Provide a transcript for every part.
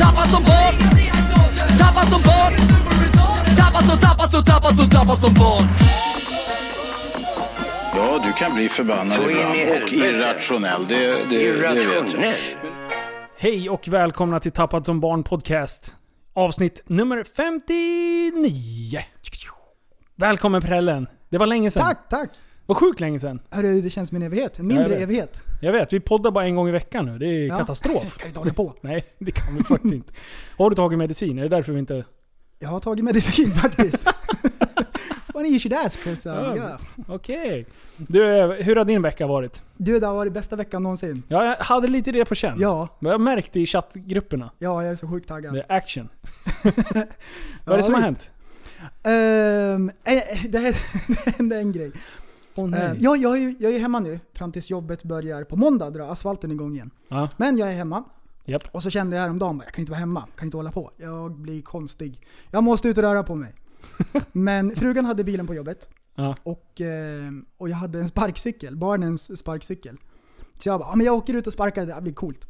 Tappad som barn Tappad som barn Tappad som, tappad som, tappad som, tappad som barn Ja, du kan bli förbannad ibland och irrationell. Det, det, det vet jag. Irrationell. Hej och välkomna till Tappad som barn podcast. Avsnitt nummer 59. Välkommen prällen. Det var länge sedan. Tack, tack! Vad sjukt länge sedan. Hörru, det känns som en evighet. En Ja, jag mindre vet. evighet. Jag vet, vi poddar bara en gång i veckan nu. Det är Ja. katastrof. Kan inte hålla på. Nej, det kan vi faktiskt inte. Har du tagit medicin? Är det därför vi inte... Jag har tagit medicin faktiskt. Funny you should ask. 'cause, uh, Ja. yeah. Okej. Du, hur har din vecka varit? Du, det har varit bästa veckan någonsin. Ja, jag hade lite det på känn. Ja, Men Jag märkte i chattgrupperna. ja, jag är så sjukt taggad. Det är action. Vad är det som har visst. hänt? Ehm, eh, det, det hände en grej. Åh Ehm, ja, jag, är, jag är hemma nu fram tills jobbet börjar på måndag drar asfalten igång igen. Ja. Men jag är hemma. Japp. Och så kände jag häromdagen bara, jag kan inte vara hemma, kan inte hålla på. Jag blir konstig. Jag måste ut och röra på mig. Men frugan hade bilen på jobbet. Ja. Och, eh, och jag hade en sparkcykel, barnens sparkcykel. Så jag bara, men jag åker ut och sparkar, det blir coolt.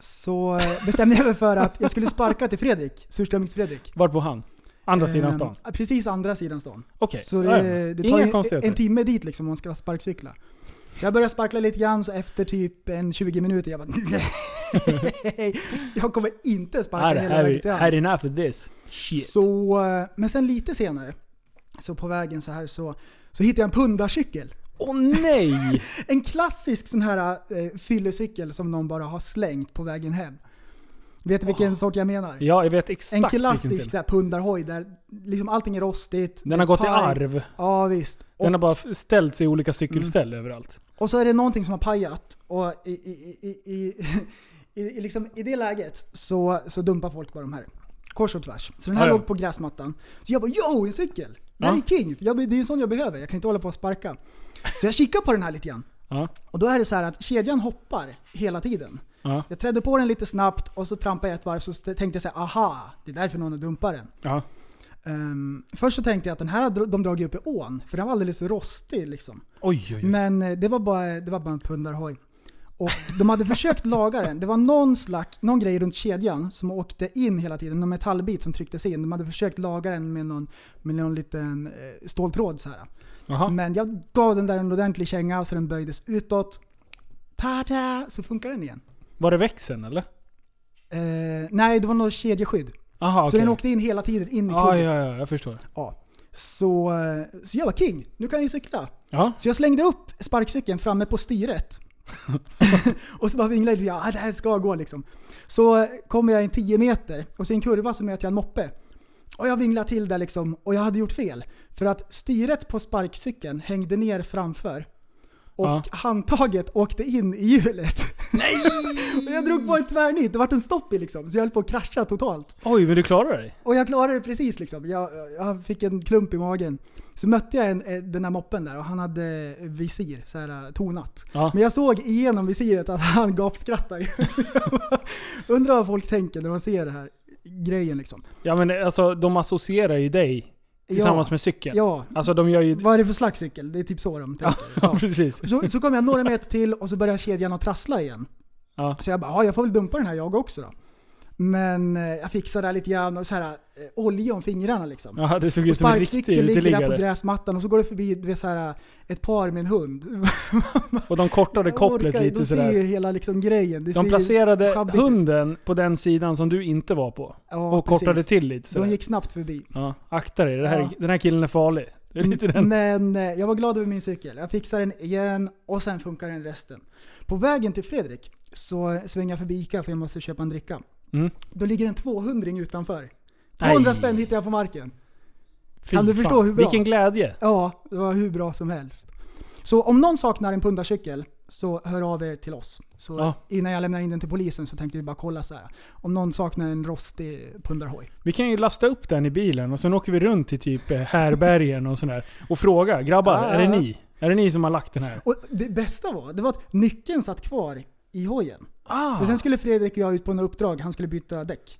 Så eh, bestämde jag mig för att jag skulle sparka till Fredrik, Surströmmings-Fredrik. Vart bor han? Andra sidan Eh, stan? Precis andra sidan stan. Okej. Så ja. det, det tar Inga konstigheter. en timme dit liksom om man ska sparkcykla. Så jag började sparkla lite grann, så efter typ en 20 minuter, jag bara nej, jag kommer inte sparka Här, hela här, vägen till här Halmstad." enough of this. Shit. Så, eh, men sen lite senare, så på vägen så här så, så hittade jag en pundarcykel. Åh nej! En klassisk sån här eh, fyllecykel som någon bara har slängt på vägen hem. Vet du vilken sort jag menar? Ja, jag vet exakt en klassisk pundarhoj där liksom allting är rostigt. Den har gått i paj. arv. Ja visst. Och, Den har bara ställt sig i olika cykelställ Mm. överallt. och så är det någonting som har pajat. Och i, i, i, i, i, i, liksom, i det läget så, så dumpar folk bara de här. Kors och tvärs. Så den här Ja, låg på gräsmattan. Så jag bara yo, en cykel! Det här Ja. är king! Jag, det är en sån jag behöver. Jag kan inte hålla på och sparka. Så jag kikar på den här lite grann. Ja. Och då är det så här att kedjan hoppar hela tiden. Ja. Jag trädde på den lite snabbt och så trampade jag ett varv så tänkte jag så här, aha, det är därför någon har dumpat den. Ja. Ehm, först så tänkte jag att den här har dr- de dragit upp i ån, för den var alldeles rostig liksom. Oj, oj, oj. Men eh, det var bara, det var bara en pundarhoj. Och de hade försökt laga den. Det var någon, slags, någon grej runt kedjan som åkte in hela tiden, någon metallbit som trycktes in. De hade försökt laga den med någon, med någon liten eh, ståltråd så här. Men jag gav den där en ordentlig känga så den böjdes utåt. Ta-da! Så funkar den igen. Var det växeln eller? Eh, nej, det var något kedjeskydd. Aha, Så okej. den åkte in hela tiden in i kuddet. ja, ja, jag förstår. Ja. Så, eh, så jag var king. Nu kan jag ju cykla. Ja. Så jag slängde upp sparkcykeln framme på styret. och så bara vinglade jag lite, ja det här ska gå liksom. Så kommer jag en 10 meter och så i en kurva så möter jag en moppe. Och jag vinglar till där liksom, och jag hade gjort fel. För att styret på sparkcykeln hängde ner framför. Och Ja. handtaget åkte in i hjulet. Nej! och jag drog på en tvärnit, det vart en stopp i liksom. Så jag höll på att krascha totalt. Oj, men du klarade dig? Och jag klarade det precis liksom. Jag, jag fick en klump i magen. Så mötte jag en, eh, den där moppen där och han hade visir, så här eh, tonat. Ja. Men jag såg igenom visiret att han gapskrattade. Undrar vad folk tänker när de ser det här grejen liksom. Ja men alltså, de associerar ju dig tillsammans ja, med cykeln. Ja, Alltså de gör ju... vad är det för slags cykel? Det är typ så de tänker. Ja. precis. Så, så kom jag några meter till och så började kedjan att trassla igen. Så jag bara, ja jag får väl dumpa den här jag också då. Men eh, jag fixade det lite grann och så här eh, olja om fingrarna liksom. Ja, det såg ut som en riktig ligger där på gräsmattan och så går det förbi du vet, så här, ett par med en hund. Och de kortade kopplet orkar- lite De ser ju sådär. hela liksom grejen. Det De placerade hunden på den sidan som du inte var på. Ja, och kortade precis. till lite sådär. De gick snabbt förbi. Ja, akta dig. Det här, Ja. Den här killen är farlig. Det är. Men eh, jag var glad över min cykel. Jag fixade den igen och sen funkar den resten. På vägen till Fredrik så svänger jag förbi Ica för jag måste köpa en dricka. Mm. Då ligger en 200 utanför. 200 Nej. spänn hittade jag på marken. Fy Kan du fan. förstå hur bra? Vilken glädje. Ja, det var hur bra som helst. Så om någon saknar en pundarcykel så hör av er till oss. Så Ja. innan jag lämnar in den till polisen så tänkte vi bara kolla så här. Om någon saknar en rostig pundarhoj. Vi kan ju lasta upp den i bilen och sen åker vi runt till typ eh, härbergen och sådär. Och fråga, grabbar, Ja, är det ni? Är det ni som har lagt den här? Och det bästa var, det var att nyckeln satt kvar i hojen. Ah! Och sen skulle Fredrik och jag ut på något uppdrag, han skulle byta däck.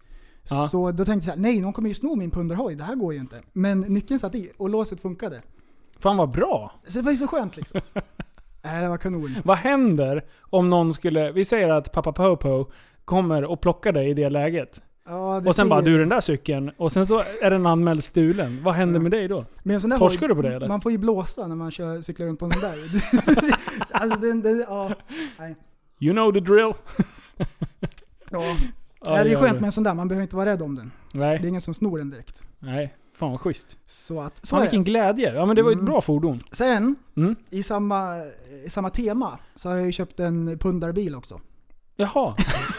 Ja. Så då tänkte jag så här, nej någon kommer ju sno min pundarhoj, det här går ju inte. Men nyckeln satt i och låset funkade. Fan vad bra! Så det var ju så skönt liksom. Nej, det var kanon. Vad händer om någon skulle, vi säger att pappa Popo kommer och plockar dig i det läget. Ja, det Och sen bara du den där cykeln, och sen så är den anmäld stulen. Vad händer med dig då? Men Torskar du på det, eller? Man får ju blåsa när man kör, cyklar runt på en sån där. alltså den, den, ja. Nej. You know the drill. Ja. Ja, Nej, det är skönt med en sån där, man behöver inte vara rädd om den. Det är Nej, ingen som snor den direkt. nej. Fan vad schysst. Så att, så Fan är vilken glädje. Ja men det var ju ett Mm. bra fordon. Sen, Mm. i samma, i samma tema, så har jag ju köpt en pundarbil också. Jaha.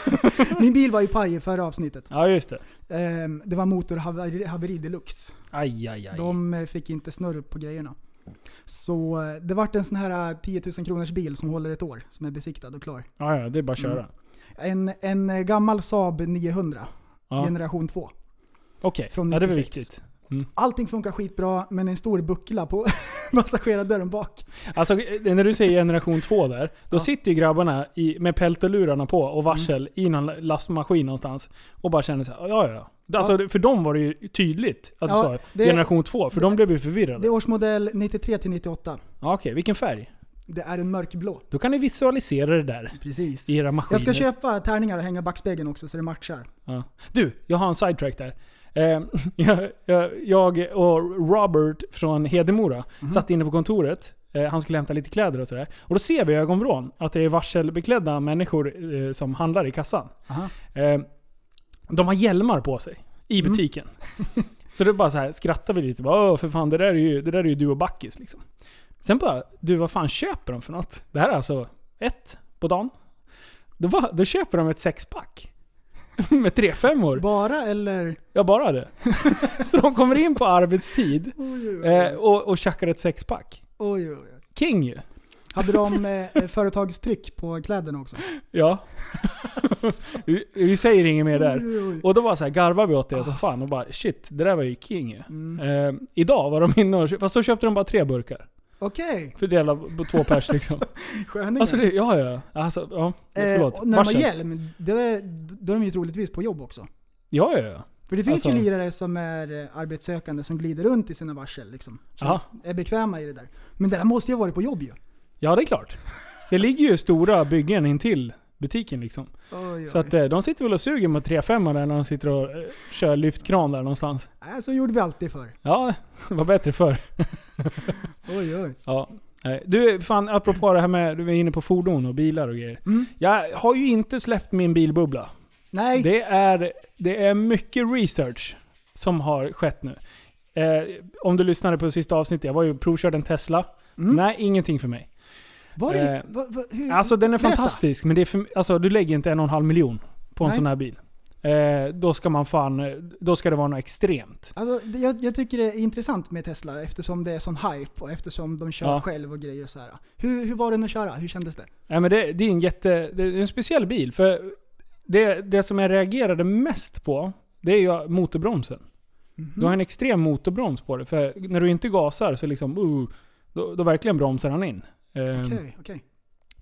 Min bil var ju paj i förra avsnittet. Ja just det. Ehm, Det var motorhaveri haveri deluxe. Aj aj aj. De eh, fick inte snurr på grejerna. Så eh, det vart en sån här eh, 10 000 kronors bil som håller ett år, som är besiktad och klar. Ja, ja, det är bara att köra. Mm. En, en eh, gammal Saab 900, Ja. generation 2. Okej, från ja, det var 96. Viktigt. Allting funkar skitbra, men en stor buckla på passagerardörren bak. Alltså eh, när du säger generation 2 där, då Ja. sitter ju grabbarna i, med peltolurarna på och varsel i någon lastmaskin någonstans. Och bara känner så här, ja ja. Alltså, För dem var det ju tydligt att du Ja, sa det- generation 2, för det- de blev ju Det förvirrade. är årsmodell 93 till 98. Ja, Okej, vilken färg? Det är en mörkblå. Då kan ni visualisera det där Precis. i era maskiner. Jag ska köpa tärningar och hänga backspegeln också så det matchar. Ja. Du, jag har en sidetrack där. Eh, jag, och Robert från Hedemora Mhm. satt inne på kontoret. Eh, han skulle hämta lite kläder och sådär. Och då ser vi i ögonvrån att det är varselbeklädda människor eh, som handlar i kassan. Aha. De har hjälmar på sig i Mm. butiken. Så det bara så här skrattar vi lite. Bara, Åh, för fan, det där, är ju, det där är ju du och Backis liksom. Sen bara, du vad fan köper de för något? Det här är alltså ett på dagen. Då, bara, då köper de ett sexpack. Med tre femmor. Bara eller? Ja, bara det. Så de kommer in på arbetstid Oj, oj, oj. eh, och, och tjackar ett sexpack. oj, oj, oj. King ju. Hade de eh, företagstryck på kläderna också? Ja. vi, vi säger inget mer där. Och då bara så här garvar vi åt det som fan och bara shit, det där var ju king ju. Mm. Eh, idag var de inne och köpte, fast då köpte de bara tre burkar. Okej, Fördelade på två pers liksom. sköningar. Alltså det, ja ja. Alltså, ja. eh, Förlåt. och när de har Varsel. hjälm, det är, då är de ju troligtvis på jobb också. Ja ja ja. För det finns ju Alltså- lirare som är eh, arbetssökande som glider runt i sina varsel liksom. Som är bekväma i det där. Men det där måste ju ha varit på jobb ju. Ja det är klart. Det ligger ju stora byggen intill butiken liksom. Oj, oj. Så att eh, de sitter väl och suger med 3-5 där när de sitter och eh, kör lyftkran där någonstans. Nej, så gjorde vi alltid förr. Ja, det var bättre förr. Oj, oj. Ja. Du, fan apropå det här med, du var inne på fordon och bilar och grejer. Mm. Jag har ju inte släppt min bilbubbla. Nej, Det är, det är mycket research som har skett nu. Eh, om du lyssnade på sista avsnittet, jag var ju provkörde en Tesla. Mm. Nej, ingenting för mig. Var det, eh, va, va, hur, Alltså den är Berätta. fantastisk, men det är för, alltså, du lägger inte en och en halv miljon på en Nej. sån här bil. Eh, då ska man fan, eh, då ska det vara något extremt. Alltså, jag, jag tycker det är intressant med Tesla eftersom det är sån hype och eftersom de kör Ja. själv och grejer och så här. Hur, hur var den att köra? Hur kändes det? Nej, men det, det är en jätte, det är en speciell bil. För det, det som jag reagerade mest på, det är ju motorbromsen. Mhm. Du har en extrem motorbroms på det. För när du inte gasar så liksom, uh, då, då verkligen bromsar han in. Eh, Okej, okej.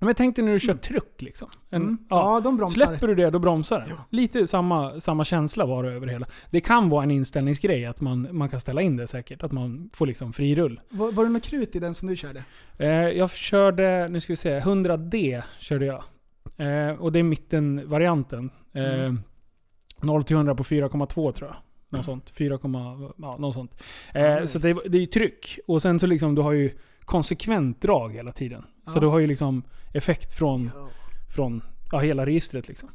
Men tänk dig när du kör truck liksom. En, Mm. ja, Ja, de bromsar. Släpper du det, då bromsar den. Lite samma, samma känsla var det över hela. Det kan vara en inställningsgrej, att man, man kan ställa in det säkert. Att man får liksom fri rull. Var, var det något krut i den som du körde? Eh, jag körde, nu ska vi se, 100D körde jag. Eh, och det är mittenvarianten. Eh, Mm. 0 till 100 på 4,2 tror jag. Något sånt. 4, ja, något sånt. Eh, Ja, så det, det är ju tryck. Och sen så liksom, du har ju konsekvent drag hela tiden. Så Ja. du har ju liksom effekt från från ja, hela registret liksom.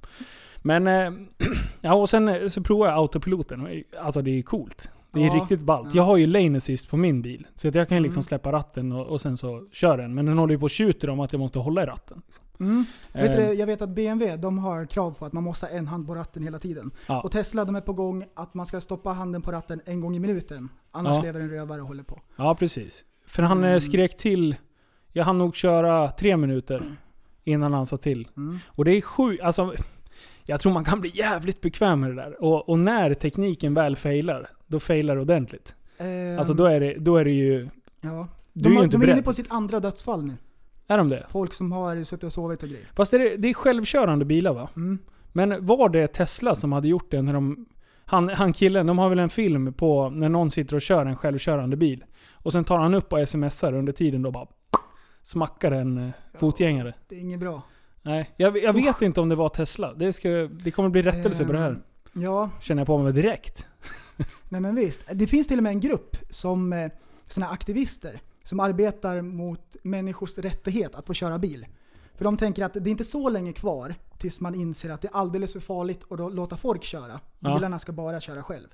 Men, eh, ja och sen eh, så provar jag autopiloten. eh, Alltså det är coolt. Det är Ja, riktigt ballt. ja. Jag har ju lane assist på min bil. Så att jag kan ju liksom Mm. släppa ratten och, och sen så kör den. Men den håller ju på och tjuter om att jag måste hålla i ratten. Liksom. Mm. Vet Eh, du, jag vet att BMW de har krav på att man måste ha en hand på ratten hela tiden. Ja. Och Tesla de är på gång att man ska stoppa handen på ratten en gång i minuten. Annars Ja. lever en rövare och håller på. Ja, precis. För han eh, Mm. skrek till Jag hann nog köra tre minuter innan han sa till. Mm. Och det är sjukt, alltså jag tror man kan bli jävligt bekväm med det där. Och, och när tekniken väl failar, då failar det ordentligt. Ehm, Alltså då är det, då är det ju... ja. Du De, är ju inte de är inne på sitt andra dödsfall nu. Är de det? Folk som har suttit och sovit och grejer. Fast är det, det är självkörande bilar va? Mm. Men var det Tesla som hade gjort det när de... Han, han killen, de har väl en film på när någon sitter och kör en självkörande bil. Och sen tar han upp och smsar under tiden då bara... Smackar en eh, fotgängare. Det är inget bra. Nej, jag, jag vet inte om det var Tesla. Det, ska, det kommer bli rättelse på det här. Ehm, Ja, Känner jag på mig direkt. nej men visst. Det finns till och med en grupp som eh, såna aktivister som arbetar mot människors rättighet att få köra bil. För de tänker att det är inte så länge kvar tills man inser att det är alldeles för farligt att låta folk köra. Bilarna ska bara köra själv.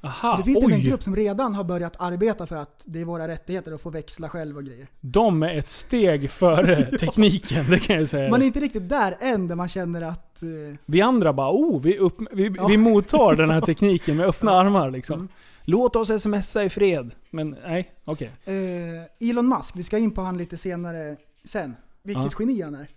Aha, så det finns och med en oj! grupp som redan har börjat arbeta för att det är våra rättigheter att få växla själv och grejer. De är ett steg före tekniken, det kan jag säga. Man är inte riktigt där än där man känner att... eh, Vi andra bara oh, vi, upp, vi, Ja. vi mottar den här tekniken med öppna armar liksom. Mm. Låt oss smsa i fred. Men nej, okej. eh, Elon Musk, vi ska in på han lite senare sen. Vilket Ja. geni han är.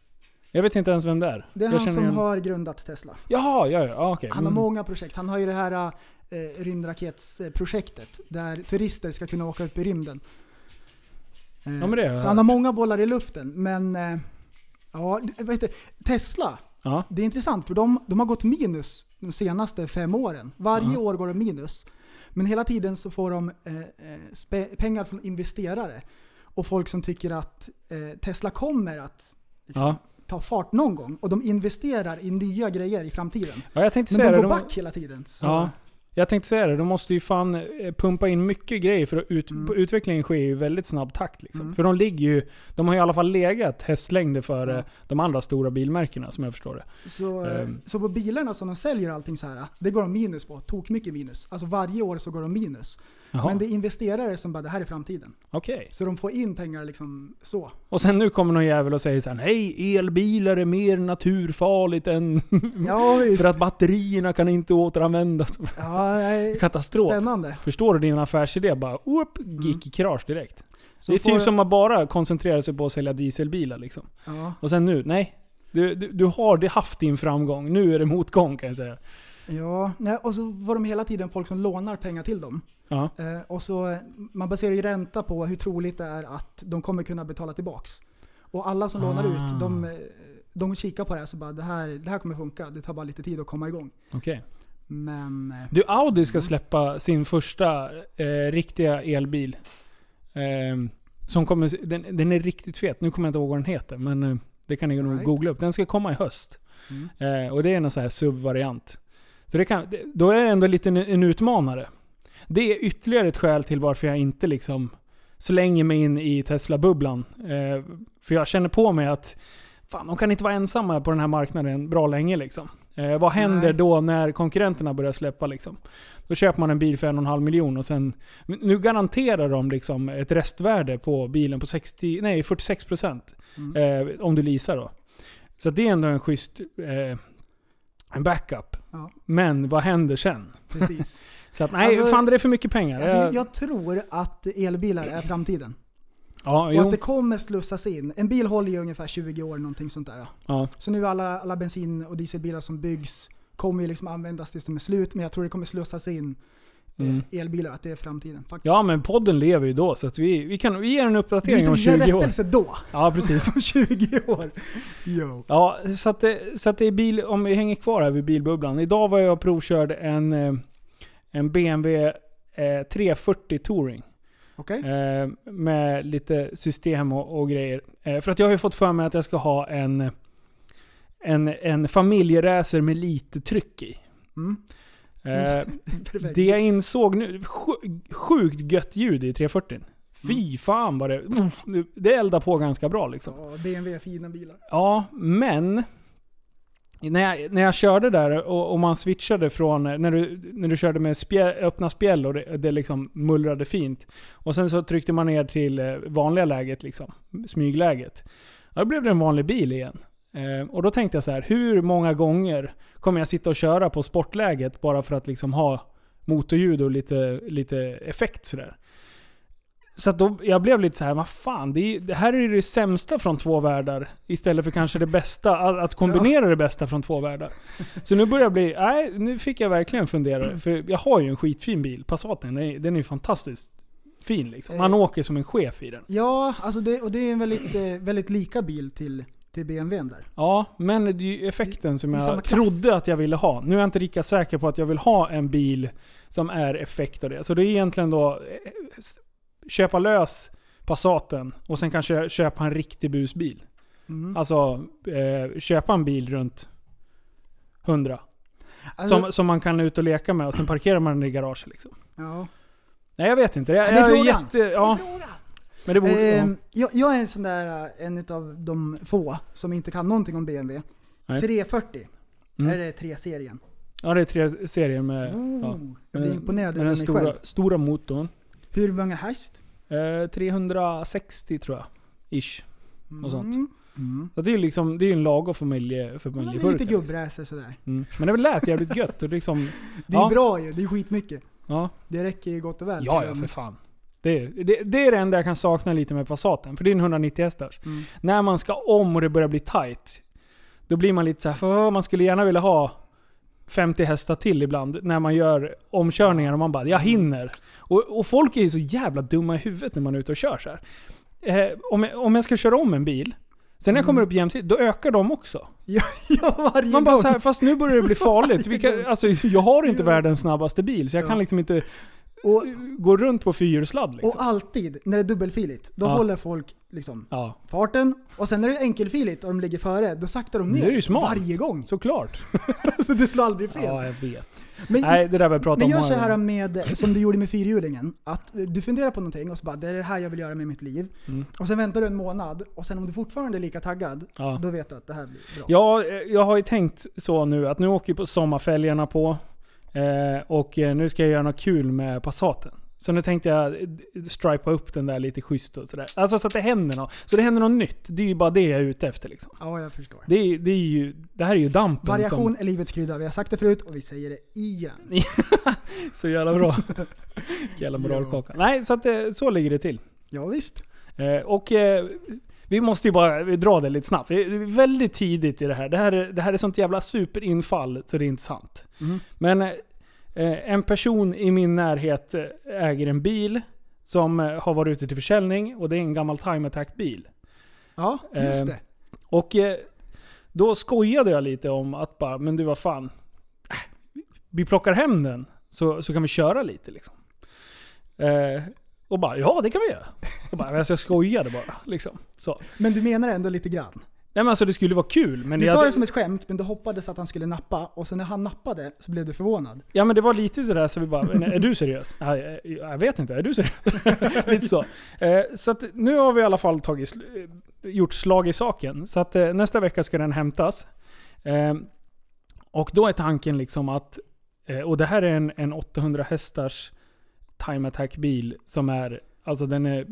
Jag vet inte ens vem det är. Det är jag han som igen- har grundat Tesla. Jaha, ja, ja, okej. Han har Mm. många projekt. Han har ju det här eh, rymdraketsprojektet där turister ska kunna åka upp i rymden. Eh, Ja, men det jag så hört. han har många bollar i luften. Men eh, ja, vad heter? Tesla, Ja. det är intressant för de, de har gått minus de senaste fem åren. Varje Ja. år går de minus. Men hela tiden så får de eh, eh, pengar från investerare. Och folk som tycker att eh, Tesla kommer att liksom, Ja. ta fart någon gång. Och de investerar i nya grejer i framtiden. ja, jag tänkte Men säga de det. går back hela tiden. Så. ja, jag tänkte säga det. De måste ju fan eh, pumpa in mycket grejer för att ut, Mm. utvecklingen sker i väldigt snabb takt. Liksom. Mm. För de ligger ju, de har ju i alla fall legat hästlängder före Ja. de andra stora bilmärkena som jag förstår det. Så, eh, Ehm. så på bilarna som de säljer allting så här, det går de minus på. Tok mycket minus. Alltså varje år så går de minus. Jaha, Men det är investerare som bara, det här är framtiden. okej. Så de får in pengar liksom så. Och sen nu kommer någon jävel och säger så här: nej, elbilar är mer naturfarligt än... Ja för att batterierna kan inte återanvändas. ja, Katastrof. spännande. Förstår du din affärsidé? Bara whoop, gick i krasch direkt. Så det är får- typ som att bara koncentrera sig på att sälja dieselbilar liksom. Ja, Och sen nu, nej. Du, du, du har haft din framgång, nu är det motgång kan jag säga. ja. Och så var de hela tiden folk som lånar pengar till dem. Ja. Eh, och så, eh, man baserar ju ränta på hur troligt det är att de kommer kunna betala tillbaks. Och alla som lånar Ah. ut, de, eh, de kikar på det här så bara, det här, det här kommer funka. Det tar bara lite tid att komma igång. Okej. Men... eh, Du, Audi ska Mm. släppa sin första eh, riktiga elbil. Ehm, som kommer, den, den är riktigt fet. Nu kommer jag inte ihåg vad den heter, men eh, det kan ni nog Right. googla upp. Den ska komma i höst. Mm. Eh, och det är en sån här SUV-variant. Så det kan, då är det ändå lite en, en utmanare. Det är ytterligare ett skäl till varför jag inte liksom slänger mig in i Tesla-bubblan. Eh, för jag känner på mig att fan, de kan inte vara ensamma på den här marknaden bra länge liksom. Eh, vad händer Nej. då när konkurrenterna börjar släppa liksom? Då köper man en bil för en och en halv miljon och sen... Nu garanterar de liksom ett restvärde på bilen på 60, nej 46% Mm. eh, om du leasar då. Så det är ändå en schysst eh, en backup. Ja. Men vad händer sen? Precis. Så att, nej, Alltså, fan det är för mycket pengar. Alltså, Jag- jag tror att elbilar är framtiden. ja, Och jo. att det kommer slussas in. En bil håller ju ungefär 20 år, någonting sånt där. Ja. Så nu alla, alla bensin och dieselbilar som byggs kommer ju liksom användas tills de är slut. Men jag tror det kommer slussas in eh, Mm. elbilar, att det är framtiden. Faktiskt. ja, men podden lever ju då så att vi, vi kan vi ger en uppdatering om tog en 20 år. rättelse då. Ja, precis. Om 20 år. Jo. Ja, så att, så att det är bil, om vi hänger kvar här vid bilbubblan. Idag var jag och provkörde en, eh, en BMW eh, 340 Touring. Okej. Eh, med lite system och, och grejer. Eh, för att jag har ju fått för mig att jag ska ha en, en, en familjeracer med lite tryck i. Mm. Eh, det jag insåg nu, sj- sjukt gött ljud i 340. Fy fan vad det... Det eldar på ganska bra liksom. Ja, BMW är fina bilar. Ja, men... När jag, när jag körde där och, och man switchade från, när du, när du körde med spjäll, öppna spjäll och det, det liksom mullrade fint. Och sen så tryckte man ner till eh, vanliga läget, liksom, smygläget. Ja, Då blev det en vanlig bil igen. Eh, och då tänkte jag så här, hur många gånger kommer jag sitta och köra på sportläget bara för att liksom ha motorljud och lite, lite effekt sådär. Så då, jag blev lite så här, vad fan, det, är, det här är ju det sämsta från två världar. Istället för kanske det bästa, att, kombinera det bästa från två världar. Så nu börjar jag bli, nej nu fick jag verkligen fundera. För jag har ju en skitfin bil, Passaten. Den är, den är fantastiskt fin liksom. Man Eh. åker som en chef i den. Ja, alltså det, och det är en väldigt, eh, väldigt lika bil till, till BMWn där. Ja, men det är ju effekten som jag trodde att jag ville ha. Nu är jag inte lika säker på att jag vill ha en bil som är effekt av det. Så det är egentligen då eh, köpa lös Passaten och sen kanske köpa en riktig busbil. Mm. Alltså eh, köpa en bil runt 100. Alltså, Som, som man kan ut och leka med och sen parkerar man den i garaget liksom. ja. Nej jag vet inte. Jag, Ja, det är frågan. jätte, ja, men det borde... Ehm, jag, jag är en sån där, eh, en av de få som inte kan någonting om BMW. Nej. 340. Mm. Är det 3-serien? ja, det är tre serier med, Oh, ja, jag blir imponerad över mig stora, själv. stora motorn. Hur många häst? Eh, 360 tror jag. Ish. Och sånt. Mm. Mm. Så det är ju liksom, det är ju en lagom familje, Ja, det är familjeburk. lite gubbräser sådär. Mm. Men det lät jävligt gött. Och liksom, Det är Ja. bra ju, det är skitmycket. ja, Det räcker ju gott och väl. ja, ja för fan. Det, det, det är det enda jag kan sakna lite med Passaten. För det är en 190 hästars. Mm. När man ska om och det börjar bli tight. Då blir man lite så här, "Åh, man skulle gärna vilja ha 50 hästar till ibland. När man gör omkörningar och man bara, jag hinner. Och, och folk är ju så jävla dumma i huvudet när man är ute och kör så. Eh, om, jag, om jag ska köra om en bil. Sen när jag kommer upp jämsides, då ökar de också. Ja, ja, varje Man bara gång. så här, fast nu börjar det bli farligt. Gång. alltså, jag har inte Ja. världens snabbaste bil, så jag Ja. kan liksom inte Och, gå runt på fyrhjulsladd. Liksom. och alltid, när det är dubbelfiligt, då Ja. håller folk liksom ja, farten. Och sen när det är enkelfiligt och de ligger före, då saktar de ner. Det är ju smart. Varje gång. såklart. så det slår aldrig fel. Ja, jag vet. men, Nej, det där vi pratat men om gör många så här med, som du gjorde med fyrhjulingen. Att du funderar på någonting och så bara, det är det här jag vill göra med mitt liv. Mm. Och sen väntar du en månad och sen om du fortfarande är lika taggad, Ja. då vet du att det här blir bra. Ja, eh, jag har ju tänkt så nu att nu åker på sommarfälgarna på. Eh, och eh, nu ska jag göra något kul med Passaten. Så nu tänkte jag eh, stripa upp den där lite schysst och sådär. Alltså så att det händer något. Så det händer något nytt. Det är ju bara det jag är ute efter liksom. Ja, jag förstår. Det, det, är ju, det här är ju dampen Variation är livets krydda. Vi har sagt det förut och vi säger det igen. som... Så jävla bra. jävla moralkaka. Nej, så att det, så ligger det till. Ja, visst. Eh, och eh, vi måste ju bara vi drar det lite snabbt. Det är väldigt tidigt i det här. Det här är, det här är sånt jävla superinfall så det är inte sant. Mm. Men eh, en person i min närhet eh, äger en bil som eh, har varit ute till försäljning och det är en gammal Time Attack-bil. Ja, just Ehm, det. Och eh, då skojade jag lite om att bara, men du vad fan. Äh, vi plockar hem den så, så kan vi köra lite liksom. Och bara, ja det kan vi göra. Jag, bara, alltså, jag skojade bara. Liksom. Så. Men du menar ändå lite grann? Nej men alltså det skulle vara kul. Men Du sa hade- det som ett skämt, men du hoppades att han skulle nappa. Och sen när han nappade så blev du förvånad. Ja men det var lite sådär så vi bara, "Men är du seriös? Ja, jag, vet inte, är du seriös? lite så. Eh, så att nu har vi i alla fall tagit, eh, gjort slag i saken. Så att eh, nästa vecka ska den hämtas. Och då är tanken liksom att, och det här är en, en 800 hästars Time Attack bil som är, alltså den är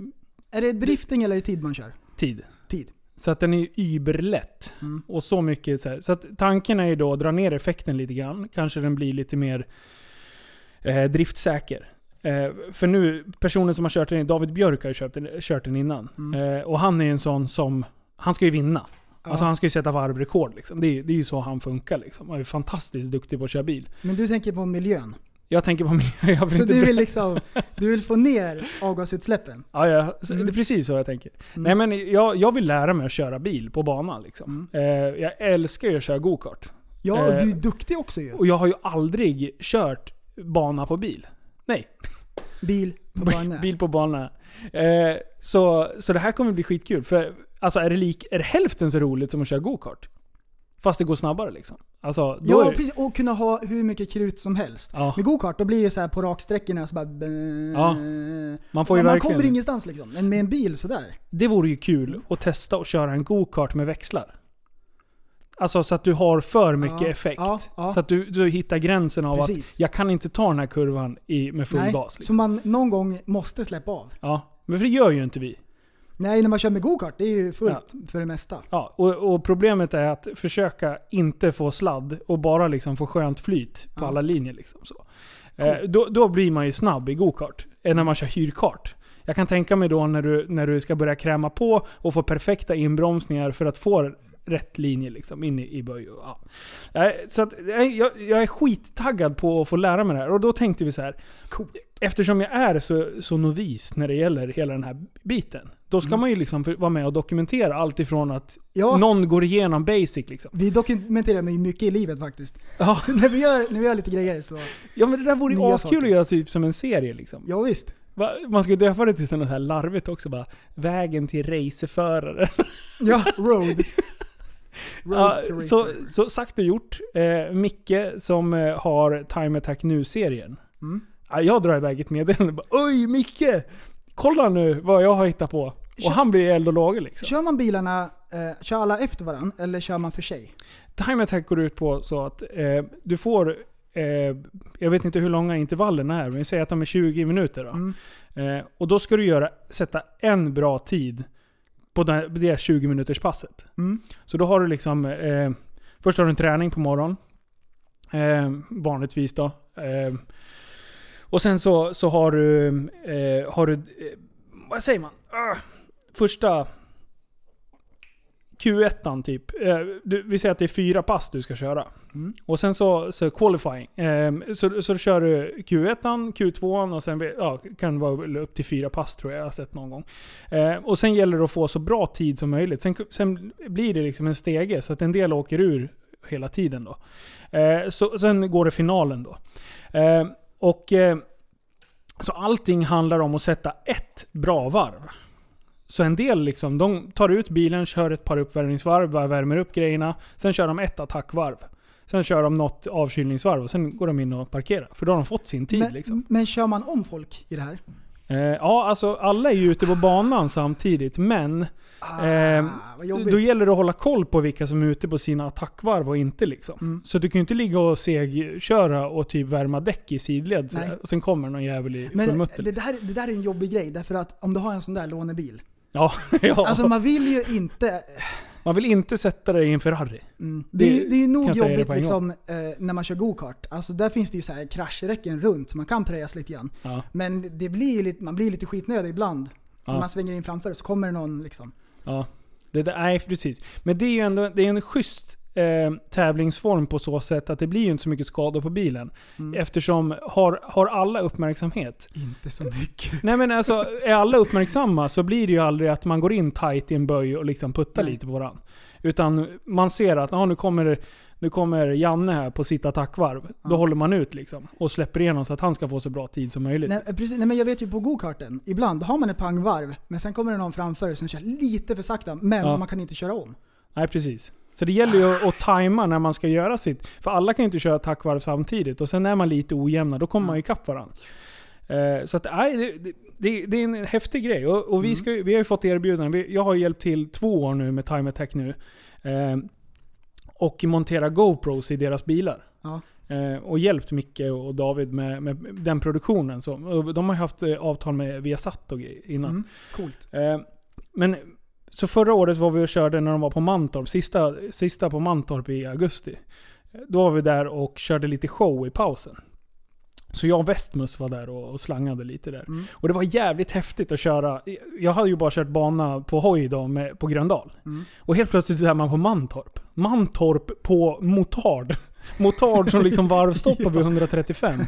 Är det drifting eller är det tid man kör? tid. Tid. Så att den är ju überlätt. Mm. Och så mycket så här. Så att tanken är ju då att dra ner effekten lite grann. Kanske den blir lite mer eh, driftsäker. Eh, för nu, personen som har kört den, David Björk har ju köpt den, kört den innan. Mm. Eh, och han är ju en sån som, han ska ju vinna. Ja. Alltså han ska ju sätta varvrekord liksom. Det är, det är ju så han funkar liksom. Han är fantastiskt duktig på att köra bil. Men du tänker på miljön. Jag tänker på min... Jag vill Så inte du vill liksom, du vill få ner avgasutsläppen? Ja, ja, Mm. det är precis så jag tänker. Mm. Nej men jag, jag vill lära mig att köra bil på banan liksom. Eh, jag älskar ju att köra go-kart. Ja, Eh, du är duktig också ju. Och jag har ju aldrig kört bana på bil. Nej, Bil på bana. bil på bana. Eh, så, så det här kommer bli skitkul. För alltså är det, lik, är det hälften så roligt som att köra go-kart? Fast det går snabbare liksom. Alltså, då Ja, är, precis. Och kunna ha hur mycket krut som helst. Ja. Med go-kart, då blir det så här på raksträckorna så bara... Ja. Man får ju man verkligen... kommer ingenstans liksom. Men med en bil sådär. Det vore ju kul att testa att köra en go-kart med växlar. Alltså så att du har för mycket Ja, effekt. ja, ja. Så att du, du hittar gränsen av Precis. att jag kan inte ta den här kurvan i, med full Nej, gas. Så Liksom. man någon gång måste släppa av. Ja, men för det gör ju inte vi. Nej, när man kör med go-kart, det är ju fullt för det mesta. Ja, och, och problemet är att försöka inte få sladd och bara liksom få skönt flyt på Ja. alla linjer. Liksom, så. Eh, då, då blir man ju snabb i go-kart. Än när man kör hyrkart. Jag kan tänka mig då när du, när du ska börja kräma på och få perfekta inbromsningar för att få rätt linje liksom in i, i böj. Och, ja. Så att, jag, jag är skittaggad på att få lära mig det här. Och då tänkte vi så här. Eftersom jag är så, så novis när det gäller hela den här biten. Då ska man ju liksom vara med och dokumentera allt ifrån att Ja. någon går igenom basic liksom. Vi dokumenterar mig mycket i livet faktiskt. Ja, när, vi gör, när vi gör lite grejer så, ja men det där vore ju askul att göra typ som en serie liksom. ja visst. Man skulle döpa det till något här larvigt också bara. Vägen till racerförare. Ja, road. Ja, så, så sagt och gjort. Eh, Micke som eh, har Time Attack Nu-serien. Mm. Ja, jag drar iväg ett meddelande bara Oj Micke! Kolla nu vad jag har hittat på. Och han blir eld och lågor liksom. Kör man bilarna, eh, kör alla efter varandra eller kör man för sig? Time Attack går ut på så att eh, du får, eh, jag vet inte hur långa intervallerna är, men vi säger att de är 20 minuter då. Mm. Eh, och då ska du göra, sätta en bra tid på det, det 20 minuters passet. Mm. Så då har du liksom, eh, först har du en träning på morgonen. Eh, vanligtvis då. Eh, och sen så, så har du, eh, har du, eh, vad säger man? Ah, första Q1 typ. Eh, du, vi säger att det är fyra pass du ska köra. Mm. Och sen så, så qualifying. Eh, så, så kör du Q1, Q2 och sen ja, kan det vara upp till fyra pass tror jag jag har sett någon gång. Eh, och sen gäller det att få så bra tid som möjligt. Sen, sen blir det liksom en stege så att en del åker ur hela tiden då. Eh, så, sen går det finalen då. Eh, och eh, så allting handlar om att sätta ett bra varv. Så en del liksom, de tar ut bilen, kör ett par uppvärmningsvarv, värmer upp grejerna. Sen kör de ett attackvarv. Sen kör de något avkylningsvarv och sen går de in och parkerar. För då har de fått sin tid Men, liksom. men kör man om folk i det här? Eh, ja, alltså alla är ju ute på banan samtidigt, men Ah, jobbigt. då gäller det att hålla koll på vilka som är ute på sina attackvarv och inte liksom. Mm. Så du kan ju inte ligga och segköra och typ värma däck i sidled och sen kommer någon jävel i full Men mutter. det liksom. där, det där är en jobbig grej, därför att om du har en sån där lånebil. Ja, ja. Alltså man vill ju inte... man vill inte sätta dig i en Ferrari. Mm, Det- det, är det är ju nog jobbigt liksom, eh, när man kör go-kart. Alltså där finns det ju så här kraschräcken runt, så man kan prejas lite grann. Ja. Men det blir lite, man blir lite skitnödig ibland. Ja. När man svänger in framför så kommer det någon liksom. Ja. Det nej, precis. Men det är ju ändå det är en schysst eh, tävlingsform på så sätt att det blir ju inte så mycket skador på bilen. Mm. Eftersom har, har alla uppmärksamhet. Inte så mycket. Nej men alltså, är alla uppmärksamma så blir det ju aldrig att man går in tight i en böj och liksom puttar Nej. lite på varandra. Utan man ser att ah, nu, kommer, nu kommer Janne här på sitt attackvarv. Då Ja. håller man ut liksom. Och släpper igenom så att han ska få så bra tid som möjligt. Nej, precis, nej men jag vet ju på go-karten, ibland har man ett pangvarv, men sen kommer det någon framför som kör lite för sakta, men Ja. man kan inte köra om. Nej, precis. Så det gäller ju att, att tajma när man ska göra sitt. För alla kan ju inte köra tackvarv samtidigt. Och sen är man lite ojämna, då kommer man ju ikapp varandra. Eh, så att, nej, det, det- det, är en häftig grej. Och, och vi, ska, ju- vi har ju fått erbjudanden. Jag har hjälpt till två år nu med Time Attack nu. Eh, och montera GoPros i deras bilar. Ja. Eh, och hjälpt Micke och David med, med den produktionen. Så, de har ju haft avtal med Viasat och innan. Mm. Coolt. Men så förra året var vi och körde när de var på Mantorp, sista, sista på Mantorp i augusti. Då var vi där och körde lite show i pausen. Så jag och Westmus var där och, och slangade lite där. Mm. Och det var jävligt häftigt att köra. Jag hade ju bara kört bana på hoj då med, på Gröndal. Mm. Och helt plötsligt är man på Mantorp. Mantorp på motard. Motard som liksom varvstoppar vid 135.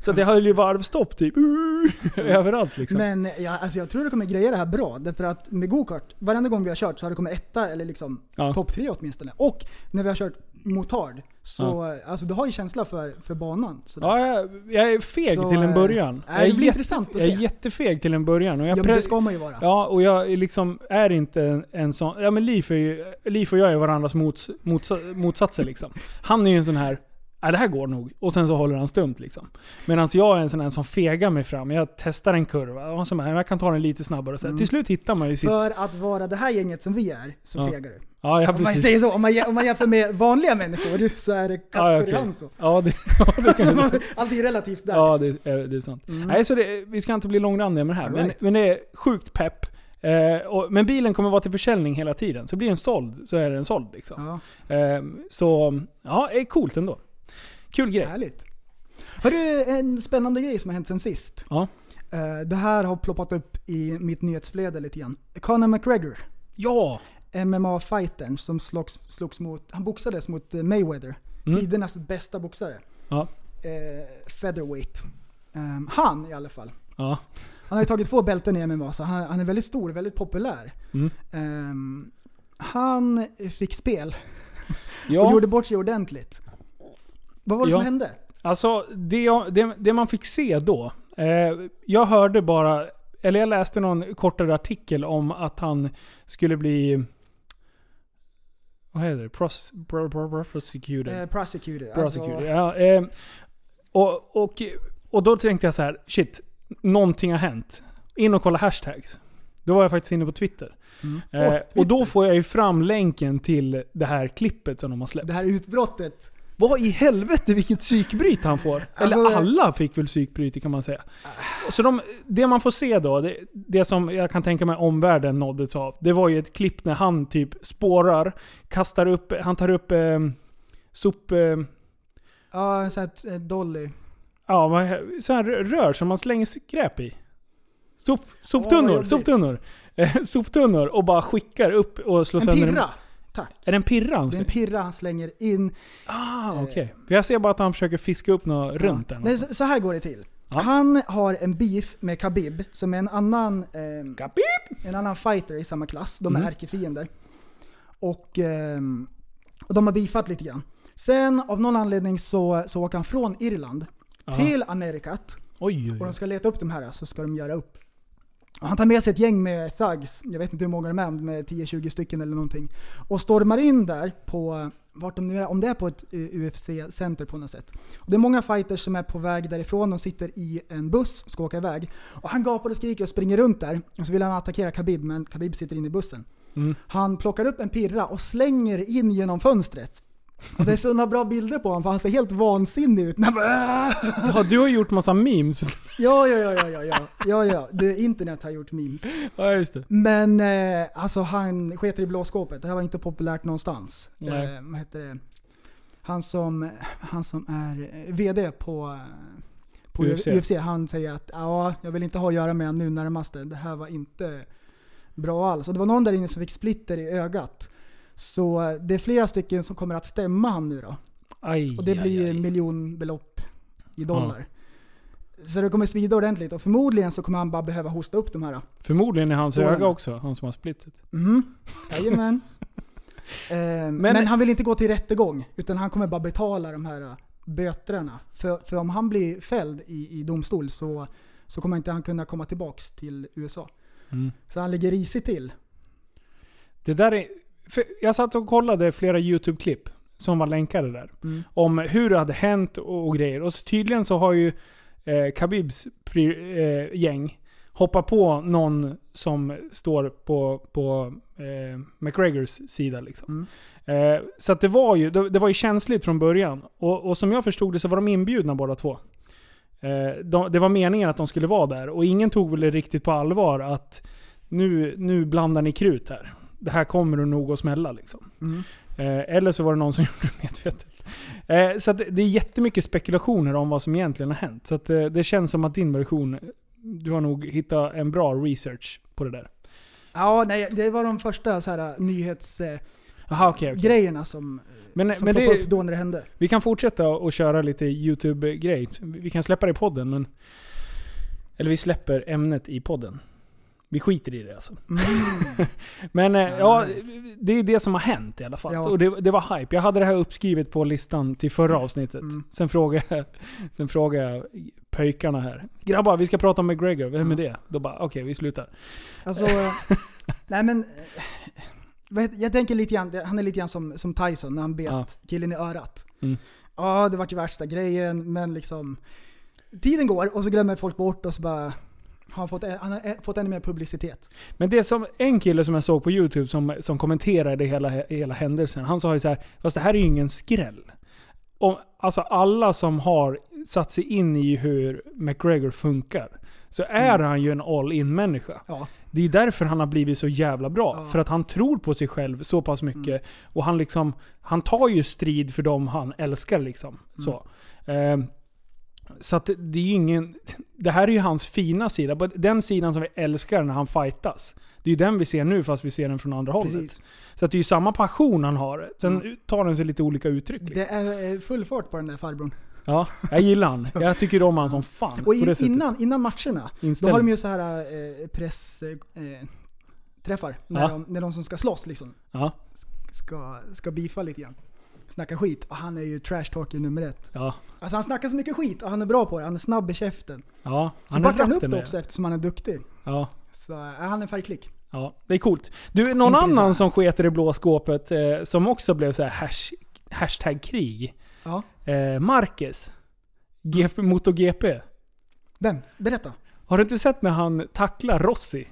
Så att jag höll ju varvstopp typ överallt liksom. Men ja, alltså jag tror du kommer greja det här bra, därför att med go-kart, varenda gång vi har kört så har det kommit etta eller liksom Ja. topp tre åtminstone. Och när vi har kört motard, så alltså du har ju känsla för, för banan. Så Ja, jag, jag är feg Så, till en eh, början. nej, jag, är jätte, intressant att jag är jättefeg till en början. Och jag ja, men det ska man ju vara. Ja, och jag är liksom är inte en, en sån... Ja men Liv, är ju, Liv och jag är varandras mots, mots, motsatser liksom. Han är ju en sån här... Ja, det här går nog. Och sen så håller han stumt liksom. Medan jag är en sån här som fegar mig fram. Jag testar en kurva och så här, jag kan ta den lite snabbare. Så här. Mm. Till slut hittar man ju sitt... För att vara det här gänget som vi är, så Ja. fegar du. Ja, ja Om man säger så, om man, om man jämför med vanliga människor så är det Ja, ja. Capurianzo. Ja, det, ja, det Allting är relativt där. Ja, det, är- det är sant. Mm. Nej, så det, vi ska inte bli långrandiga med det här. Men, Alright. men det är sjukt pepp. Eh, och, men bilen kommer vara till försäljning hela tiden. Så blir den såld, så är den såld. Liksom. Ja, Eh, så, ja, det är coolt ändå. Kul grej. härligt. Har du en spännande grej som har hänt sen sist? Ja. Eh, det här har ploppat upp i mitt nyhetsflöde lite grann. Conor McGregor, Ja! MMA-fightern som slogs, slogs mot, han boxades mot eh, Mayweather. Mm. Tidernas bästa boxare. Ja. Eh, featherweight. Ehm, han i alla fall. Ja. Han har ju tagit två bälten i MMA, så han, han är väldigt stor, väldigt populär. Mm. Ehm, han fick spel och ja. gjorde bort sig ordentligt. Vad var det Ja. som hände? Alltså, det, jag- det, det man fick se då. Eh, jag hörde bara, eller jag läste någon kortare artikel om att han skulle bli... Vad heter det? Pros, bro, bro, bro, prosecuted. Eh, prosecuted. prosecuted. Alltså, Ja, eh, och, och, och då tänkte jag så här, shit, någonting har hänt. In och kolla hashtags. Då var jag faktiskt inne på Twitter. Mm. Eh, Åh, och då får jag ju fram länken till det här klippet som de har släppt. det här utbrottet. Vad i helvete vilket psykbryt han får. Alltså, Eller alla fick väl psykbryt kan man säga. Så de, det man får se då, det, det som jag kan tänka mig omvärlden nåddes av. Det var ju ett klipp när han typ spårar, kastar upp, han tar upp eh, sop... Eh, Ja, en sån här eh, dolly. ja, vad he- så här rör som man slänger skräp i. Sop, soptunnor, vad soptunnor. Eh, soptunnor och bara skickar upp och slår En sönder pirra. Tack. Är det en pirra han Det är en slänger? pirra han slänger in. Ah, okej. För Jag ser bara att han försöker fiska upp något runt den. Nej, så, här går det till. Ja. Han har en beef med Khabib, som är en annan, eh, en annan fighter i samma klass. De är Mm. ärkefiender. Och, ehm, och de har beefat lite grann. Sen av någon anledning så, så åker han från Irland Aha. till Amerikat. Oj, oj, Och de oj. ska leta upp de här, så ska de göra upp. Och han tar med sig ett gäng med thugs, jag vet inte hur många de är, med 10-20 stycken eller någonting. Och stormar in där på, vart de nu är, om det är på ett eh, UFC-center på något sätt. Och det är många fighters som är på väg därifrån, de sitter i en buss, ska åka iväg. Och han gapar och skriker och springer runt där. Och så vill han attackera Khabib, men Khabib sitter inne i bussen. Mm. Han plockar upp en pirra och slänger in genom fönstret. Och det är sådana bra bilder på honom för han ser helt vansinnig ut. Ja, du har gjort massa memes. Ja, ja, ja, ja, ja, ja, ja, ja. Det, internet har gjort memes. ja, just det. Men eh, alltså han sketer i blåskåpet. Det här var inte populärt någonstans. Nej. Eh, vad heter det? Han som, han som är eh, VD på, eh, på UFC. UFC. han säger att ja, jag vill inte ha att göra med honom nu närmaste. Det här var inte bra alls. Och det var någon där inne som fick splitter i ögat. Så det är flera stycken som kommer att stämma han nu då. Aj, Och det aj, blir aj. miljonbelopp i dollar. Så det kommer svida ordentligt och förmodligen så kommer han bara behöva hosta upp de här. Förmodligen i hans Stålarna. öga också, han som har splittet. Mhm. Jajamän. Eh, men, han vill inte gå till rättegång, utan han kommer bara betala de här eh, böterna. För, för om han blir fälld i, i domstol så, så kommer inte han kunna komma tillbaks till USA. Mm. Så han ligger risigt till. Det där är... Jag satt och kollade flera YouTube-klipp som var länkade där. Mm. Om hur det hade hänt och, och grejer. Och så tydligen så har ju eh, Khabibs pri, eh, gäng hoppat på någon som står på, på eh, McGregors sida. Liksom. Mm. Eh, så det var ju det, det var ju känsligt från början. Och, och som jag förstod det så var de inbjudna båda två. Eh, de, det var meningen att de skulle vara där. Och ingen tog väl det riktigt på allvar att nu, nu blandar ni krut här. Det här kommer nog att smälla liksom. Mm. Eh, eller så var det någon som gjorde det medvetet. Eh, så att det, är jättemycket spekulationer om vad som egentligen har hänt. Så att, eh, det känns som att din version, du har nog hittat en bra research på det där. Ja, nej, det var de första så här, nyhetsgrejerna Jaha, okej. okej. grejerna som, Men, som men det, upp då när det hände. vi kan fortsätta och köra lite YouTube-grej. Vi kan släppa det i podden, men... Eller vi släpper ämnet i podden. Vi skiter i det alltså. Mm. Men eh, Ja, det är det som har hänt i alla fall. Ja. Och det, det var hype. Jag hade det här uppskrivet på listan till förra avsnittet. Mm. Sen, frågade jag, sen frågade jag pöjkarna här. Grabbar, vi ska prata om McGregor. Vem är det? Då bara, okej vi slutar. Alltså, eh, nej men... eh, Jag tänker lite grann, han är lite grann som, som Tyson när han bet Ja. killen i örat. Mm. Ja, det vart ju värsta grejen, men liksom... Tiden går och så glömmer folk bort och så bara... Han, fått, han har eh, fått ännu mer publicitet. Men det som, en kille som jag såg på YouTube som, som kommenterade hela, hela händelsen, han sa ju så här, fast det här är ju ingen skräll. Och, alltså alla som har satt sig in i hur McGregor funkar, så är Mm. han ju en all-in människa. Ja. Det är därför han har blivit så jävla bra. Ja. För att han tror på sig själv så pass mycket. Mm. Och han liksom, han tar ju strid för dem han älskar liksom. Mm. Så. Ehm, Så att det, är ju ingen... Det här är ju hans fina sida. Den sidan som vi älskar när han fightas. Det är ju den vi ser nu fast vi ser den från andra hållet. Precis. Så att det är ju samma passion han har. Sen tar den sig lite olika uttryck. Liksom. Det är eh, full fart på den där farbrorn. Ja, jag gillar han. Jag tycker om han som fan. Och i, innan, innan matcherna, då Inställning. har de ju så här eh, press... Eh, eh. När, Ja. de, när de som ska slåss liksom, Ja, ska, ska beefa lite grann. Snacka skit. Och han är ju trash talker nummer ett. ja, Alltså han snackar så mycket skit och han är bra på det. Han är snabb i käften. ja. Så Han är backar han upp det med. också eftersom han är duktig. Ja, Så äh, han är färgklick. ja. Det är coolt. Du, någon Intressant. annan som sket i blå skåpet eh, som också blev så här hash, hashtag krig. Ja. Eh, Marquez. GP, MotoGP. Vem? Berätta. Har du inte sett när han tacklar Rossi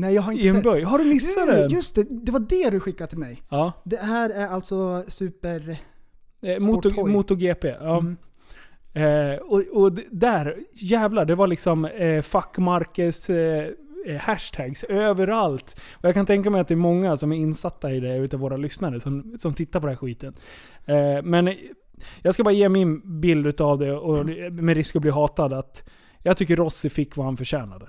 Nej jag har inte i en sett. böj? Har du missat den? Just det, det var det du skickade till mig. Ja. Det här är alltså super... Eh, Moto. MotoGP. Ja. Mm. Eh, och, och där, jävlar, det var liksom eh, fuck Marquez eh, eh, hashtags överallt. Och jag kan tänka mig att det är många som är insatta i det utav våra lyssnare som, som tittar på den här skiten. Eh, men jag ska bara ge min bild utav det och med risk att bli hatad att jag tycker Rossi fick vad han förtjänade.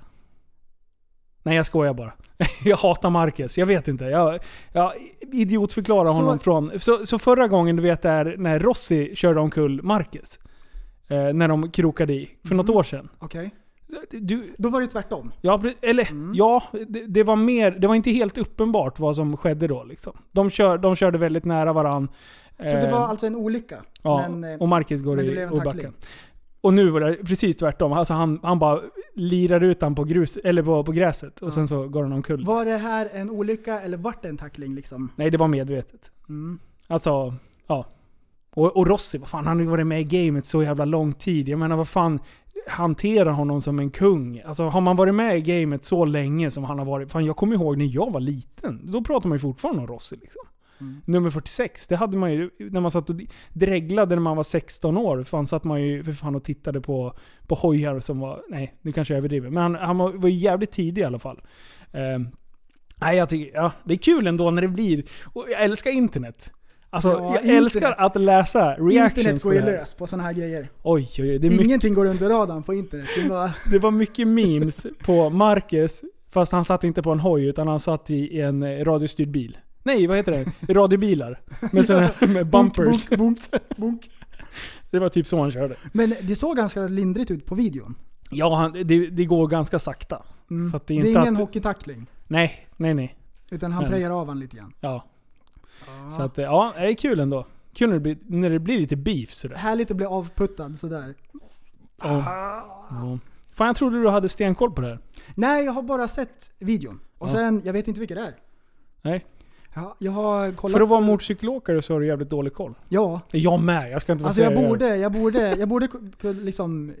Nej jag skojar bara. Jag hatar Marquez, jag vet inte. Jag, jag idiotförklarar Så- honom från... Så, så förra gången du vet är när Rossi körde omkull Marquez. Eh, när de krokade i, för något Mhm. år sedan. Okej. Du, Då var det tvärtom. ja, eller Mm. ja, det, det var mer, det var inte helt uppenbart vad som skedde då liksom. De, kör, de körde väldigt nära varann. Så det var alltså en olycka. Ja, men, eh, och Marquez går i backen. Och nu var det precis tvärtom. Alltså han, han bara lirar ut han på, grus, eller på, på gräset och Ja. sen så går han omkull. Var det här en olycka eller vart det en tackling liksom? Nej, det var medvetet. Mm. Alltså, ja. Och, och Rossi, vad fan, han har ju varit med i gamet så jävla lång tid. Jag menar vad fan, hantera honom som en kung. Alltså har man varit med i gamet så länge som han har varit. Fan jag kommer ihåg när jag var liten. Då pratade man ju fortfarande om Rossi liksom. Mm. Nummer 46, det hade man ju när man satt och dreglade när man var 16 år. Fan satt man ju för fan och tittade på, på hojar som var, nej nu kanske jag överdriver. Men han, han var var ju jävligt tidig i alla fall. Ehm, nej jag tycker, ja det är kul ändå när det blir, och jag älskar internet. Alltså Ja, jag internet. älskar att läsa reactions Internet går ju lös på sådana här grejer. Oj oj oj, det är mycket Ingenting går under radarn på internet. Det bara, det var mycket memes på Marcus, fast han satt inte på en hoj utan han satt i en eh, radiostyrd bil. Nej, vad heter det? Radiobilar. Med, såna, med bumpers. Bunk, bunk, bunk, bunk. Det var typ så han körde. Men det såg ganska lindrigt ut på videon. Ja, han, det, det går ganska sakta. Mm. Så att det det är är, inte ingen att- hockeytackling. Nej, nej, nej. Utan han prejar av han lite grann. Ja. Så att, eh, ja, det är kul ändå. Kul när det blir, när det blir lite beef sådär. Härligt att bli avputtad sådär. Ja. Ja. Fan, jag trodde du hade stenkoll på det här. Nej, jag har bara sett videon. Och Ja. sen, jag vet inte vilka det är. Nej. Ja, jag har kollat... För att vara motorcykelåkare så har du jävligt dålig koll. Ja. Jag med, jag ska inte vara Alltså jag borde, jag borde, jag borde liksom eh,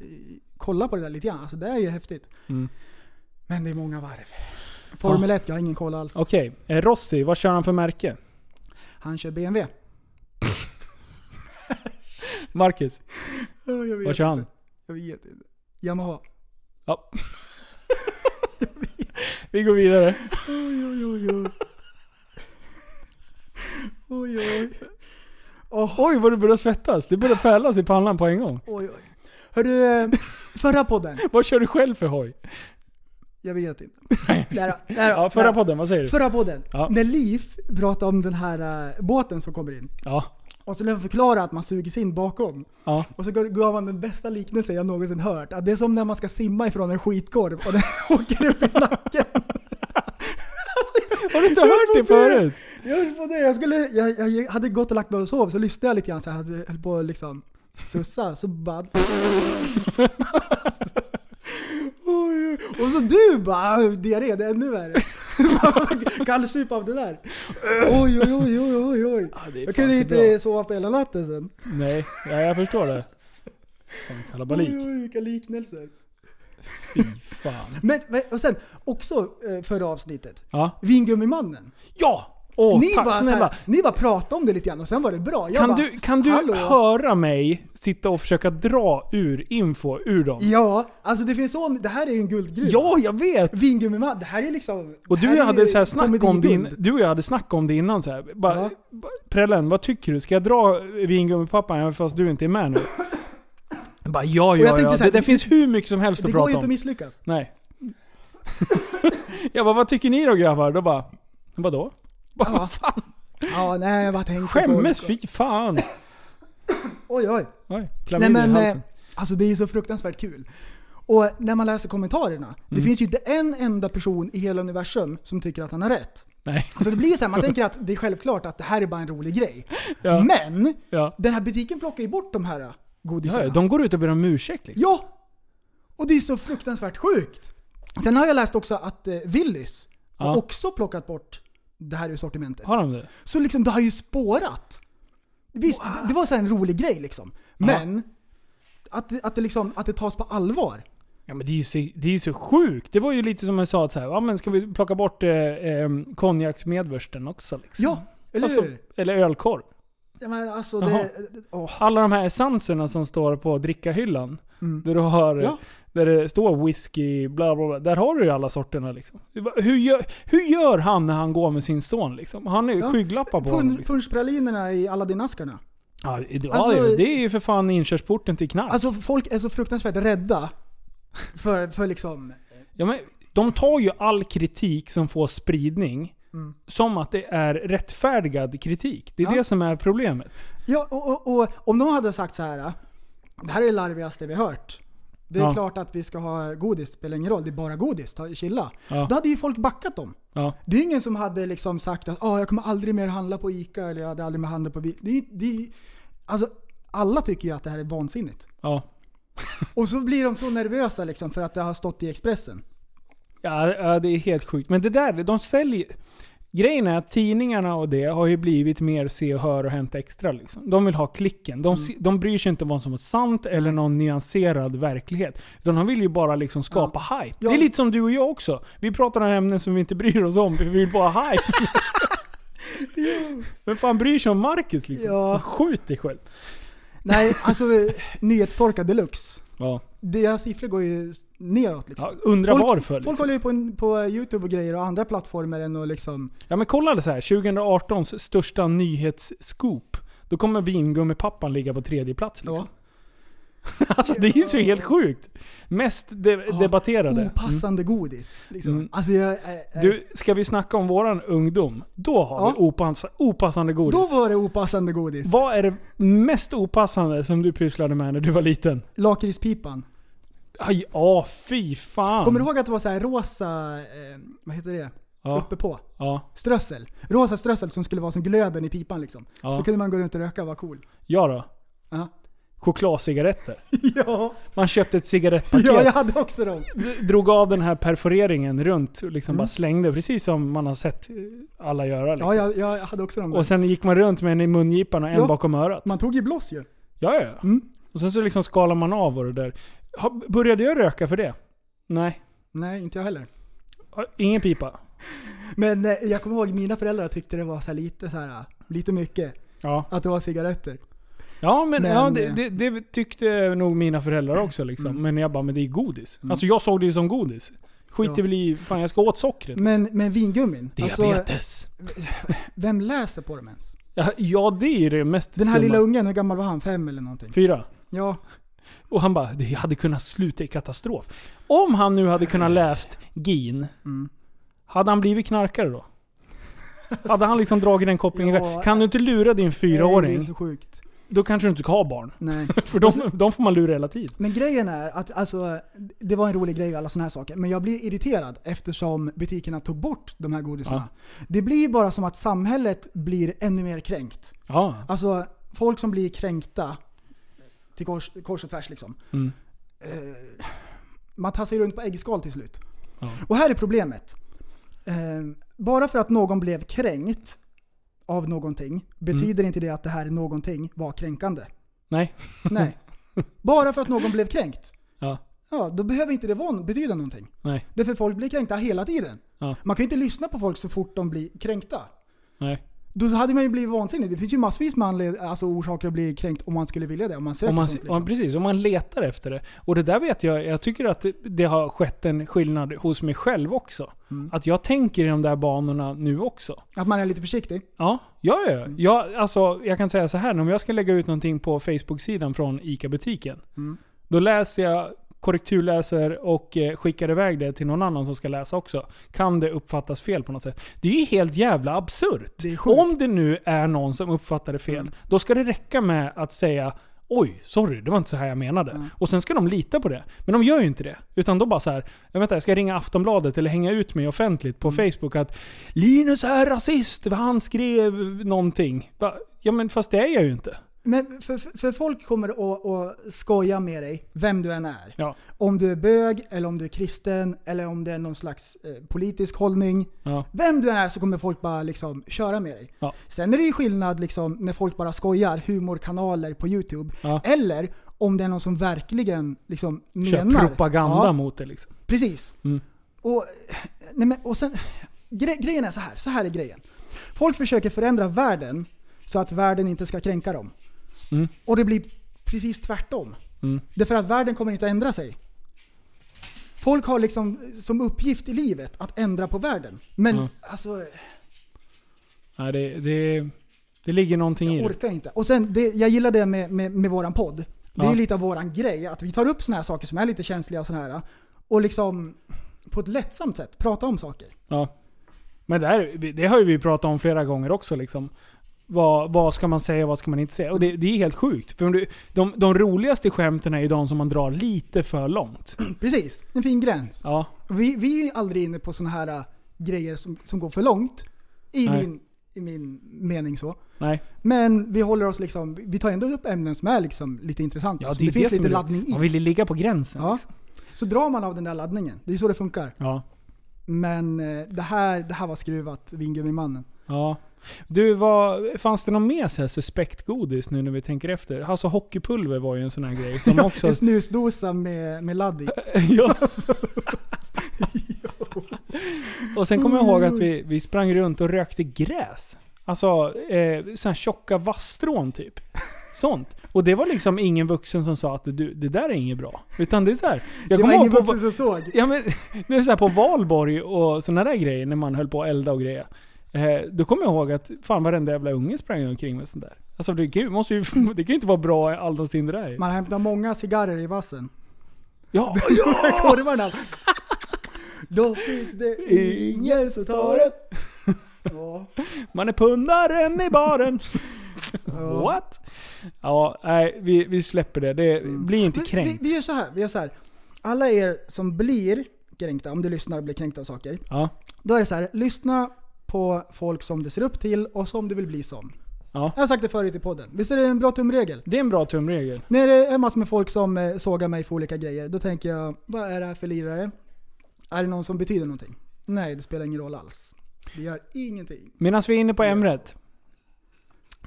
kolla på det där lite grann. Alltså det är ju häftigt. Mm. Men det är många varv. Formel 1, jag har ingen koll alls. Okej, eh, Rossi, vad kör han för märke? Han kör BMW. Marcus, vad kör han? inte. Jag vet inte. Yamaha. Ja. Vi går vidare. Oj, oj, oj, oj. Oj. Oh, oj, vad du börjar svettas. Det börjar pärlas i pannan på en gång. oj, oj. Hörru, eh, förra podden. Vad kör du själv för hoj? Jag vet inte. Där, då, där, då, Ja, förra där. podden, vad säger du? Förra podden. Ja. När Liv pratade om den här eh, båten som kommer in. Ja. Och så skulle jag förklara att man sugs in bakom. Ja. Och så gav han den bästa liknelsen jag någonsin hört. Att det är som när man ska simma ifrån en skitkorv och den åker upp i nacken. Har du inte hört det förut? Jag på det. Jag, skulle, jag, jag hade gått och lagt mig och sov, så lyssnade jag lite grann så jag hade, höll på liksom sussa, så bara... Oj, oj. och så du bara diarré, det är ännu värre. Kallsup av det där. Oj oj oj oj oj oj. Ja, Jag kunde inte bra. sova på hela natten sen. Nej, ja, jag förstår det. Oj kalabalik. oj, vilka liknelser. Fy fan. Men, men- och sen också eh, förra avsnittet. Ja. Vingummimannen. Ja! Åh, ni, tack bara, snälla. här, ni bara pratade om det lite grann och sen var det bra. Jag Kan bara, du, kan du "Hallå?" höra mig sitta och försöka dra ur info ur dem? Ja, alltså det finns så, det här är ju en guldgruva. Ja, jag vet! Vingummiman, det här är liksom... Och det du här är hade så här snack om din, du och jag hade snack om det innan så här. Bara, Ja. Prällen, vad tycker du? Ska jag dra vingummipappan även fast du inte är med nu? Bara, ja, jag ja, ja. här, det, det det- finns hur mycket som helst Det att går prata ju inte att om. misslyckas. Nej. jag bara, vad tycker ni då grabbar? Då bara, vadå? Bara, Ja. vad fan? Ja, nej vad tänker Skämmes, folk? fy fan. Oj oj. Oj, Nej men, eh, alltså det är så fruktansvärt kul. Och när man läser kommentarerna, det Mm. finns ju inte en enda person i hela universum som tycker att han har rätt. Nej. Alltså det blir ju så här, man tänker att det är självklart att det här är bara en rolig grej. Ja. Men, Ja. den här butiken plockar ju bort de här godisarna. Ja, de går ut och ber om ursäkt liksom. Ja! Och det är så fruktansvärt sjukt. Sen har jag läst också att eh, Willys har också plockat bort det här ur sortimentet. Har de det? Så liksom det har ju spårat. Visst, det var så här en rolig grej liksom. Men, att, att, det liksom, att det tas på allvar. Ja men det är ju så, det är ju så sjukt. Det var ju lite som jag sa att så här, ja men ska vi plocka bort eh, eh, konjaksmedvursten också liksom? Ja, eller alltså, hur? Eller ölkorv. Ja, men alltså det... Åh. Alla de här essenserna som står på drickahyllan. Mm. Där du har... Ja. Där det står whisky, bla bla bla. Där har du ju alla sorterna liksom. Hur gör, hur gör han när han går med sin son liksom? Han ju Ja. skygglappar på honom. Liksom. Punschpralinerna i Aladdin-askarna. Ja, det, Alltså- det är ju för fan inkörsporten till knark. Alltså folk är så fruktansvärt rädda för, för liksom... Ja, men de tar ju all kritik som får spridning Mm. som att det är rättfärdigad kritik. Det är Ja. det som är problemet. Ja, och, och, och om de hade sagt så här. Det här är det larvigaste vi hört. Det är Ja. klart att vi ska ha godis, det spelar ingen roll. Det är bara godis, ta, chilla. Ja. Då hade ju folk backat dem. Ja. Det är ingen som hade liksom sagt att ah, jag kommer aldrig mer handla på ICA eller jag hade aldrig mer handla på Vi-" det, är- det, är- Alltså, alla tycker ju att det här är vansinnigt. Ja. Och så blir de så nervösa liksom för att det har stått i Expressen. Ja, det är helt sjukt. Men det där, de säljer... Grejen är att tidningarna och det har ju blivit mer se och hör och hämta extra. Liksom. De vill ha klicken. De, se- de bryr sig inte om vad som är sant eller någon nyanserad verklighet. Utan de vill ju bara liksom skapa hype. Ja. Det är lite som du och jag också. Vi pratar om ämnen som vi inte bryr oss om, för vi vill bara ha hype. Men fan bryr sig om Marcus liksom? Ja. Skjut dig själv. Nej, alltså nyhetstorka deluxe. Ja. Deras siffror går ju neråt liksom. ja undrar Folk- varför. Folk Liksom. håller ju på, på YouTube och grejer och andra plattformar än att liksom... Ja men kolla det så här. 2018s största nyhetsscoop. Då kommer vingummipappan ligga på tredje plats liksom. alltså det är ju så helt sjukt. Mest de- Ja, debatterade. Mm. Opassande godis. Liksom. Mm. Alltså jag, äh, Du, ska vi snacka om våran ungdom? Då har Ja. vi opass, opassande godis. Då var det opassande godis. Vad är det mest opassande som du pysslade med när du var liten? Lakritspipan. Aj, ja fy fan. Kommer du ihåg att det var så här rosa, eh, vad heter det? Ja, Uppe på. ja, Strössel. Rosa strössel som skulle vara som glöden i pipan liksom. Ja. Så kunde man gå runt och röka och vara cool. ja då. Ja. Chokladcigaretter. ja. Man köpte ett cigarettpaket. ja, jag hade också dem. drog av den här perforeringen runt och liksom Mm. bara slängde. Precis som man har sett eh, alla göra. Liksom. Ja, jag, jag hade också dem. där. Och sen gick man runt med en i mungipan och en Ja. bakom örat. Man tog ju bloss ju. Ja, ja. Mm. Och sen så liksom skalar man av och det där. Började jag röka för det? Nej. Nej, inte jag heller. Ingen pipa? Men eh, jag kommer ihåg mina föräldrar tyckte det var så här lite så här, lite mycket. Ja. Att det var cigaretter. Ja men, Men, ja, det, eh, det, det tyckte nog mina föräldrar också liksom. Mm. Men jag bara, men det är godis. Mm. Alltså jag såg det ju som godis. Skiter Ja. väl i, fan jag ska åt sockret. Men, men vingummin. Alltså, Diabetes. vem läser på dem ens? ja, ja det är det mest Den här skumma. lilla ungen, hur gammal var han? Fem eller någonting? Fyra. Ja. Och han bara, det hade kunnat sluta i katastrof. Om han nu hade kunnat läst GIN, Mm. hade han blivit knarkare då? Hade han liksom dragit den kopplingen? Ja. Kan du inte lura din Nej, det är fyraåring, så sjukt. då kanske du inte ska ha barn. Nej. För de, de får man lura hela tiden. Men grejen är att alltså, det var en rolig grej och alla sådana här saker. Men jag blir irriterad eftersom butikerna tog bort de här godisarna. Det blir bara som att samhället blir ännu mer kränkt. Ja. Alltså folk som blir kränkta till kors, kors och tvärs liksom. Mm. Eh, man tassar ju runt på äggskal till slut. Ja. Och här är problemet. Eh, bara för att någon blev kränkt av någonting betyder inte det att det här någonting var kränkande. Nej. Nej. Bara för att någon blev kränkt. Ja. Ja, då behöver inte det vara, betyda någonting. Nej. Därför folk blir kränkta hela tiden. Ja. Man kan ju inte lyssna på folk så fort de blir kränkta. Nej. Då hade man ju blivit vansinnig. Det finns ju massvis med anled- alltså orsaker att bli kränkt om man skulle vilja det. Om man söker Om man, sånt om, liksom. precis, om man letar efter det. Och det där vet jag, jag tycker att det, det har skett en skillnad hos mig själv också. Mm. Att jag tänker i de där banorna nu också. Att man är lite försiktig. Ja, ja, ja. Jag, alltså, jag kan säga så här, om jag ska lägga ut någonting på Facebook-sidan från ICA-butiken. Mm. Då läser jag, korrekturläser och eh, skickar iväg det till någon annan som ska läsa också. Kan det uppfattas fel på något sätt? Det är ju helt jävla absurt. Det. Om det nu är någon som uppfattar det fel, Mm. då ska det räcka med att säga Oj, sorry, det var inte så här jag menade. Mm. Och sen ska de lita på det. Men de gör ju inte det. Utan då bara så här, jag, vänta, jag ska ringa Aftonbladet eller hänga ut mig offentligt på Mm. Facebook att Linus är rasist, han skrev någonting. Bara, Ja men fast det är jag ju inte. Men för, för, folk kommer att, skoja med dig, vem du än är. Ja. Om du är bög, eller om du är kristen, eller om det är någon slags eh, politisk hållning. Ja. Vem du än är så kommer folk bara liksom köra med dig. Ja. Sen är det ju skillnad liksom, när folk bara skojar, humorkanaler på YouTube. Eller om det är någon som verkligen liksom Kör menar... propaganda mot det liksom. Precis. Mm. Och, nej men, och sen, gre, grejen är så här, så här är grejen. Folk försöker förändra världen så att världen inte ska kränka dem. Mm. Och det blir precis tvärtom. Mm. Därför att världen kommer inte att ändra sig. Folk har liksom som uppgift i livet att ändra på världen. Men Ja. alltså, Ja, det, det, det ligger någonting i jag det. orkar inte. Och sen, det, jag gillar det med, med, med våran podd. Det är Ja. ju lite av våran grej, att vi tar upp såna här saker som är lite känsliga och här. Och liksom på ett lättsamt sätt prata om saker. Ja. Men det, här, det har ju vi pratat om flera gånger också. Liksom. Vad, vad ska man säga och vad ska man inte säga? Och det, det är helt sjukt. För om du, de, de roligaste skämten är ju de som man drar lite för långt. Precis, en fin gräns. Ja. Vi, vi är aldrig inne på såna här äh, grejer som, som går för långt. I Nej. min, I min mening så. Nej. Men vi håller oss liksom, vi tar ändå upp ämnen som är liksom lite intressanta. Ja, det, det finns det som lite laddning i. Man vill ligga på gränsen. Ja. Liksom. Så drar man av den där laddningen. Det är så det funkar. Ja. Men eh, det här, det här var skruvat, Vingummimannen. ja. Du, vad, fanns det någon mer så här suspekt godis nu när vi tänker efter? Alltså hockeypulver var ju en sån här grej som också... En snusdosa med, med ladd i. ja. och sen kommer jag ihåg att vi, vi sprang runt och rökte gräs. Alltså, eh, sån här tjocka vasstrån typ. Sånt. Och det var liksom ingen vuxen som sa att det, det där är inget bra. Utan det är så här. Jag det var ingen på, vuxen som såg. Ja men, det är så på valborg och såna där grejer när man höll på att elda och grejer. Eh, då kommer jag ihåg att fan varenda jävla unge sprang omkring med sånt där. Alltså det, kan ju- måste ju, det kan ju inte vara bra alldeles det där. Man hämtar många cigarrer i vassen. Ja, Korvarna. Då finns det ingen som tar det. Ja. man är pundaren i baren. Ja. What? Ja, nej vi, vi släpper det. Det blir inte kränkt. Vi, vi gör så här, vi gör så här. Alla er som blir kränkta, om du lyssnar och blir kränkta av saker. Ja, Då är det så här, lyssna på folk som du ser upp till och som du vill bli som. ja. Jag har sagt det förut i podden. Visst är det en bra tumregel? Det är en bra tumregel. När det är massor med folk som eh, sågar mig för olika grejer, då tänker jag, vad är det här för lirare? Är det någon som betyder någonting? Nej, det spelar ingen roll alls. Det gör ingenting. Medan vi är inne på ämnet.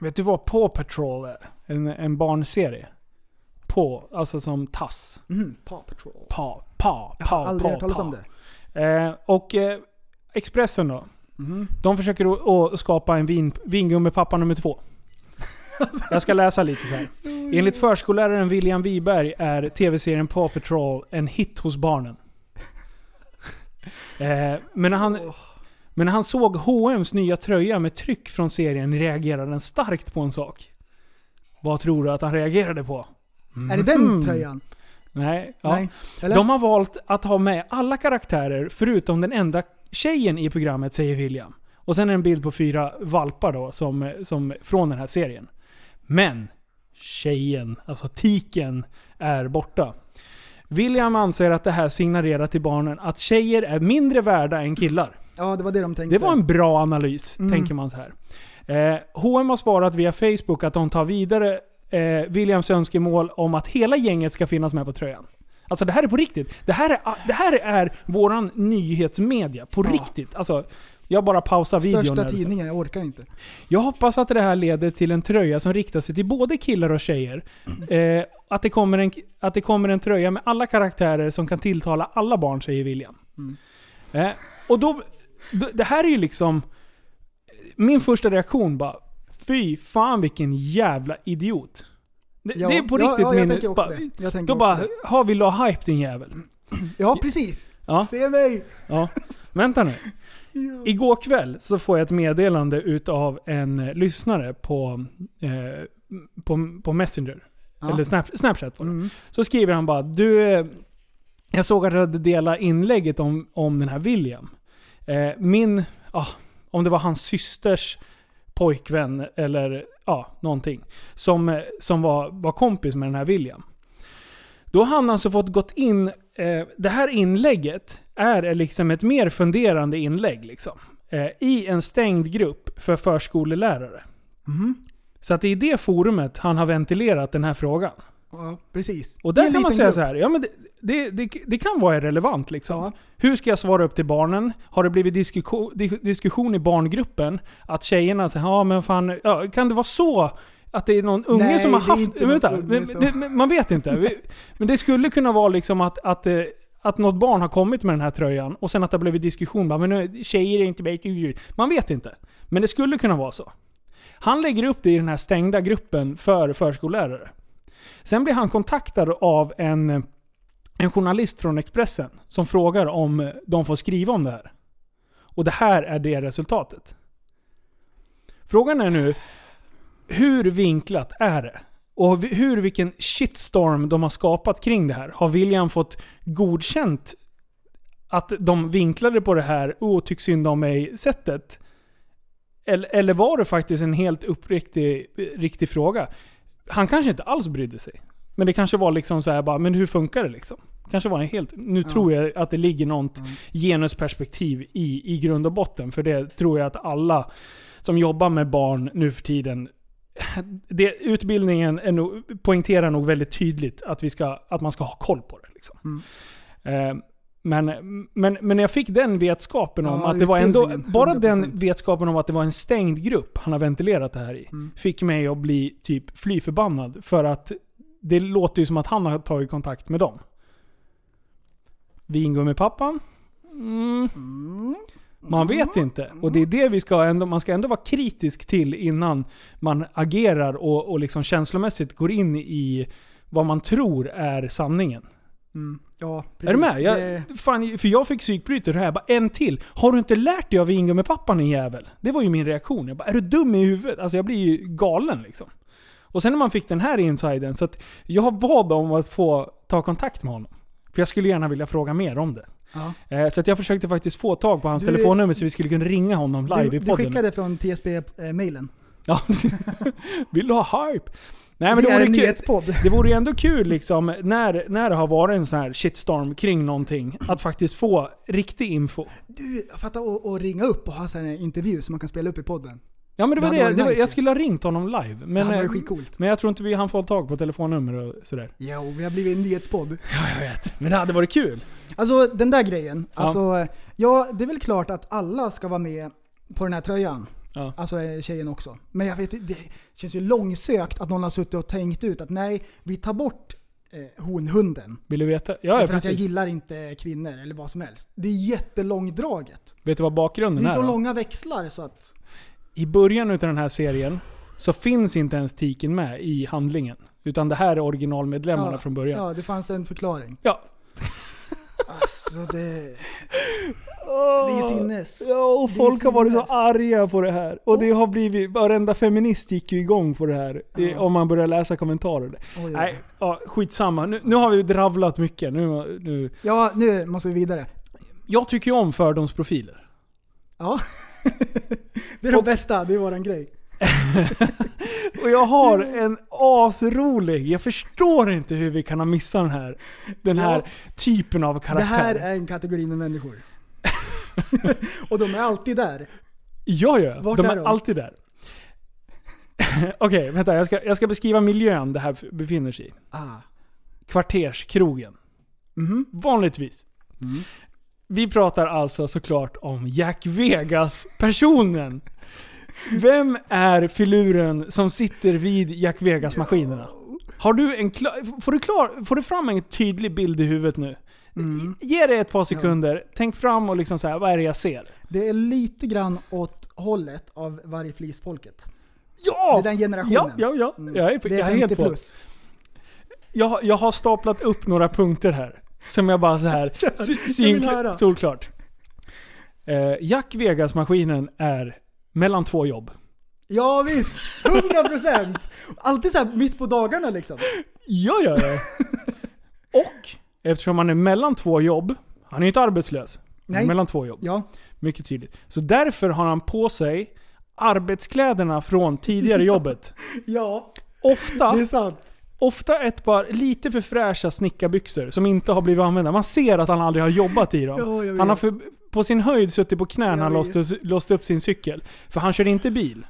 Vet du vad Paw Patrol är? En, en barnserie. På, alltså som tass. Mm, Paw Patrol. Pa, pa, Jag har aldrig hört talas om det. Eh, och eh, Expressen då. Mhm. De försöker att- att skapa en vin, vingummipappa nummer två. Jag ska läsa lite så här. Enligt förskolläraren William Wiberg är tv-serien Paw Patrol en hit hos barnen. Eh, men, när han, men när han såg H&M's nya tröja med tryck från serien reagerade han starkt på en sak. Vad tror du att han reagerade på? Är det den Mhm. tröjan? Nej. Ja. Nej. De har valt att ha med alla karaktärer förutom den enda tjejen i programmet, säger William. Och sen är det en bild på fyra valpar då, som, som, från den här serien. Men tjejen, alltså tiken, är borta. William anser att det här signalerar till barnen att tjejer är mindre värda än killar. Ja, det var det de tänkte. Det var en bra analys, Mm. tänker man så här. Eh, H&M har svarat via Facebook att de tar vidare eh, Williams önskemål om att hela gänget ska finnas med på tröjan. Alltså det här är på riktigt. Det här är, det här är våran nyhetsmedia. På Ja. riktigt. Alltså, jag bara pausar videon. Största tidningen, jag orkar inte. Jag hoppas att det här leder till en tröja som riktar sig till både killar och tjejer. Eh, att, det kommer en, att det kommer en tröja med alla karaktärer som kan tilltala alla barn, säger William. Mm. Eh, och då, det här är ju liksom... Min första reaktion bara, fy fan vilken jävla idiot. Det, Ja, det är på ja, riktigt ja, jag min... tänker. Jag tänker Då bara, det. har vi la hype din jävel. Ja, precis. Ja, Se mig! ja. Vänta nu. Ja. Igår kväll så får jag ett meddelande utav en eh, lyssnare på, eh, på, på Messenger. Ja. Eller Snap, Snapchat var det. Mm. Så skriver han bara du, eh, jag såg att du hade delat inlägget om, om den här William. Eh, min, ah, om det var hans systers pojkvän eller ja, någonting. Som, som var, var kompis med den här William. Då har han alltså fått gått in, eh, det här inlägget är liksom ett mer funderande inlägg liksom. Eh, I en stängd grupp för förskolelärare. Mhm. Så att det är i det forumet han har ventilerat den här frågan. Ja, precis. Och där kan man säga grupp. så här, ja men det, det, det, det kan vara relevant liksom. Ja. Hur ska jag svara upp till barnen? Har det blivit diskussion, di- diskussion i barngruppen? Att tjejerna säger ja men fan, ja, kan det vara så? Att det är någon unge Nej, som har haft... vänta, som- man vet inte. Men det skulle kunna vara liksom att, att, eh, att något barn har kommit med den här tröjan och sen att det har blivit diskussion. Bara, men nu, tjejer är inte bättre. Man vet inte. Men det skulle kunna vara så. Han lägger upp det i den här stängda gruppen för förskollärare. Sen blir han kontaktad av en, en journalist från Expressen som frågar om de får skriva om det här. Och det här är det resultatet. Frågan är nu, hur vinklat är det? Och hur, vilken shitstorm de har skapat kring det här. Har William fått godkänt att de vinklade på det här och tycks synd om mig sättet? Eller, eller var det faktiskt en helt uppriktig riktig fråga? Han kanske inte alls brydde sig. Men det kanske var liksom så här bara, men hur funkar det liksom? Kanske var det helt... Nu Ja. tror jag att det ligger något Mm. genusperspektiv i, i grund och botten. För det tror jag att alla som jobbar med barn nu för tiden det, utbildningen är nog, poängterar nog väldigt tydligt att, vi ska, att man ska ha koll på det. Liksom. Mm. Eh, men, men, men när jag fick den vetskapen om Ja, att det var ändå... Bara den 100%. vetskapen om att det var en stängd grupp han har ventilerat det här i. Mm. Fick mig att bli typ fly förbannad. För att det låter ju som att han har tagit kontakt med dem. Vingummipappan? Mm. Mm. Man vet inte. Och det är det vi ska ändå, man ska ändå vara kritisk till innan man agerar och, och liksom känslomässigt går in i vad man tror är sanningen. Mm. Ja, precis. Är du med? Jag, Det- fan, för jag fick psykbryter här. Bara en till. Har du inte lärt dig av Ingummi-pappan din jävel? Det var ju min reaktion. Jag bara, är du dum i huvudet? Alltså jag blir ju galen liksom. Och sen när man fick den här insiden, så att jag bad om att få ta kontakt med honom. För jag skulle gärna vilja fråga mer om det. Ja. Eh, Så att jag försökte faktiskt få tag på hans Du- telefonnummer så vi skulle kunna ringa honom live Du, i du podden. skickade från TSB-mailen. Ja, precis. Vill du ha hype? Nej men det det vore, en kul, nyhetspodd. det vore ju ändå kul liksom, när, när det har varit en sån här shitstorm kring någonting, att faktiskt få riktig info. Du, fatta att att ringa upp och ha en intervju som man kan spela upp i podden. Ja men det var Det det, hade det varit var, nice jag skulle ha ringt honom live. Men, det eh, skitcoolt. men jag tror inte vi hann få tag på telefonnummer och sådär. Jo, vi har blivit en nyhetspodd. Ja, jag vet. Men det hade varit kul. Alltså den där grejen. Ja. Alltså, ja, det är väl klart att alla ska vara med på den här tröjan. Ja. Alltså eh, tjejen också. Men jag vet det känns ju långsökt att någon har suttit och tänkt ut att nej, vi tar bort eh, honhunden. Vill du veta? Ja, för att jag precis. gillar inte kvinnor eller vad som helst. Det är jättelångdraget. Vet du vad Det bakgrunden är är? så då? långa växlar så att... I början av den här serien så finns inte ens tiken med i handlingen. Utan det här är originalmedlemmarna Ja, från början. Ja, det fanns en förklaring. Ja. Alltså det... Det är sinnes. Ja, och Det folk har varit så arga på det här. Och det har blivit, varenda feminist gick ju igång på det här. Ja. Om man börjar läsa kommentarer. Oj. Nej, ja, skitsamma. Nu, nu har vi dravlat mycket. Nu, nu. Ja, nu måste vi vidare. Jag tycker ju om fördomsprofiler. Ja. det är de Och- bästa, det är våran grej. Och jag har en asrolig, jag förstår inte hur vi kan ha missat den här, den här Ja. typen av Det karaktär. här är en kategori med människor. och de är alltid där. Ja, ja. Vart de är är de? alltid där. Okej, vänta. Jag ska, jag ska beskriva miljön det här befinner sig i. Ah. Kvarterskrogen. Mhm. Vanligtvis. Mm. Vi pratar alltså såklart om Jack Vegas-personen. Vem är filuren som sitter vid Jack Vegas-maskinerna? Har du en klar, får, du klar, får du fram en tydlig bild i huvudet nu? Mm. Ge det ett par sekunder, tänk fram och liksom så här, vad är det jag ser? Det är lite grann åt hållet av vargflisfolket. Ja! Det är den generationen. Ja, ja, ja. Mm. Jag är, Det är jag är 50 helt på. plus. Jag, jag har staplat upp några punkter här. Som jag bara så här sy- jag vill höra. syn, solklart. Eh, Jack Vegas-maskinen är mellan två jobb. Ja visst, 100%! Alltid så här mitt på dagarna liksom. Jag gör det. Och eftersom han är mellan två jobb, han är ju inte arbetslös. Han är Nej. Mellan två jobb. Ja, Mycket tydligt. Så därför har han på sig arbetskläderna från tidigare jobbet. ja, Ofta, det är sant. ofta ett par lite för fräscha snickarbyxor som inte har blivit använda. Man ser att han aldrig har jobbat i dem. Ja, jag vet. han har för, på sin höjd suttit på knä när han låste, låste upp sin cykel. För han kör inte bil.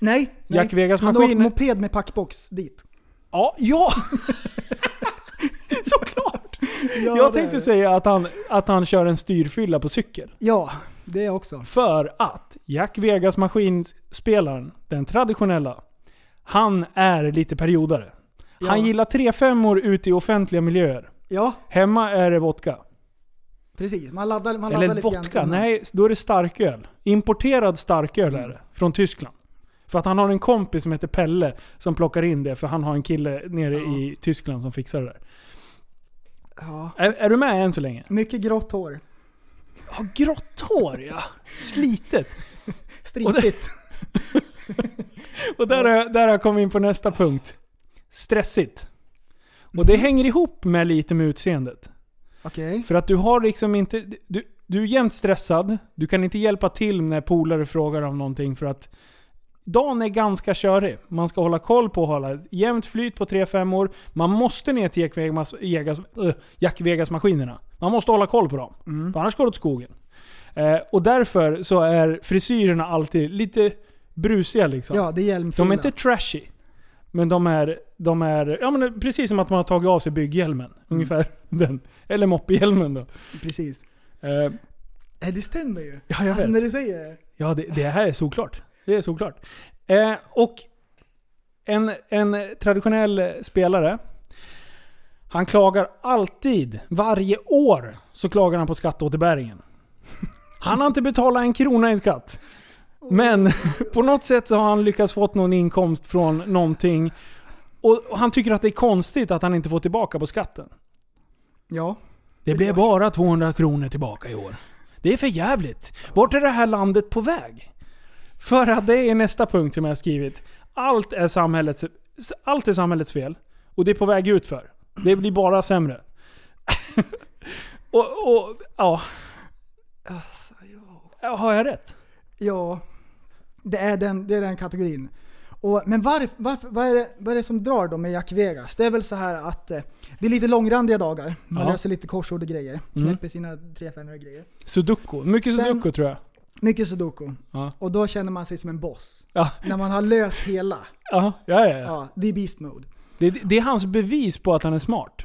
Nej, nej. Jack Vegas Han har åkt maskin- moped med packbox dit. Ja, ja! Såklart! Ja, jag tänkte säga att han, att han kör en styrfylla på cykel. Ja, det också. För att Jack Vegas maskinspelaren, den traditionella, han är lite periodare. Han Ja. gillar 3-5 ute i offentliga miljöer. Ja, Hemma är det vodka. precis. Man laddar, man laddar Eller lite vodka, nej då är det starköl. Importerad starköl Mm. är det. Från Tyskland. För att han har en kompis som heter Pelle som plockar in det för han har en kille nere Ja. i Tyskland som fixar det där. Ja. Är, är du med än så länge? Mycket grått hår. Ja, grått hår ja. Slitet. Stripigt. Och där, har jag- där har jag kommit in på nästa punkt. Stressigt. Och det hänger ihop med lite med utseendet. Okej. För att du har liksom inte... Du, du är jämt stressad. Du kan inte hjälpa till när polare frågar om någonting för att dagen är ganska körig. Man ska hålla koll på hålla jämnt flyt på 3-5 år. Man måste ner till Jack Vegas, Vegas, äh, Jack Vegas maskinerna. Man måste hålla koll på dem. För annars går det åt skogen. Eh, och därför så är frisyrerna alltid lite brusiga liksom. Ja, det är. De är inte trashy. Men de är, de är ja, men precis som att man har tagit av sig bygghjälmen. Mm. Ungefär den. Eller moppehjälmen då. Precis. Eh, det stämmer ju. ja, jag Alltså vet. när du säger det. Ja, det, det här är såklart. Det är såklart. Eh, och en, en traditionell spelare, han klagar alltid, varje år, så klagar han på skatteåterbäringen. Han har inte betalat en krona i skatt. Men på något sätt så har han lyckats fått någon inkomst från någonting. Och han tycker att det är konstigt att han inte får tillbaka på skatten. Ja. Det blev bara 200 kronor tillbaka i år. Det är för jävligt. Vart är det här landet på väg? För att det är nästa punkt som jag har skrivit. Allt är samhällets, allt är samhällets fel. Och det är på väg ut för. Det blir bara sämre. och, och, ja. Alltså, ja. Har jag rätt? Ja. Det är den, det är den kategorin. Och, men varf, varför, vad, är det, vad är det som drar då med Jack Vegas? Det är väl så här att eh, det är lite långrandiga dagar. Man Ja. löser lite korsord och grejer. Mm. Knäpper sina 300 grejer. Sudoku. Mycket Sen- sudoku tror jag. Mycket sudoku. Ja. Och då känner man sig som en boss. Ja, När man har löst hela. ja, ja. ja. Ja, det är beast mode. Det, det är hans bevis på att han är smart.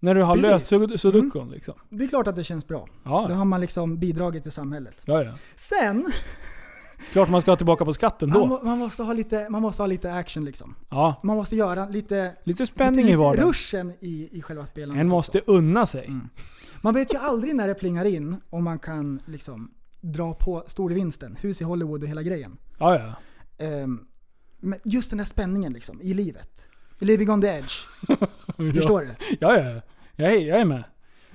När du har Precis. Mm. löst sud- sudokun liksom. Det är klart att det känns bra. Då Ja, har man liksom bidragit till samhället. ja, ja. Sen, Klart man ska ha tillbaka på skatten man, då. må- man, måste ha lite, man måste ha lite action liksom. Ja, Man måste göra lite, lite spänning lite, i vardagen. ruschen i, i själva spelandet. En måste unna sig. Mm. Man vet ju aldrig när det plingar in om man kan liksom dra på storvinsten. Hus i Hollywood och hela grejen. Ja, ja. Ehm, men just den här spänningen liksom, i livet. Living on the edge. Förstår du? Ja, ja. Jag är, jag är med.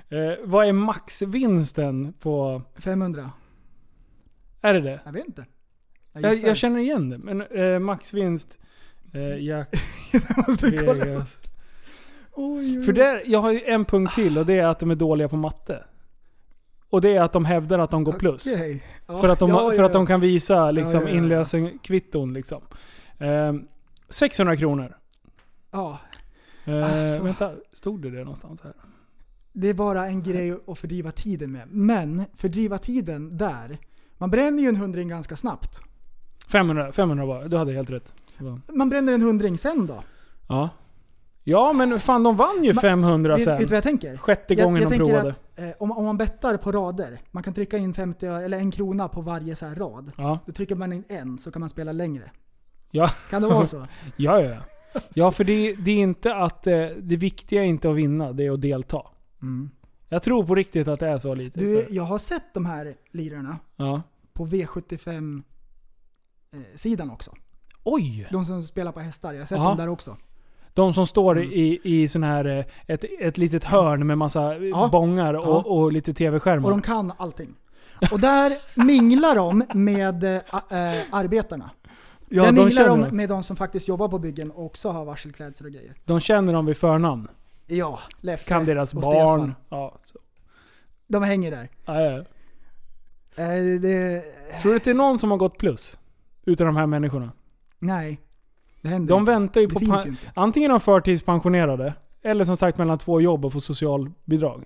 Eh, vad är maxvinsten på... 500? Är det det? Jag vet inte. Jag, Jag, jag känner igen det. Men eh, maxvinst... Eh, Jack. Vegas. Oj, oj, För oj. där, jag har ju en punkt till och det är att de är dåliga på matte. Och det är att de hävdar att de går plus. Okej. Ja, För, att de, ja, för att de kan visa liksom, Ja, inlösenkvitton. Liksom. Eh, 600 kronor. Ja, Eh, Alltså. Vänta, stod det det någonstans här? det är bara en grej att fördriva tiden med. Men fördriva tiden där. Man bränner ju en hundring ganska snabbt. 500, 500 var Du hade helt rätt. Man bränner en hundring sen då. Ja. Ja men fan de vann ju Ma- 500 Vet, sen. vet du vad jag tänker? Sjätte Jag- gången jag de provade. Att, eh, om, om man bettar på rader, man kan trycka in 50 eller en krona på varje så här rad. Ja. Då trycker man in en så kan man spela längre. Ja. Kan det vara så? Ja, ja, ja. Ja, för det, det är inte att... eh, Det viktiga är inte att vinna, det är att delta. Mm. Jag tror på riktigt att det är så lite. Du, jag har sett de här lirarna Ja. på V75 eh, också. Oj! De som spelar på hästar, jag har sett Ja. dem där också. De som står Mm. i, i sån här... eh, Ett, ett litet hörn med massa Ja. bångar och, Ja. och lite tv-skärmar. Och de kan allting. Och där minglar de med eh, eh, arbetarna. Ja, jag de minglar dem. med de som faktiskt jobbar på byggen och också har varselklädsel och grejer. De känner dem vid förnamn. Ja, Leffe Kan deras och barn. Stefan. Ja, så. De hänger där. Ja, ja. Eh, det, Tror du att det är någon som har gått plus? Utav de här människorna? nej, det händer De inte. väntar ju Det på... finns ju inte. Antingen de förtidspensionerade, eller som sagt mellan två jobb och få socialbidrag.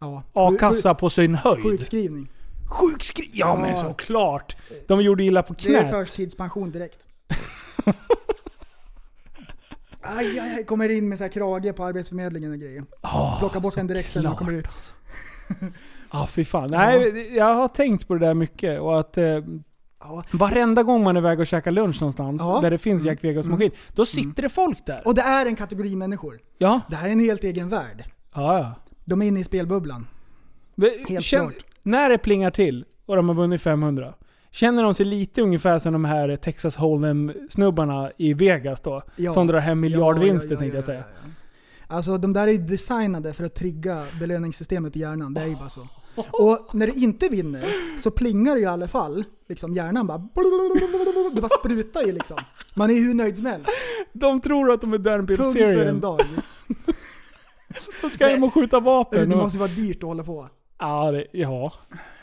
Ja. A-kassa på sin höjd. Sjukskrivning. Sjukskri... Ja, Ja. men såklart! De gjorde illa på Det är knät. förtidspension direkt. Aj, aj, aj, kommer in med så här krage på arbetsförmedlingen och grejer. Oh, Plocka bort den direkt sen när de kommer ut. Ja, fy fan. Nej, jag har tänkt på det där mycket och att eh, Ja. varenda gång man är iväg och käkar lunch någonstans Ja. där det finns Mm. Jack Vegas-maskin, då sitter det folk där. Och det är en kategori människor. Ja, Det här är en helt egen värld. ja, ja. De är inne i spelbubblan. Men Helt klart. När det plingar till och de har vunnit 500, känner de sig lite ungefär som de här Texas Hold'em-snubbarna i Vegas då? Ja. Som drar hem miljardvinster Ja, ja, tänkte jag ja, säga. Alltså de där är designade för att trigga belöningssystemet i hjärnan. Det är ju bara så. Och när du inte vinner så plingar det ju i alla fall. Liksom hjärnan bara... Det bara sprutar ju liksom. Man är ju hur nöjd som helst. De tror att de är Dan Pugg för en dag. De ska hem och skjuta vapen. Det måste ju vara dyrt att hålla på. ja, det, ja.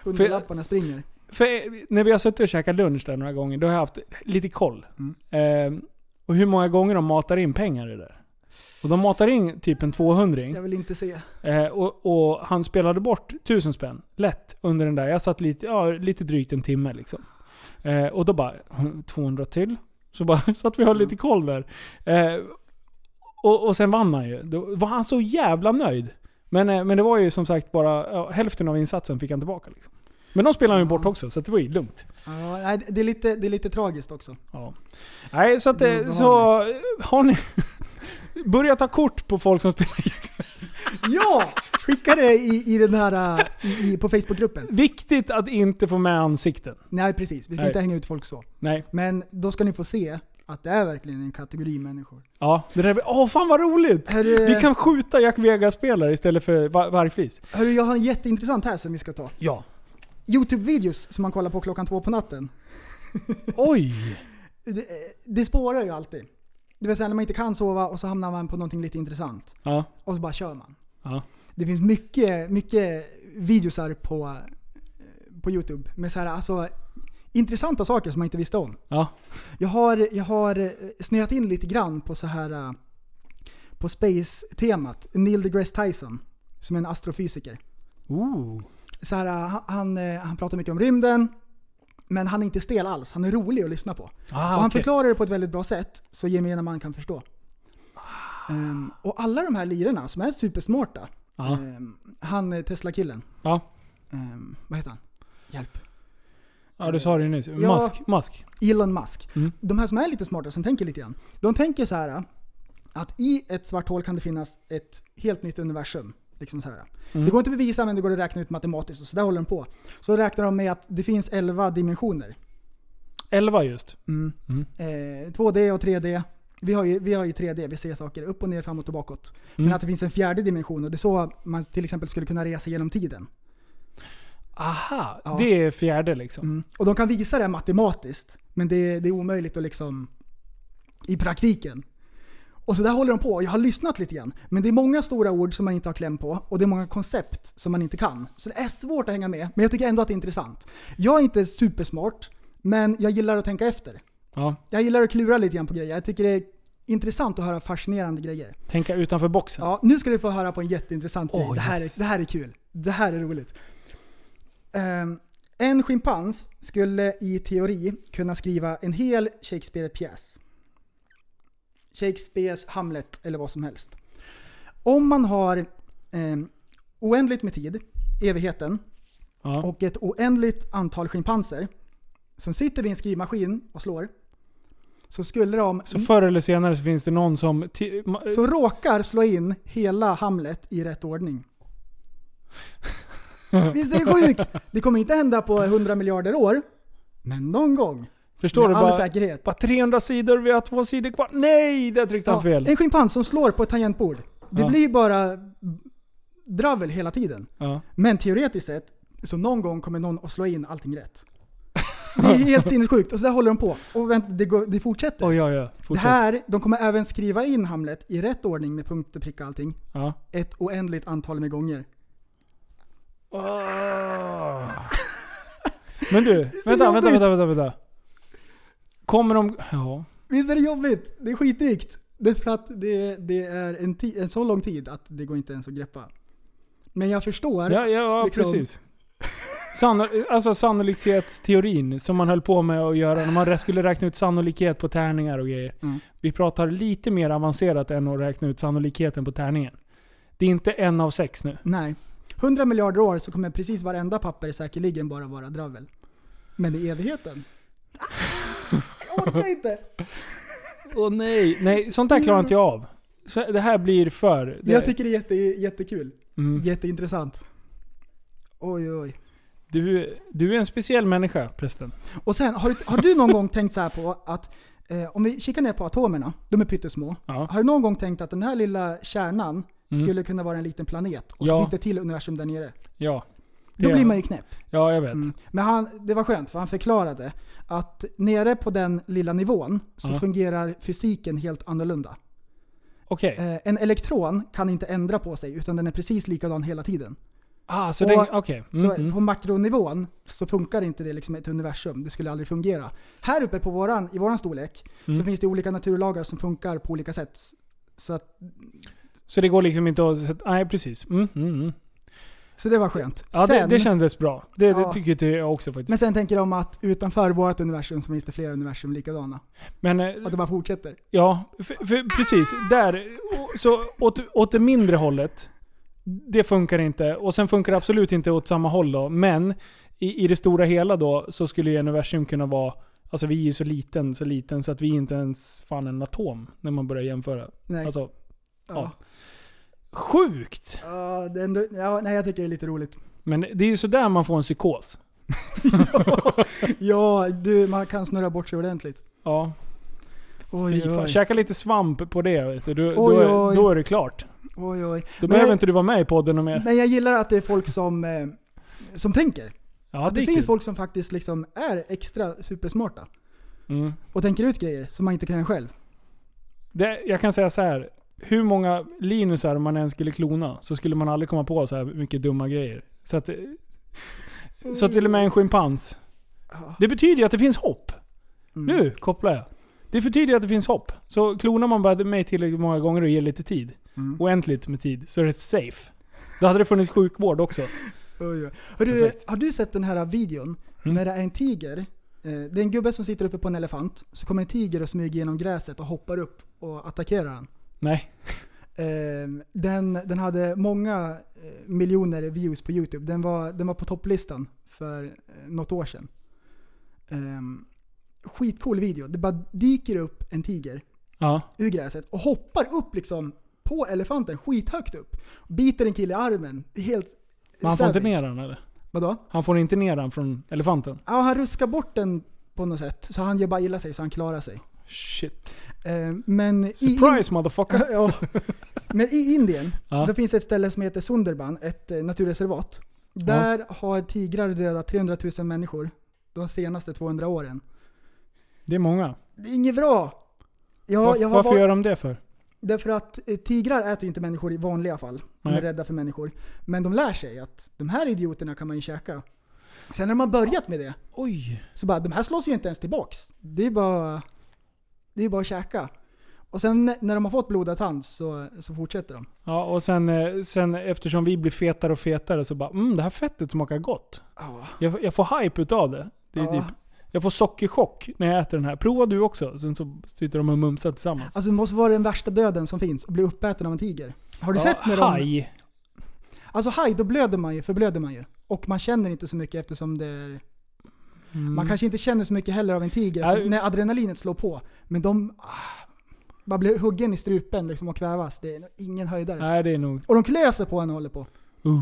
Hundralapparna springer. För när vi har suttit och käkat lunch där några gånger, då har jag haft lite koll. Mm. Eh, och hur många gånger de matar in pengar i det där. Och de matar in typ en 200 Jag vill inte se. eh, och, och han spelade bort 1000 spänn. Lätt under den där. Jag satt lite, ja, lite drygt en timme liksom. Eh, och då bara, 200 till. Så bara satt vi och höll lite koll där. Eh, och, och sen vann han ju. Då var han så jävla nöjd. Men, men det var ju som sagt bara ja, hälften av insatsen fick han tillbaka. Liksom. Men de spelade han ju bort också, så att det var ju lugnt. Ja, det, är lite, det är lite tragiskt också. Ja. Nej, så att så har ni... Börja ta kort på folk som spelar Ja! Skicka det i, i den här, äh, i, på Facebookgruppen. Viktigt att inte få med ansikten. Nej precis, vi ska Nej. inte hänga ut folk så. Nej. Men då ska ni få se att det är verkligen en kategori människor. Ja, det där... Åh fan vad roligt! Hörru, Vi kan skjuta Jack Vegas-spelare istället för var- vargflis. hörru, jag har en jätteintressant här som vi ska ta. Ja. Youtube-videos som man kollar på klockan två på natten. Oj! Det, det spårar ju alltid. Det vill säga när man inte kan sova och så hamnar man på någonting lite intressant. Ja. Och så bara kör man. Ja. Det finns mycket, mycket videosar på, på Youtube med så här, alltså, intressanta saker som man inte visste om. Ja. Jag har, jag har eh, snöat in lite grann på så här eh, på space-temat. Neil deGrasse Tyson, som är en astrofysiker. Ooh. Så här, eh, han, han pratar mycket om rymden, men han är inte stel alls. Han är rolig att lyssna på. Ah, och han förklarar det på ett väldigt bra sätt, så gemene man kan förstå. Ehm, och alla de här lirarna som är supersmarta, Ja. ehm, han Tesla-killen, Ja. ehm, vad heter han? Hjälp. ja, du sa det ju nyss. Ja. Musk. Musk. Elon Musk. Mm. De här som är lite smarta, som tänker lite grann. De tänker så här att i ett svart hål kan det finnas ett helt nytt universum. Liksom så här. Mm. Det går inte att bevisa men det går att räkna ut matematiskt och så där håller de på. Så räknar de med att det finns 11 dimensioner. 11 just. Mm. Mm. Eh, 2D och 3D. Vi har, ju, vi har ju 3D, vi ser saker upp och ner, framåt och bakåt. Mm. Men att det finns en fjärde dimension och det är så man till exempel skulle kunna resa genom tiden. Aha, Ja. det är fjärde liksom. Mm. Och de kan visa det matematiskt, men det, det är omöjligt att liksom i praktiken. Och så där håller de på. Jag har lyssnat lite grann. Men det är många stora ord som man inte har kläm på och det är många koncept som man inte kan. Så det är svårt att hänga med, men jag tycker ändå att det är intressant. Jag är inte supersmart, men jag gillar att tänka efter. Ja. Jag gillar att klura lite grann på grejer. Jag tycker det är intressant att höra fascinerande grejer. Tänka utanför boxen. Ja, nu ska du få höra på en jätteintressant grej. Åh, det, här yes. är, det här är kul. Det här är roligt. Ehm, en schimpans skulle i teori kunna skriva en hel Shakespeare-pjäs. Shakespeares Hamlet eller vad som helst. Om man har ehm, oändligt med tid, evigheten, Ja. och ett oändligt antal schimpanser som sitter vid en skrivmaskin och slår, så skulle de Så förr eller senare så finns det någon som... så råkar slå in hela Hamlet i rätt ordning. Visst är det sjukt? Det kommer inte hända på 100 miljarder år, men någon gång. Förstår med du? all Bara, säkerhet. bara 300 sidor, vi har två sidor kvar. Nej! Där tryckte han Ja, fel. en schimpans som slår på ett tangentbord. Det Ja. blir bara dravel hela tiden. Ja. Men teoretiskt sett, så någon gång kommer någon att slå in allting rätt. Det är helt sinnessjukt. Och så där håller de på. Och vänta, det, går, det fortsätter. Oj, oj. det Fortsätt. här, de kommer även skriva in Hamlet i rätt ordning med punkt och prick och allting. Ja. Ett oändligt antal med gånger. Men du, vänta, vänta, vänta, vänta, vänta. Kommer de... Ja. Visst är det jobbigt? Det är skitdrygt. Det är för att det, det är en, ti- en så lång tid att det går inte ens att greppa. Men jag förstår. Ja, ja liksom- precis. Sanno, alltså sannolikhetsteorin som man höll på med att göra när man skulle räkna ut sannolikhet på tärningar och grejer. Mm. Vi pratar lite mer avancerat än att räkna ut sannolikheten på tärningen. Det är inte en av sex nu. Nej. 100 miljarder år så kommer precis varenda papper säkerligen bara vara dravel. Men i evigheten? Orkar inte. Åh nej. Nej, sånt där klarar inte jag av. Så det här blir för... Det, Jag tycker det är jätte, jättekul. mm. Jätteintressant. Oj oj. du, du är en speciell människa prästen. Och sen, har du, har du någon gång tänkt så här på att eh, om vi kikar ner på atomerna, de är pyttesmå. Ja. Har du någon gång tänkt att den här lilla kärnan Mm. skulle kunna vara en liten planet och Ja. så finns det till universum där nere? Ja. Då blir man ju knäpp. Ja, jag vet. Mm. Men han, det var skönt för han förklarade att nere på den lilla nivån så Ja. fungerar fysiken helt annorlunda. Okej. Eh, en elektron kan inte ändra på sig utan den är precis likadan hela tiden. Ah, så den... Okej. Mm, Så mm. på makronivån så funkar inte det liksom ett universum. Det skulle aldrig fungera. Här uppe på våran, i våran storlek Mm. så finns det olika naturlagar som funkar på olika sätt. Så, att, Så det går liksom inte att... Nej, precis. Mm, mm, mm. Så det var skönt. Ja, sen, det, det kändes bra. Det, det Ja. tycker jag också faktiskt. men sen tänker de att utanför vårt universum så finns det flera universum likadana. Men, eh, Att det bara fortsätter. ja, för, för, precis. Där, så åt, åt det mindre hållet, det funkar inte. Och sen funkar det absolut inte åt samma håll då. Men i, i det stora hela då så skulle ju universum kunna vara Alltså vi är ju så liten, så liten så att vi inte ens fan en atom när man börjar jämföra. Nej. Alltså, ja. Sjukt! Ja, det är ändå, ja, nej, jag tycker det är lite roligt. Men det är ju sådär man får en psykos. Ja, du, man kan snurra bort sig ordentligt. Ja, Oj, fy fan. oj, Käka lite svamp på det vet du. Då, Oj, då, är, oj. då är det klart. oj, oj. Då Men- behöver inte du vara med i podden och mer. Men jag gillar att det är folk som, eh, som tänker. Ja, att det, är finns kul. folk som faktiskt liksom är extra supersmarta. Mm. Och tänker ut grejer som man inte kan själv. Det, jag kan säga så här. Hur många Linusar man än skulle klona så skulle man aldrig komma på så här mycket dumma grejer. Så att, så till och med en schimpans. Ja. Det betyder ju att det finns hopp. Mm. Nu kopplar jag. Det betyder ju att det finns hopp. Så klonar man bara mig tillräckligt många gånger och ger lite tid. Mm. Oändligt med tid. Så är det safe. Då hade det funnits sjukvård också. Oj, oj. Hörru, Perfekt. har du sett den här videon Mm. när det är en tiger? Eh, det är en gubbe som sitter uppe på en elefant. Så kommer en tiger och smyger genom gräset och hoppar upp och attackerar han. Nej. Eh, den, den hade många eh, miljoner views på YouTube. Den var, den var på topplistan för eh, något år sedan. Eh, skitcool video. Det bara dyker upp en tiger Ja. ur gräset och hoppar upp liksom på elefanten skithögt upp. Biter en kille i armen. Helt Men han får inte ner den eller? Vadå? Han får inte ner den från elefanten? Ja, han ruskar bort den på något sätt. Så han gör bara illa sig så han klarar sig. Shit. Eh, men, i, Surprise motherfucker! ja, men i Indien, Ja. då finns ett ställe som heter Sunderban, ett eh, naturreservat. Där har tigrar dödat 300 000 människor de senaste 200 åren. Det är många. Det är inget bra! Ja, Varför, jag varför varit- gör de det för? Därför att eh, tigrar äter inte människor i vanliga fall. De är Nej. rädda för människor. Men de lär sig att de här idioterna kan man ju käka. Sen när har börjat med det, Oj. så bara, de här slås ju inte ens tillbaks. Det är bara, det är bara att käka. Och sen när- de har fått blodad tand så, så fortsätter de. Ja, och sen, eh, sen eftersom vi blir fetare och fetare så bara mm, det här fettet smakar gott. Ja. Jag, jag får hype utav det. det är Ja. typ, jag får sockerchock när jag äter den här. Prova du också. Sen så sitter de och mumsar tillsammans. Alltså det måste vara den värsta döden som finns, att bli uppäten av en tiger. Har du Ja, sett när de... haj. Alltså haj, då blöder man ju, förblöder man ju. Och man känner inte så mycket eftersom det är... Mm. Man kanske inte känner så mycket heller av en tiger eftersom, när adrenalinet slår på. Men de... Ah, bara blir huggen i strupen liksom och kvävas. Det är ingen höjdare. Nej, det är nog... Och de klöser på en och håller på. Uh.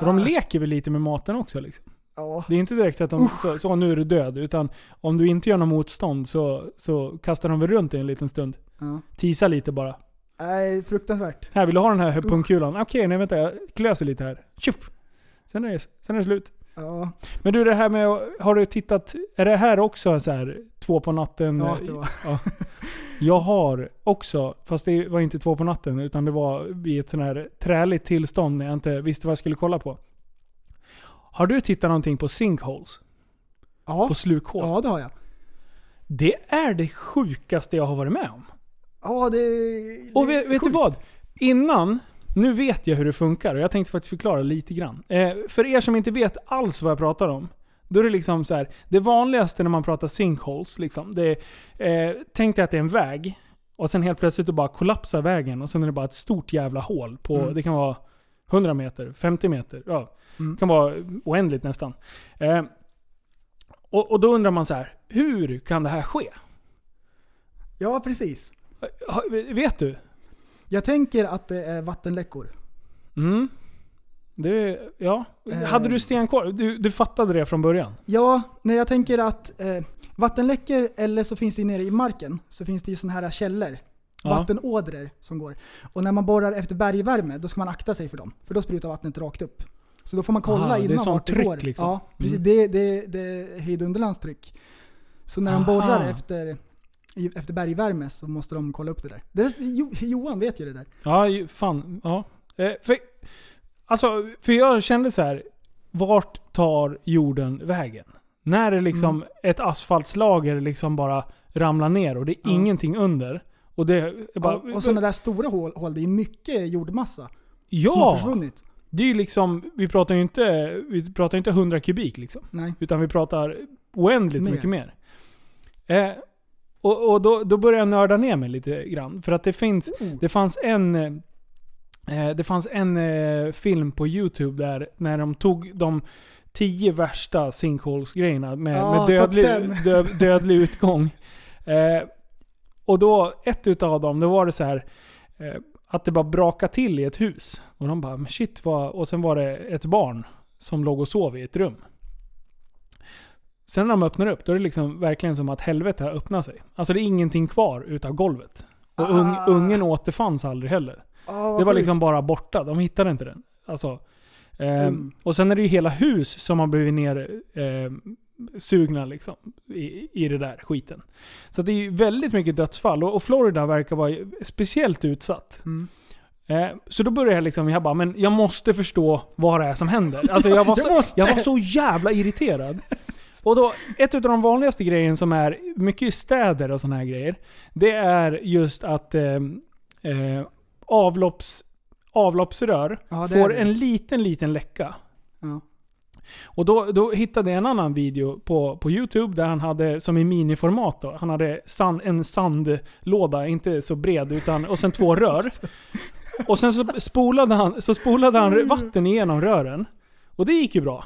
Och de leker väl lite med maten också liksom. Ja. Det är inte direkt att de så, så nu är du död. Utan om du inte gör något motstånd så, så kastar de väl runt dig en liten stund. ja. Tisa lite bara. Nej, fruktansvärt. Här, vill du ha den här pungkulan? Okej, nej vänta. Jag klöser lite här. Tjup! Sen är det, sen är det slut. Ja, Men du det här med, har du tittat, är det här också så här två på natten? ja det var. Ja. Jag har också, fast det var inte två på natten, utan det var vid ett sån här träligt tillstånd när jag inte visste vad jag skulle kolla på. Har du tittat någonting på sinkholes? Ja, På slukhål? ja det har jag. Det är det sjukaste jag har varit med om. Ja, det, Och det är vet, vet du vad? Innan, nu vet jag hur det funkar och jag tänkte faktiskt förklara lite grann. Eh, för er som inte vet alls vad jag pratar om. Då är det liksom så här, det vanligaste när man pratar sinkholes, liksom, det är, eh, tänk dig att det är en väg. Och sen helt plötsligt då bara kollapsar vägen och sen är det bara ett stort jävla hål på, Mm. det kan vara 100 meter, 50 meter, ja. Mm. Det kan vara oändligt nästan. Eh, och, och då undrar man så här, hur kan det här ske? Ja, precis. Vet du? Jag tänker att det är vattenläckor. Mm. Det, ja. Eh. Hade du stenkoll? Du, du fattade det från början? Ja, när jag tänker att eh, vattenläckor, eller så finns det nere i marken, så finns det ju sådana här källor. Ja. Vattenådror som går. Och när man borrar efter bergvärme, då ska man akta sig för dem. För då sprutar vattnet rakt upp. Så då får man kolla Aha, det är innan sånt tryck går. liksom. Ja, precis. Mm. Det, det, det är hejdunderlandstryck. Så när de borrar efter, efter bergvärme så måste de kolla upp det där. Det jo, Johan vet ju det där. Ja, fan. Ja. Eh, för, alltså, för jag kände så här. Vart tar jorden vägen? När det liksom Mm. ett asfaltslager liksom bara ramlar ner och det är Ja. ingenting under. Och det är bara... och och sådana där stora hål, hål, det är mycket jordmassa som har ja! försvunnit. Det är ju liksom, vi pratar ju inte, vi pratar inte 100 kubik liksom. Nej. Utan vi pratar oändligt Mer. mycket mer. Eh, och och då, då börjar jag nörda ner mig lite grann. För att det finns, Oh. det fanns en, eh, det fanns en eh, film på YouTube där när de tog de tio värsta sinkholes-grejerna med, Ja, med dödlig, top 10. dö, dödlig utgång. Eh, och då, ett utav dem, då var det så här eh, att det bara brakade till i ett hus. Och de bara, shit vad... Och sen var det ett barn som låg och sov i ett rum. Sen när de öppnar upp, då är det liksom verkligen som att helvetet har öppnat sig. Alltså det är ingenting kvar utav golvet. Och ung, Ah. ungen återfanns aldrig heller. Ah, Det var sjukt. liksom bara borta. De hittade inte den. Alltså, eh, Mm. Och sen är det ju hela hus som har blivit ner eh, sugna liksom, i, i det där skiten. Så det är ju väldigt mycket dödsfall. Och, och Florida verkar vara speciellt utsatt. Mm. Eh, så då började jag liksom, jag bara, men jag måste förstå vad det är som händer. Alltså jag var så, jag var så jävla irriterad. Och då, ett av de vanligaste grejerna som är mycket i städer och sådana här grejer, det är just att eh, eh, avlopps, avloppsrör Ja, får en liten, liten läcka. Ja. Och då, då hittade jag en annan video på, på YouTube där han hade, som i miniformat då, han hade sand, en sandlåda, inte så bred, utan, och sen två rör. Och sen så spolade han, så spolade han vatten igenom rören. Och det gick ju bra.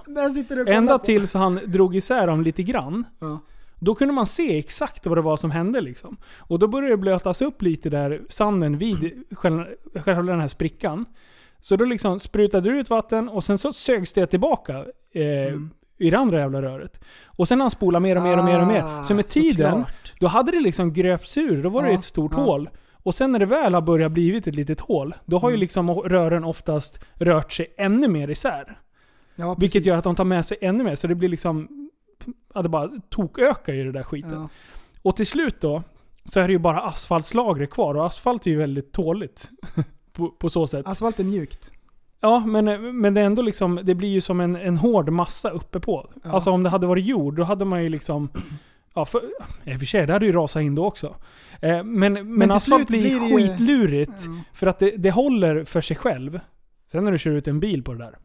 Du Ända på. tills han drog isär dem lite grann. Ja. Då kunde man se exakt vad det var som hände liksom. Och då började det blötas upp lite där, sanden vid själva, själva den här sprickan. Så då liksom sprutade det ut vatten och sen så sögs det tillbaka eh, Mm. i det andra jävla röret. Och sen han spolade mer och mer och mer och mer. Ah, Så med tiden, såklart. då hade det liksom gröpts ur. Då var det Ja, ett stort ja. hål. Och sen när det väl har börjat blivit ett litet hål, då har ju Mm. liksom rören oftast rört sig ännu mer isär. Ja, Vilket gör att de tar med sig ännu mer, så det blir liksom... Ja, det bara tokökar ju det där skiten. Ja. Och till slut då, så är det ju bara asfaltslagret kvar. Och asfalt är ju väldigt tåligt. på, på så sätt. Asfalt är mjukt. Ja, men, men det är ändå liksom, det blir ju som en, en hård massa uppe på. Ja. Alltså om det hade varit jord, då hade man ju liksom... Ja, för, i och för sig, det hade ju rasat in då också. Eh, men men, till asfalt blir, blir det ju- skitlurigt. Ja. För att det, det håller för sig själv. Sen när du kör ut en bil på det där.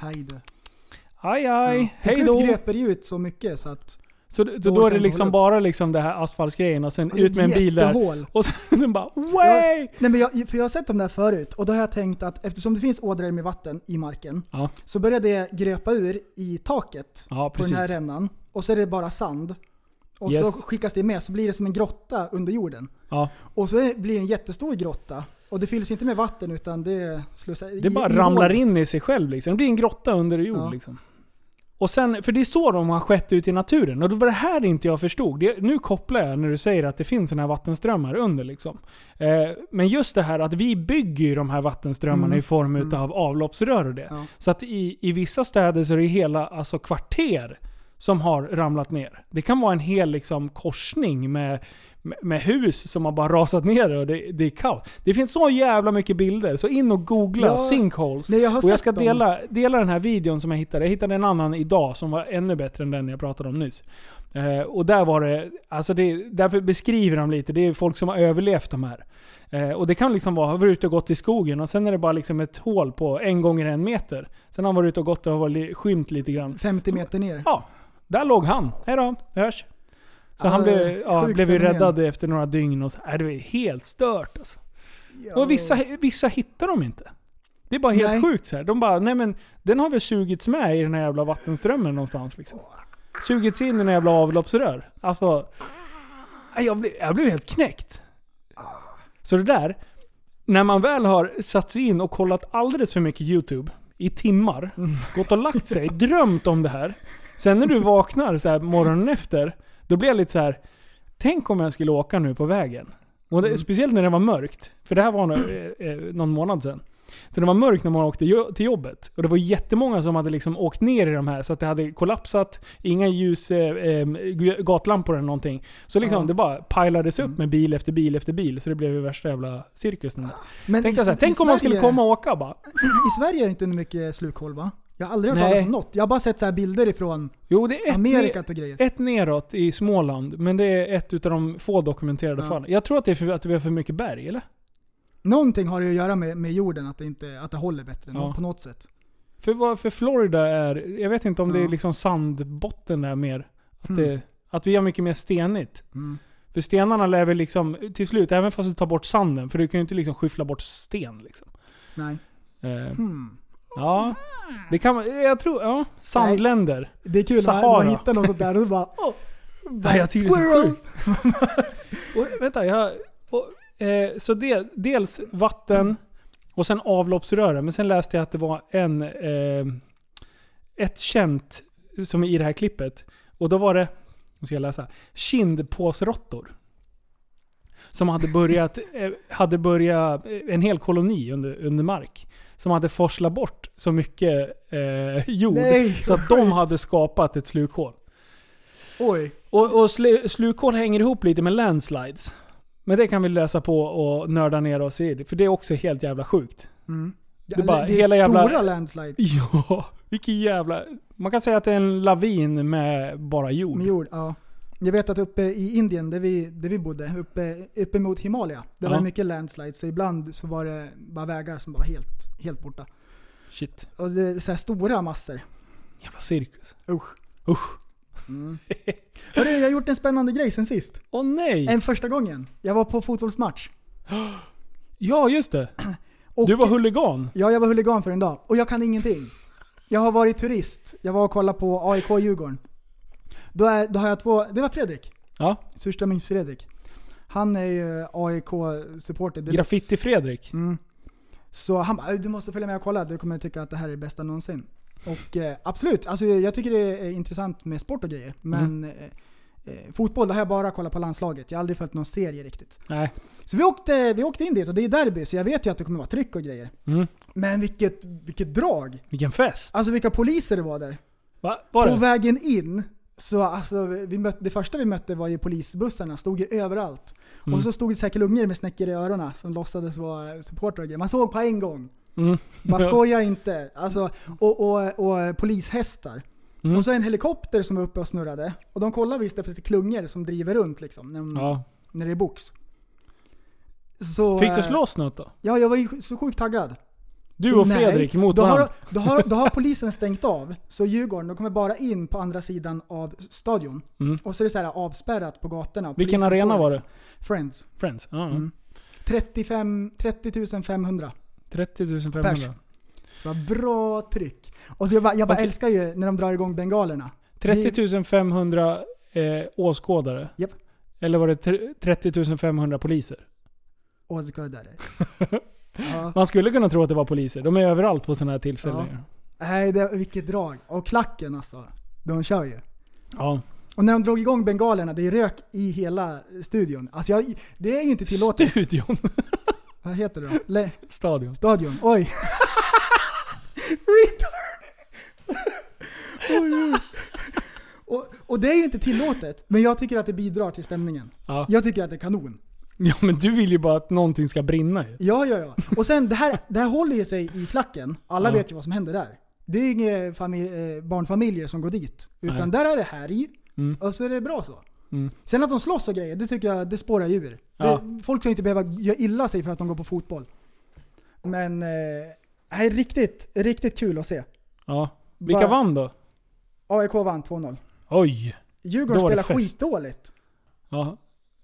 Hej då. Aj aj, Till hej då. gröper det ju ut så mycket så att... Så, så Då då är det liksom bara liksom det här asfaltsgrejen och sen Alltså, ut med en bil där. Och sen bara way! Nej men jag, för jag har sett dem där förut och då har jag tänkt att eftersom det finns ådror med vatten i marken Ja. så börjar det gröpa ur i taket Ja, på den här rännan och så är det bara sand. Och Yes. så skickas det med så blir det som en grotta under jorden. Ja. Och så blir det en jättestor grotta och det fylls inte med vatten utan det slussar Det bara ramlar in i sig själv liksom. Det blir en grotta under jord Ja. liksom. och sen, för det är så de har skett ut i naturen. Och det var det här inte jag förstod. Det, nu kopplar jag när du säger att det finns såna här vattenströmmar under. Liksom. Eh, men just det här att vi bygger ju de här vattenströmmarna Mm. i form utav avloppsrör och det. Ja. Så att i, i vissa städer så är det hela alltså, kvarter som har ramlat ner. Det kan vara en hel liksom, korsning med, med, hus som har bara rasat ner och det, det är kaos. Det finns så jävla mycket bilder, så in och googla Ja. sinkholes. Nej, jag har och jag ska dem. dela, dela den här videon som jag hittade. Jag hittade en annan idag som var ännu bättre än den jag pratade om nyss. Eh, och där var det, alltså det, därför beskriver de lite, det är folk som har överlevt de här. Eh, och det kan liksom vara, har varit ute och gått i skogen och sen är det bara liksom ett hål på en gånger en meter. Sen har han varit ute och gått och har li- skymt lite grann. 50 meter ner. Ja, där låg han. Hejdå, vi hörs. Så han blev, ja, blev ju räddad efter några dygn och så. Äh, det var helt stört alltså. Ja. Och vissa, vissa hittar de inte. Det är bara helt Nej. sjukt så här. De bara, nej men den har väl sugits med i den här jävla vattenströmmen någonstans liksom. Sugits in i den jävla avloppsrör. Alltså, nej, jag blev, jag blev helt knäckt. Så det där, när man väl har satt sig in och kollat alldeles för mycket YouTube i timmar, gått och lagt sig, drömt om det här. Sen när du vaknar så här morgonen efter, då blir jag lite så här. Tänk om jag skulle åka nu på vägen. Och det, Speciellt när det var mörkt. För det här var nog, eh, eh, någon månad sedan. Så det var mörkt när man åkte till jobbet. Och det var jättemånga som hade liksom åkt ner i de här så att det hade kollapsat. Inga ljus, eh, eh, gatlampor eller någonting. Så liksom Ja. det bara pilades upp med bil efter bil efter bil. Så det blev ju värsta jävla cirkusen. Men Tänk, i- jag så här, tänk om man skulle Sverige- komma och åka bara. I Sverige är det inte mycket slukhål va? Jag har aldrig hört Nej. talas om något. Jag har bara sett så här bilder ifrån Jo, det är ett, Amerikat och grejer. ett neråt i Småland. Men det är ett utav de få dokumenterade Ja. fallen. Jag tror att det är för att vi har för mycket berg, eller? Någonting har det att göra med, med jorden, att det, inte, att det håller bättre Ja. på något sätt. För, för Florida är, jag vet inte om det Ja. är liksom sandbotten där mer. Att, Mm. det, att vi har mycket mer stenigt. Mm. För stenarna lär väl liksom, till slut, även fast du tar bort sanden, för du kan ju inte liksom skyffla bort sten liksom. Nej. Eh, Hmm. Ja, det kan man, jag tror, ja, sandländer. Det är kul när man hittar något sånt där och så bara åh! Ja, jag tycker det Squirrel! sjukt. Och, vänta, jag, och, eh, så del, dels vatten och sen avloppsrören. Men sen läste jag att det var en, eh, ett känt, som i det här klippet. Och då var det, nu ska jag läsa, kindpåsråttor. Som hade börjat, eh, hade börjat, eh, en hel koloni under, under mark. Som hade forslat bort så mycket eh, jord. Nej, så att de hade skapat ett slukhål. Oj. Och, och slu, slukhål hänger ihop lite med landslides. Men det kan vi läsa på och nörda ner oss i. För det är också helt jävla sjukt. Mm. Det är bara det är hela jävla- stora landslides Ja, vilken jävla... Man kan säga att det är en lavin med bara jord. med jord. Ja. Jag vet att uppe i Indien, där vi, där vi bodde, uppe, uppe mot Himalaya, där Ja. var det mycket landslides. Så ibland så var det bara vägar som var helt, helt borta. Shit. Och det är så här stora massor. Jävla cirkus. Usch. Usch. Hörru, jag har gjort en spännande grej sen sist. Åh nej! En första gången. Jag var på fotbollsmatch. Ja, just det. Och, Du var huligan. Ja, jag var huligan för en dag. Och jag kan ingenting. Jag har varit turist. Jag var och kollade på AIK Djurgården. Då, är, då har jag två, det var Fredrik. Ja. Surströmmings Fredrik. Han är ju AIK-supporter. Graffiti-Fredrik. Mm. Så han bara, du måste följa med och kolla, du kommer tycka att det här är det bästa någonsin. Och eh, absolut, alltså, jag tycker det är intressant med sport och grejer. Men eh, eh, fotboll, det har jag bara kollat på landslaget. Jag har aldrig följt någon serie riktigt. Nej. Så vi åkte, vi åkte in dit och det är derby, så jag vet ju att det kommer vara tryck och grejer. Mm. Men vilket, vilket drag! Vilken fest. Alltså vilka poliser det var där. Va? Var På det? vägen in, så alltså, vi mötte, det första vi mötte var ju polisbussarna, stod ju överallt. Mm. Och så stod det säkert ungar med snäckor i öronen som låtsades vara supportrar. Man såg på en gång. Mm. Bara skoja inte. Alltså, och, och, och polishästar. Mm. Och så en helikopter som var uppe och snurrade. Och de kollar visst efter klungor som driver runt liksom, när, de, Ja. när det är box. Så, Fick du eh, slåss något då? Ja, jag var ju så sjukt taggad. Du och nej, Fredrik mot då varandra? har, då, har, då har polisen stängt av, så Djurgården de kommer bara in på andra sidan av stadion. Mm. Och så är det så här avspärrat på gatorna. Vilken arena står var liksom. det? Friends. Friends? Ja. Mm. 35, 30 500. 30 500. Pers. Så det var bra tryck. Och så jag bara, jag bara Okej. älskar ju när de drar igång bengalerna. 30 500 eh, åskådare? Japp. Eller var det tre- 30 500 poliser? Åskådare. ja. Man skulle kunna tro att det var poliser. De är överallt på sådana här tillställningar. Nej, det, vilket drag. Och klacken alltså. De kör ju. Ja. Och när de drog igång bengalerna, det är rök i hela studion. Alltså jag, det är ju inte tillåtet. Studion. Vad heter det då? Le, Stadion. stadion. Oj. Retard. oj, oj. Och, och det är ju inte tillåtet, men jag tycker att det bidrar till stämningen. Ja. Jag tycker att det är kanon. Ja men du vill ju bara att någonting ska brinna ju. Ja, ja, ja. Och sen det här, det här håller ju sig i klacken. Alla vet ju vad som händer där. Det är inga familj, eh, barnfamiljer som går dit. Utan Nej. där är det härj. Mm. Och så är det bra så. Mm. Sen att de slåss och grejer, det tycker jag det spårar ju ur. Ja. Folk ska inte behöva göra illa sig för att de går på fotboll. Men, eh, nej, riktigt, riktigt kul att se. Ja. Vilka Bara- vann då? AIK vann 2-0. Oj. Djurgården spelar fest. skitdåligt. Ja.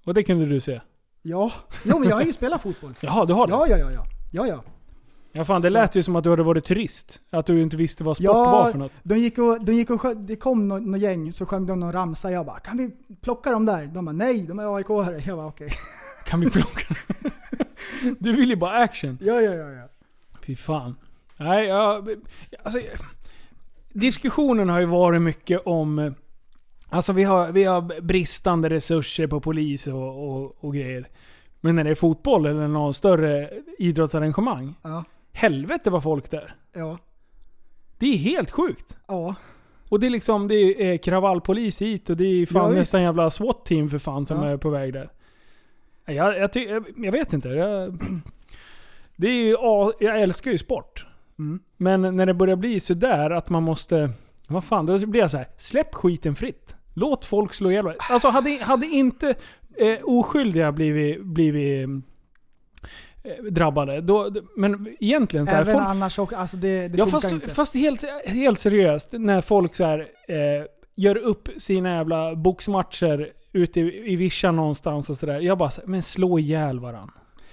Och det kunde du se? Ja. Jo men jag har ju spelat fotboll. Jaha, du har det? Ja, ja, ja, ja. Ja, ja. Ja fan, det Så- lät ju som att du hade varit turist. Att du inte visste vad sport Ja, var för något. De gick och, de gick och sjö, det kom något nå gäng, så sjöng de någon ramsa. Jag bara, kan vi plocka dem där? De bara, nej, de är AIK-are. Jag bara, okej. Kan vi plocka Du vill ju bara action. Ja, ja, ja, ja. Fy fan. Nej, jag, alltså, diskussionen har ju varit mycket om... Alltså vi har, vi har bristande resurser på polis och, och, och grejer. Men när det är fotboll eller någon större idrottsarrangemang. Ja, Helvete vad folk där. ja, Det är helt sjukt. ja. Och det är liksom, det är kravallpolis hit och det är fan Ja, nästan jävla SWAT-team för fan som Ja. är på väg där. Jag, jag, ty, jag, jag vet inte. Jag, det är ju, ja, jag älskar ju sport. Mm. Men när det börjar bli sådär att man måste... Vad fan, då blir jag så här. Släpp skiten fritt. Låt folk slå ihjäl varandra. Alltså hade, hade inte eh, oskyldiga blivit, blivit eh, drabbade, då, men egentligen så här, Även folk, annars också, alltså det, det Ja fast, inte. fast helt, helt seriöst, när folk så här, eh, gör upp sina jävla boxmatcher ute i, i vischan någonstans och sådär. Jag bara så här, men slå ihjäl varann.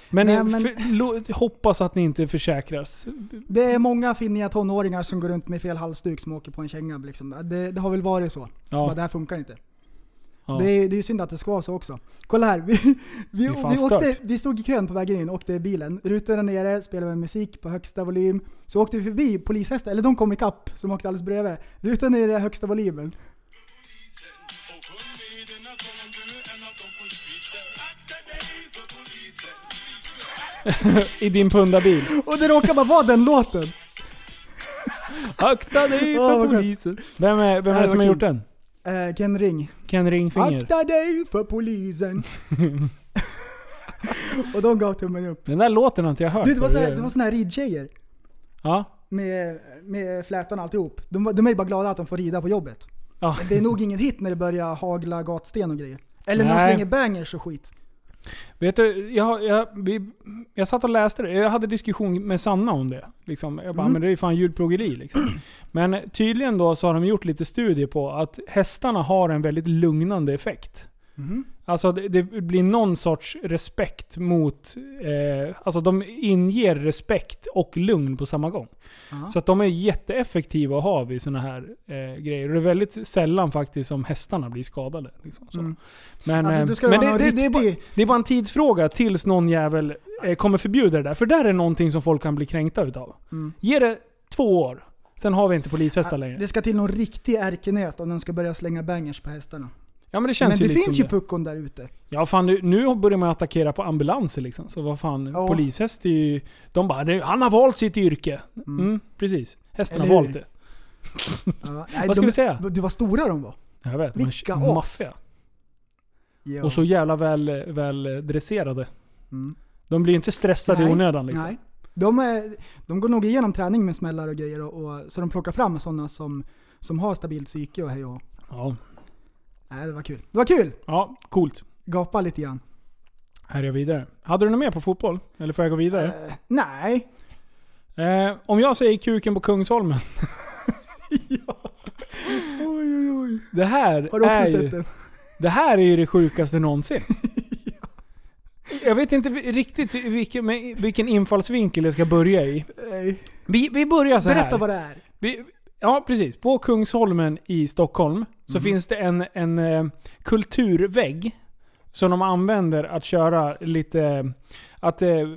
Men, Nej, men- För, hoppas att ni inte försäkras. Det är många finniga tonåringar som går runt med fel halsduk som åker på en känga. Liksom. Det, det har väl varit så. Så Ja. bara, det här funkar inte. Ja. Det, är, det är ju synd att det ska vara så också. Kolla här, vi, vi, vi, åkte, vi stod i kön på vägen in, åkte i bilen. Rutorna nere, spelade med musik på högsta volym. Så åkte vi förbi polishästar, eller de kom ikapp, som åkte alldeles bredvid. Rutorna nere, högsta volymen. I din pundabil. Och det råkar bara vara den låten. Akta dig Åh, för vad skönt. polisen. Vem är, vem är det som har gjort den? Eh, Ken Ring. Ken Ringfinger. Akta dig för polisen. och de gav tummen upp. Den där låten har inte jag hört. Du, det var, för så här, det var såna här ridtjejer. Ja. Med, med flätan och alltihop. De, var- de är ju bara glada att de får rida på jobbet. ja. Det är nog ingen hit när det börjar hagla gatsten och grejer. Eller när de Nej. slänger bangers och skit. Vet du, jag, jag, vi, jag satt och läste det. Jag hade diskussion med Sanna om det. Liksom. Jag bara, Mm. men det är ju fan djurplågeri liksom. Men tydligen då så har de gjort lite studier på att hästarna har en väldigt lugnande effekt. Mhm. Alltså det, det blir någon sorts respekt mot... Eh, alltså de inger respekt och lugn på samma gång. Ja. Så att de är jätteeffektiva att ha vid sådana här eh, grejer. Och det är väldigt sällan faktiskt som hästarna blir skadade. Liksom. Mm. Men, Alltså, eh, men det, någon det, är bara, riktig- det är bara en tidsfråga tills någon jävel eh, kommer förbjuda det där. För där är någonting som folk kan bli kränkta utav. Mm. Ge det två år. Sen har vi inte polishästar längre. Det ska till någon riktig ärkenöt om de ska börja slänga bangers på hästarna. Ja men det känns Men ju det lite finns som ju det. puckon där ute. Ja fan nu, nu börjar man attackera på ambulanser liksom. Så vad fan, Ja. polishäst är ju... De bara "Det- han har valt sitt yrke. Mm, Mm. precis. Hästen Eller har hur? valt det. Ja, nej, Vad ska de, du säga? Du vad stora de var. Jag vet, Vilka är as. maffiga. Ja. Och så jävla väl, väl dresserade. Mm. De blir ju inte stressade i Nej, onödan liksom. Nej. De, är, de går nog igenom träning med smällar och grejer och, och, så de plockar fram sådana som, som har stabilt psyke och hej och Ja. Nej, det var kul. Det var kul! ja, coolt. Gapa lite grann. Här är jag vidare. Hade du något mer på fotboll? Eller får jag gå vidare? Eh, nej. Eh, om jag säger kuken på Kungsholmen. Oj, oj, oj. Det här, Har du också är sett ju, den? det här är ju det sjukaste någonsin. Jag vet inte riktigt vilken, vilken infallsvinkel jag ska börja i. Nej. Vi, vi börjar så här. Berätta vad det är. Vi, ja, precis. På Kungsholmen i Stockholm så Mhm. finns det en, en eh, kulturvägg som de använder att köra lite... Att eh,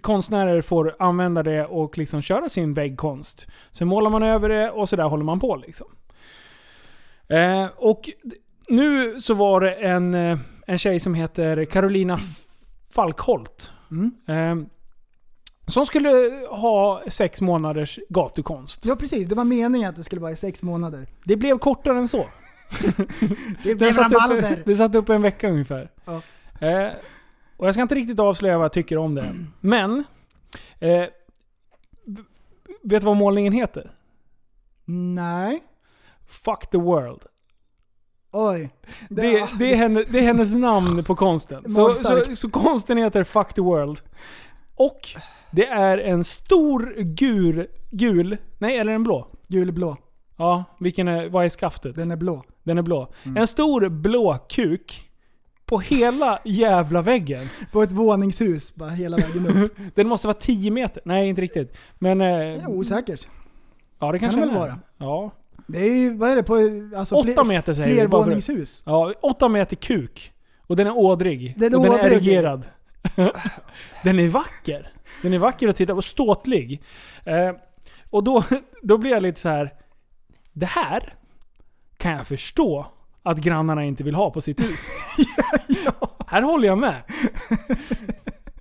konstnärer får använda det och liksom köra sin väggkonst. Sen målar man över det och så där håller man på liksom. Eh, och nu så var det en, eh, en tjej som heter Carolina Falkholt. Mm. Som skulle ha sex månaders gatukonst. Ja precis, det var meningen att det skulle vara i sex månader. Det blev kortare än så. Det Det blev satt, upp, det satt upp en vecka ungefär. Ja. Eh, och jag ska inte riktigt avslöja vad jag tycker om det. Men... Eh, vet du vad målningen heter? Nej. Fuck the world. Oj. Det, det, är, henne, det är hennes namn på konsten. Så, så, så konsten heter Fuck the world. Och det är en stor gul... Gul? Nej, eller en blå? Gulblå. Ja, vilken är, vad är skaftet? Den är blå. Den är blå. Mm. En stor blå kuk på hela jävla väggen. På ett våningshus, bara hela vägen upp. Den måste vara 10 meter. Nej, inte riktigt. Men... Det Eh, osäkert. ja, det kanske det den väl är. vara. Ja. Det är ju, vad är det på, alltså 8 meter säger vi. Flervåningshus. Ja, 8 meter kuk. Och den är ådrig. Den är och den är ådrig. erigerad. den är vacker. Den är vacker att titta på. Ståtlig. Eh, och då, då blir jag lite så här. Det här kan jag förstå att grannarna inte vill ha på sitt hus. Här håller jag med.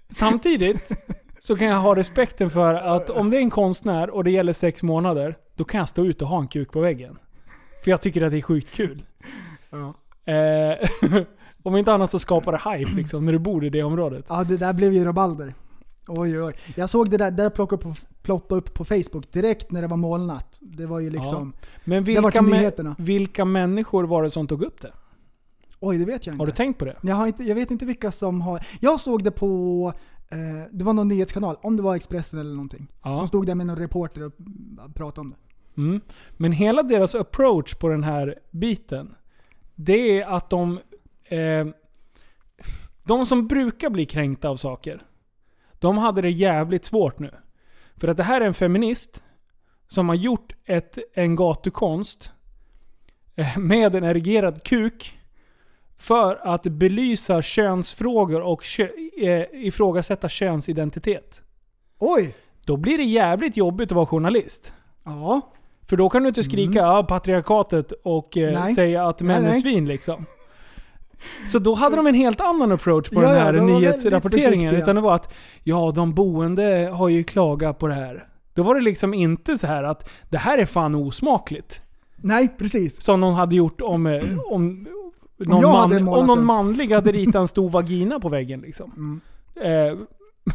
Samtidigt så kan jag ha respekten för att om det är en konstnär och det gäller sex månader, då kan jag stå ut och ha en kuk på väggen. För jag tycker att det är sjukt kul. Ja. Eh, om inte annat så skapar det hype liksom, när du bor i det området. Ja, det där blev ju rabalder. Oj, oj. Jag såg det där, där ploppa upp, på, ploppa upp på Facebook direkt när det var molnat. Det var ju liksom... Men har varit vilka, nyheterna. vilka människor var det som tog upp det? Oj, det vet jag inte. Har du tänkt på det? jag, har inte jag vet inte vilka som har... Jag såg det på... Eh, det var någon nyhetskanal, om det var Expressen eller någonting. Ja. Som stod där med någon reporter och pratade om det. Mm. Men hela deras approach på den här biten, det är att de... Eh, de som brukar bli kränkta av saker, de hade det jävligt svårt nu. För att det här är en feminist som har gjort ett, en gatukonst eh, med en erigerad kuk för att belysa könsfrågor och kö, eh, ifrågasätta könsidentitet. Oj! Då blir det jävligt jobbigt att vara journalist. Ja. För då kan du inte skrika ja, patriarkatet och eh, Mm. Säga att män Nej, är nej. svin liksom. Så då hade de en helt annan approach på Ja, den här de nyhetsrapporteringen. Utan det var att ja, de boende har ju klagat på det här. Då var det liksom inte så här att det här är fan osmakligt. Nej, precis. Som någon hade gjort om, eh, om, någon, man, om någon manlig hade ritat en stor vagina på väggen liksom. Mm. Eh,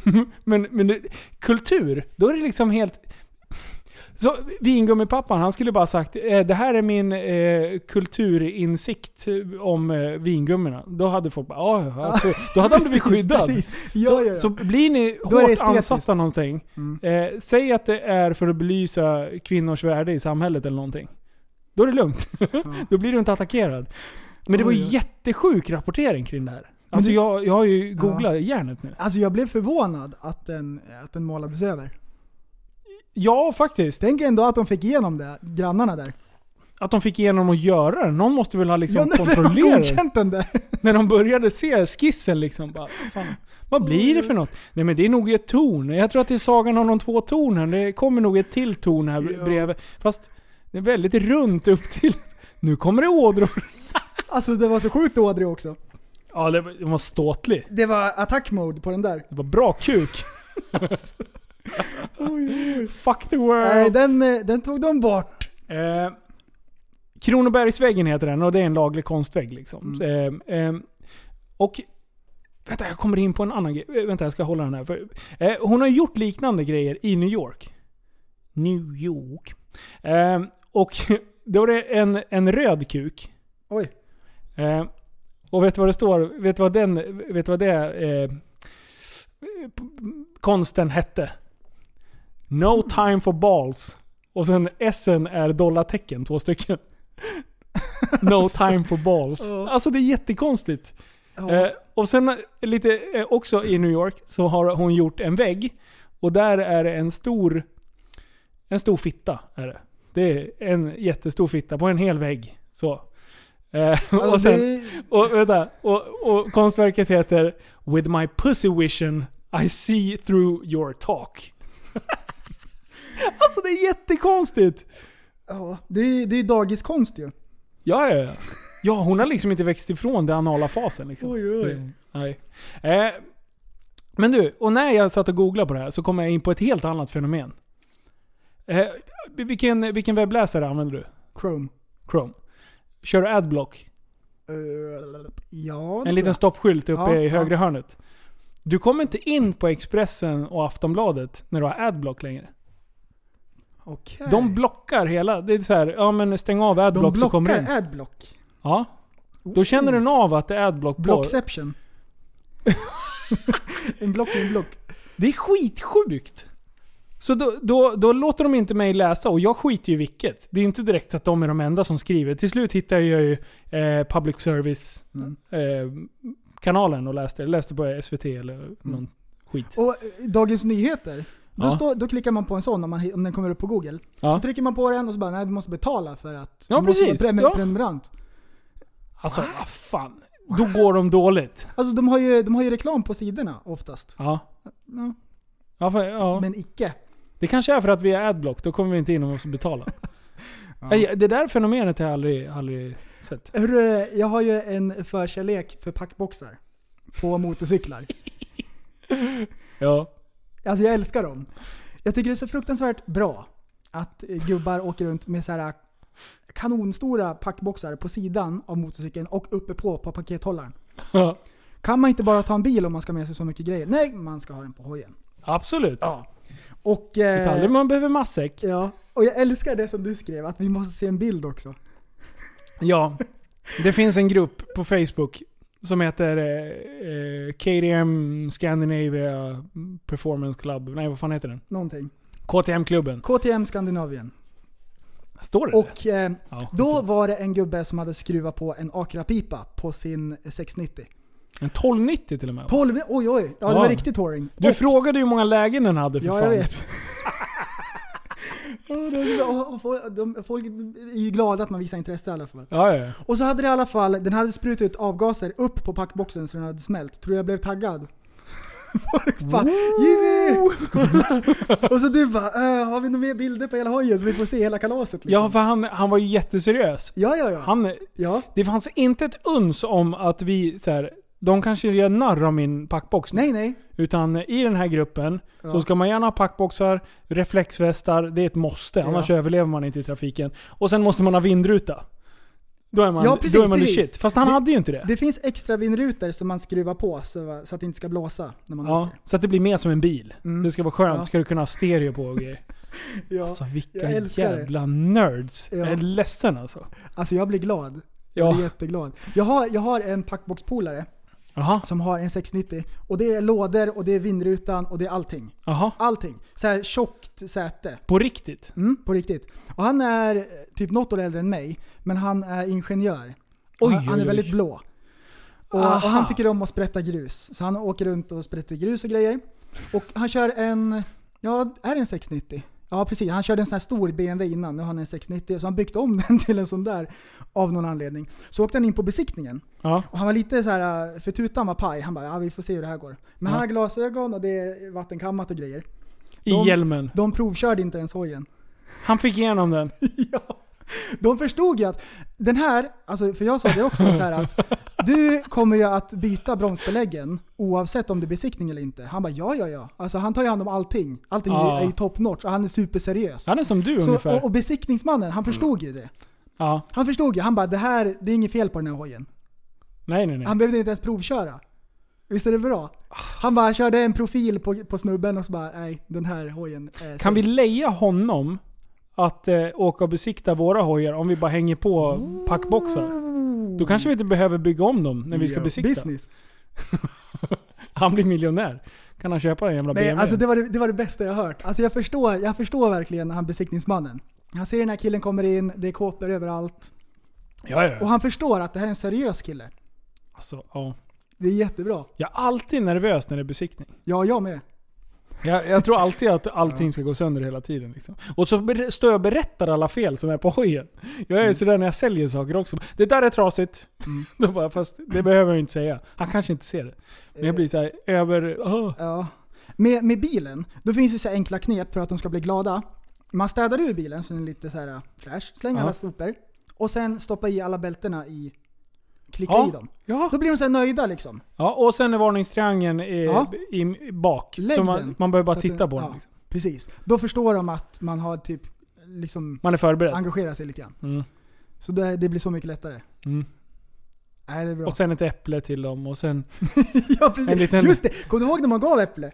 men men kultur, då är det liksom helt... Så vingummipappan, han skulle bara sagt eh, det här är min eh, kulturinsikt om eh, vingummorna. Då hade folk bara ja, ja, ja. Då hade han blivit skyddad. Ja, så, ja, ja. så blir ni Då hårt ansatta någonting. Mm. Eh, säg att det är för att belysa kvinnors värde i samhället eller någonting. Då är det lugnt. Då blir du inte attackerad. Men det var oj. jättesjuk rapportering kring det här. Alltså du- jag, jag har ju googlat järnet nu. Alltså jag blev förvånad att den, att den målades över. Ja, faktiskt. Tänk ändå att de fick igenom det, grannarna där. Att de fick igenom att göra det. Någon måste väl ha liksom ja, de kontrollerat godkänt den där. När de började se skissen liksom. Bara, fan, vad blir det för något? Nej men det är nog ett torn. Jag tror att det är Sagan om de två tornen. Det kommer nog ett till torn här Ja. bredvid. Fast det är väldigt runt upp till. Nu kommer det ådror. Alltså det var så sjukt ådrig också. Ja, det var, det var ståtlig. Det var attack mode på den där. Det var bra kuk. Fuck the world. Nej, den, eh, den tog de bort. Eh, Kronobergsväggen heter den och det är en laglig konstvägg. Liksom. Eh, eh, och Vänta, jag kommer in på en annan grej. Eh, Vänta, jag ska hålla den här. För, eh, hon har gjort liknande grejer i New York. New York. Eh, och då var det en, en röd kuk. Oj. Eh, och vet du vad det står? Vet du vad den... Vet du vad det... Eh, konsten hette? No time for balls. Och sen S är dollartecken, två stycken. No time for balls. Alltså det är jättekonstigt. Eh, och sen eh, lite eh, också i New York så har hon gjort en vägg. Och där är det en stor... En stor fitta. Är det. det är en jättestor fitta på en hel vägg. Så. Eh, och, sen, och, vänta, och, och konstverket heter With my pussy vision I see through your talk. alltså det är jättekonstigt. Ja, det är, det är dagiskonst ju. Ja, ja, ja. Ja, hon har liksom inte växt ifrån den anala fasen liksom. Oj, oj. Nej. Eh, men du, och när jag satt och googlade på det här så kom jag in på ett helt annat fenomen. Eh, vilken, vilken webbläsare använder du? Chrome. Chrome. Kör du Adblock? Eh, ja, En liten stoppskylt uppe Ja, i ja. högra hörnet. Du kommer inte in på Expressen och Aftonbladet när du har Adblock längre. Okej. De blockar hela. Det är så här, ja men stäng av De Adblock så kommer du in. blockar adblock. Ja. Då känner den av att det är Adblock på. Blockception. en block är en block. Det är skitsjukt. Så då, då, då låter de inte mig läsa och jag skiter ju i vilket. Det är inte direkt så att de är de enda som skriver. Till slut hittade jag ju eh, public service Mm. eh, kanalen och läste. läste på SVT eller någon skit. Och eh, Dagens Nyheter. Då, Ja. står, då klickar man på en sån om, man, om den kommer upp på Google. Ja. Så trycker man på den och så bara nej du måste betala för att Ja, du måste precis. vara pre- Ja. prenumerant. Alltså, vad fan. Då går de dåligt. Alltså de har, ju, de har ju reklam på sidorna oftast. Ja. Ja. Ja, för, ja. Men icke. Det kanske är för att vi är adblock. Då kommer vi inte in och måste betala. Nej, Det där fenomenet har jag aldrig, aldrig sett. Hörru, jag har ju en förkärlek för packboxar. På motorcyklar. Ja. Alltså jag älskar dem. Jag tycker det är så fruktansvärt bra att gubbar åker runt med så här kanonstora packboxar på sidan av motorcykeln och uppe på, på pakethållaren. Kan man inte bara ta en bil om man ska med sig så mycket grejer? Nej, man ska ha den på hojen. Absolut. Ja. Och, eh, man behöver matsäck. ja, och jag älskar det som du skrev, att vi måste se en bild också. Ja. Det finns en grupp på Facebook som heter eh, eh, KTM Scandinavia Performance Club. Nej, vad fan heter den? Någonting. KTM-klubben. KTM Skandinavien. Står det Och eh, Ja, då var det en gubbe som hade skruvat på en Acura-pipa på sin 690. En 1290 till och med. va? 12, oj oj, ja det Ja. var riktig touring. Du Och- frågade ju hur många lägen den hade för Ja, fan. jag vet. Ja, det är så bra. Och folk- är ju glada att man visar intresse i alla fall. Ja, ja. Och så hade det i alla fall, den hade sprutat ut avgaser upp på packboxen så den hade smält. Tror jag blev taggad. Folk bara Jimmy! Och så du bara äh, har vi några mer bilder på hela hojen så vi får se hela kalaset? Liksom. Ja, för han, han var ju jätteseriös. ja, ja. ja. Han, ja. det fanns inte ett uns om att vi så här, de kanske gör narr av min packbox nu. Nej, nej. Utan i den här gruppen Ja. så ska man gärna ha packboxar, reflexvästar, det är ett måste. Annars Ja. överlever man inte i trafiken. Och sen måste man ha vindruta. Då är man, Ja, precis, då är man precis. shit. Fast han Det- hade ju inte det. Det finns extra vindrutor som man skruvar på så, så att det inte ska blåsa när man ja, åker. så att det blir mer som en bil. Mm. Det ska vara skönt. Ja. Ska du kunna ha stereo på och grejer. Ja. Alltså vilka älskar det. jävla nerds. Ja. Jag är ledsen alltså. Alltså jag blir glad. Jag Ja. blir jätteglad. Jag har, jag har en packboxpolare Jaha. som har en 690 och det är lådor och det är vindrutan och det är allting. Jaha. Allting. Så här tjockt säte. På riktigt? Mm, på riktigt. Och han är eh, typ något år äldre än mig, men han är ingenjör. Oj, han, han är väldigt blå. Och, och Aha. han tycker om att sprätta grus. Så han åker runt och sprätter grus och grejer. Och han kör en, ja är det en 690? Ja precis, han körde en sån här stor BMW innan, nu har han en 690 så han byggt om den till en sån där av någon anledning. Så åkte han in på besiktningen Ja. och han var lite så här, för tutan var paj. Han bara ja vi får se hur det här går. Men Ja. han har glasögon och det är vattenkammat och grejer. I De- hjälmen. De provkörde inte ens hojen. Han fick igenom den. ja. De förstod ju att den här, alltså för jag sa det också så här att du kommer ju att byta bromsbeläggen oavsett om det är besiktning eller inte. Han bara ja, ja, ja. Alltså han tar ju hand om allting. Allting Ja. är, ju top notch och han är superseriös. Han är som du så, ungefär. och, och besiktningsmannen, han förstod ju det. Ja. Han förstod ju, han bara det här, det är inget fel på den här hojen. Nej, nej, nej. Han behövde inte ens provköra. Visst är det bra? Han bara körde en profil på, på snubben och så bara nej, den här hojen är Kan vi safe." leja honom att eh, åka och besikta våra hojar om vi bara hänger på packboxar? Då kanske vi inte behöver bygga om dem när vi ska Ja, besikta. Business. Han blir miljonär. Kan han köpa en jävla Nej, BMW? alltså det var det, det var det bästa jag hört. Alltså jag förstår, jag förstår verkligen han besiktningsmannen. Han ser den här killen kommer in, det är kåpor överallt. ja, ja. Och han förstår att det här är en seriös kille. Alltså, ja. Det är jättebra. Jag är alltid nervös när det är besiktning. Ja, jag med. Jag, jag tror alltid att allting ska gå sönder hela tiden. Liksom. Och så ber- står jag och berättar alla fel som är på hojen. Jag är sådär när jag säljer saker också. Det där är trasigt. Då bara, fast det behöver jag inte säga. Han kanske inte ser det. Men jag blir såhär över... åh. Ja. Med, med bilen, då finns det så här enkla knep för att de ska bli glada. Man städar ur bilen så den är lite så här äh, fräsch, slänger Ja. alla sopor och sen stoppa i alla bältena i, klicka Ja. i dem. Ja. Då blir de så nöjda liksom. ja, och sen är varningstriangeln i, Ja. i, i bak. Lägg så man, man behöver bara titta den- på den. Liksom. Precis. Då förstår de att man har typ liksom Man är förberedd. engagerat sig lite grann. Mm. Så det, det blir så mycket lättare. Mm. Nej, det är bra. Och sen ett äpple till dem och sen... ja precis. en liten- Just det! Kommer du ihåg när man gav äpple?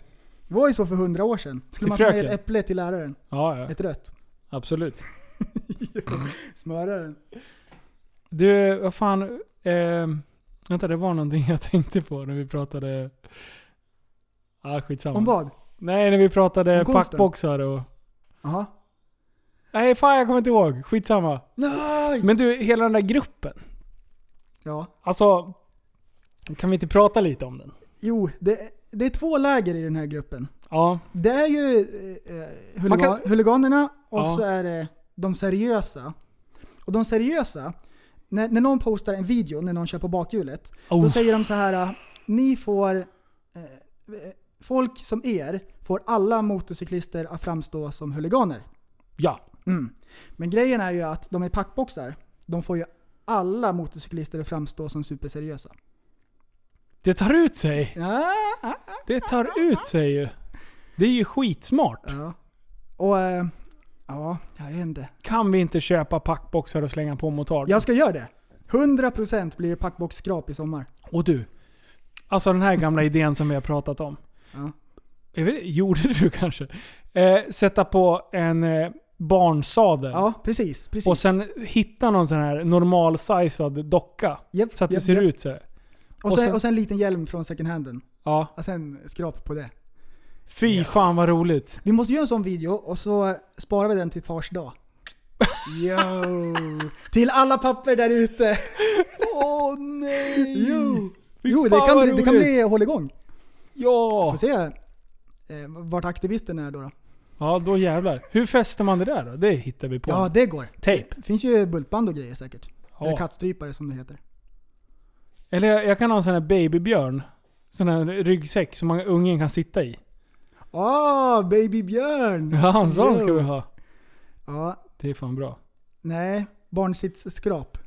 Det var ju så för hundra år sedan. Skulle man ta med ett äpple till läraren. Ja, ja. Ett rött. Absolut. Smöra den. Du, vad fan. Eh, vänta, det var någonting jag tänkte på när vi pratade... Ah, skitsamma. Om vad? Nej, när vi pratade packboxar och... Jaha. Nej, fan jag kommer inte ihåg. Skitsamma. Nej! Men du, hela den där gruppen. Ja. Alltså... Kan vi inte prata lite om den? Jo, det, det är två läger i den här gruppen. Ja. Det är ju eh, huliga- Man kan- huliganerna och Ja. så är det de seriösa. Och de seriösa, när, när någon postar en video när någon kör på bakhjulet, då Oh. säger de så här: ni får, eh, eh, folk som er får alla motorcyklister att framstå som huliganer. Ja. Mm. Men grejen är ju att de är packboxar, de får ju alla motorcyklister att framstå som superseriösa. Det tar ut sig. Det tar ut sig ju. Det är ju skitsmart. ja. Och, eh, ja, jag vet inte. Kan vi inte köpa packboxar och slänga på motard? Jag ska göra det. 100% blir det packboxskrap i sommar. Och du. Alltså den här gamla idén som vi har pratat om. Ja. Jag vet, gjorde du kanske? Eh, sätta på en eh, barnsadel. Ja, precis. precis. Och sen hitta någon sån här normalsizad docka. Japp, Så att det japp, ser japp. ut så. Och och sen, och sen en liten hjälm från second handen. Ja. Och sen skrap på det. Fy fan vad roligt. Vi måste göra en sån video och så sparar vi den till fars dag. Yo. Till alla papper där ute. Åh nej! Jo, Fy jo det, kan bli, det kan bli hålligång. Ja! Får se eh, vart aktivisten är då. då. Ja, då jävlar. Hur fäster man det där då? Det hittar vi på. Ja, det går. Tejp. Det finns ju bultband och grejer säkert. Eller Ja. kattstrypare som det heter. Eller jag, jag kan ha en sån här babybjörn. Sån här ryggsäck som man, ungen kan sitta i. Ah, babybjörn! Ja, en sån ska vi ha. Ja, Det är fan bra. nej. Barnsitsskrap.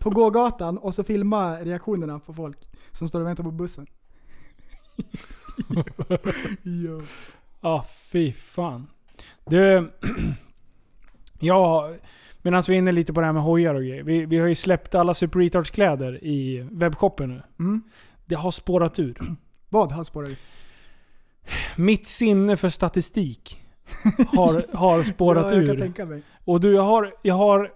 på gågatan och så filma reaktionerna på folk som står och väntar på bussen. Ja, fy fan. Du, ja, medan vi är inne lite på det här med hojar och grejer. Vi, vi har ju släppt alla Super Retards kläder i webbshoppen nu. Mm. Det har spårat ur. Vad har spårat ur? Mitt sinne för statistik har, har spårat ja, jag kan ur. tänka mig. Och du, jag har, jag har...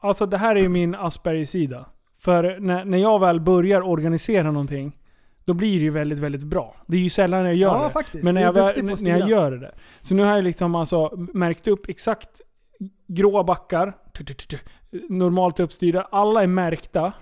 Alltså det här är ju min Asperger-sida. För när, när jag väl börjar organisera någonting, då blir det ju väldigt, väldigt bra. Det är ju sällan jag gör Ja, det. faktiskt. Men när jag, väl, när jag gör det. Så nu har jag liksom alltså märkt upp exakt gråa backar, normalt uppstyrda. Alla är märkta.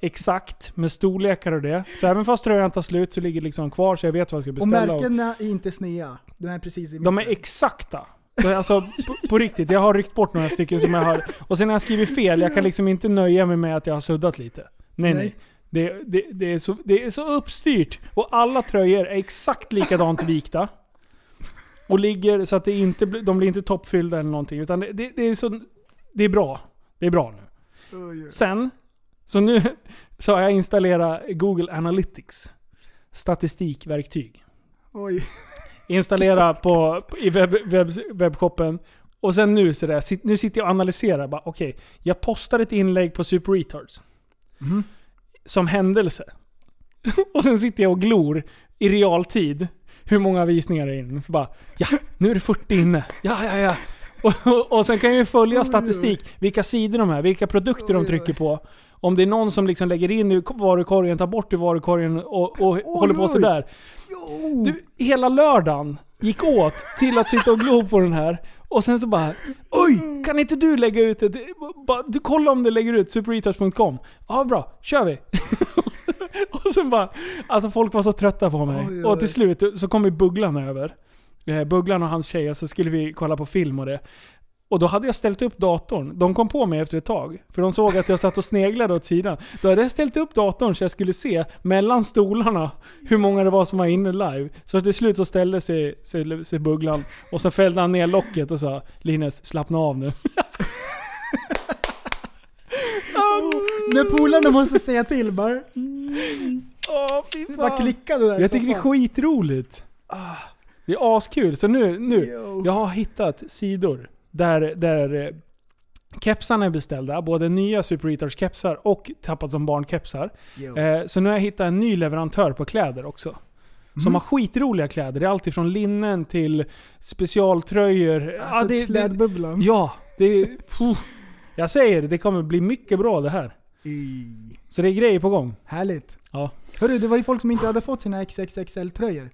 Exakt, med storlekar och det. Så även fast tröjan tar slut så ligger det liksom kvar så jag vet vad jag ska beställa. Och märkena är inte snea. De är precis i de är exakta. Så Alltså på, på riktigt, jag har ryckt bort några stycken som jag har... Och sen har jag skrivit fel, jag kan liksom inte nöja mig med att jag har suddat lite. Nej nej. Nej. Det, det, det, är så, det är så uppstyrt. Och alla tröjor är exakt likadant vikta. Och ligger så att det inte, de blir inte toppfyllda eller någonting. Utan det, det, det är så... Det är bra. Det är bra nu. Oj. Sen, så nu så har jag installerat Google Analytics. Statistikverktyg Oj. installera på, i webb, webb, webbshoppen. Och sen nu så där, nu sitter jag och analyserar. Bara, Okej, jag postar ett inlägg på Super Retards. Mhm. Som händelse. och sen sitter jag och glor i realtid. Hur många visningar det är in. Så bara, ja, nu är det 40 inne. Ja, ja, ja. Och, och, och sen kan jag ju följa statistik. Vilka sidor de är, vilka produkter de trycker på. Om det är någon som liksom lägger in i varukorgen, tar bort i varukorgen och, och håller på sådär. Jo. Du, hela lördagen gick åt till att sitta och glo på den här. Och sen så bara Oj! Kan inte du lägga ut ett... Du kolla om du lägger ut supereaters.com. Ja bra, kör vi! och sen bara... Alltså folk var så trötta på mig. Oj, oj. Och till slut så kom ju Bugglan över. Eh, Bugglan och hans tjej, och så skulle vi kolla på film och det. Och då hade jag ställt upp datorn. De kom på mig efter ett tag. För de såg att jag satt och sneglade åt sidan. Då hade jag ställt upp datorn så jag skulle se mellan stolarna hur många det var som var inne live. Så till slut så ställde sig, sig, sig bugglan och så fällde han ner locket och sa Linus, slappna av nu. När polarna måste säga till bara. Åh, fy Bara klickade där Jag tycker det är skitroligt. Det är askul. Så nu, nu jag har hittat sidor där, där eh, kepsarna är beställda. Både nya Super Retards kepsar och Tappat som barn kepsar. Jo. Eh, så nu har jag hittat en ny leverantör på kläder också. Som har skitroliga kläder. Det är allt ifrån linnen till specialtröjor. Alltså det, klädbubblan. ja, det är... Jag säger det, det kommer bli mycket bra det här. Y. Så det är grejer på gång. Härligt. Ja. Hörru, det var ju folk som inte hade fått sina XXXL-tröjor.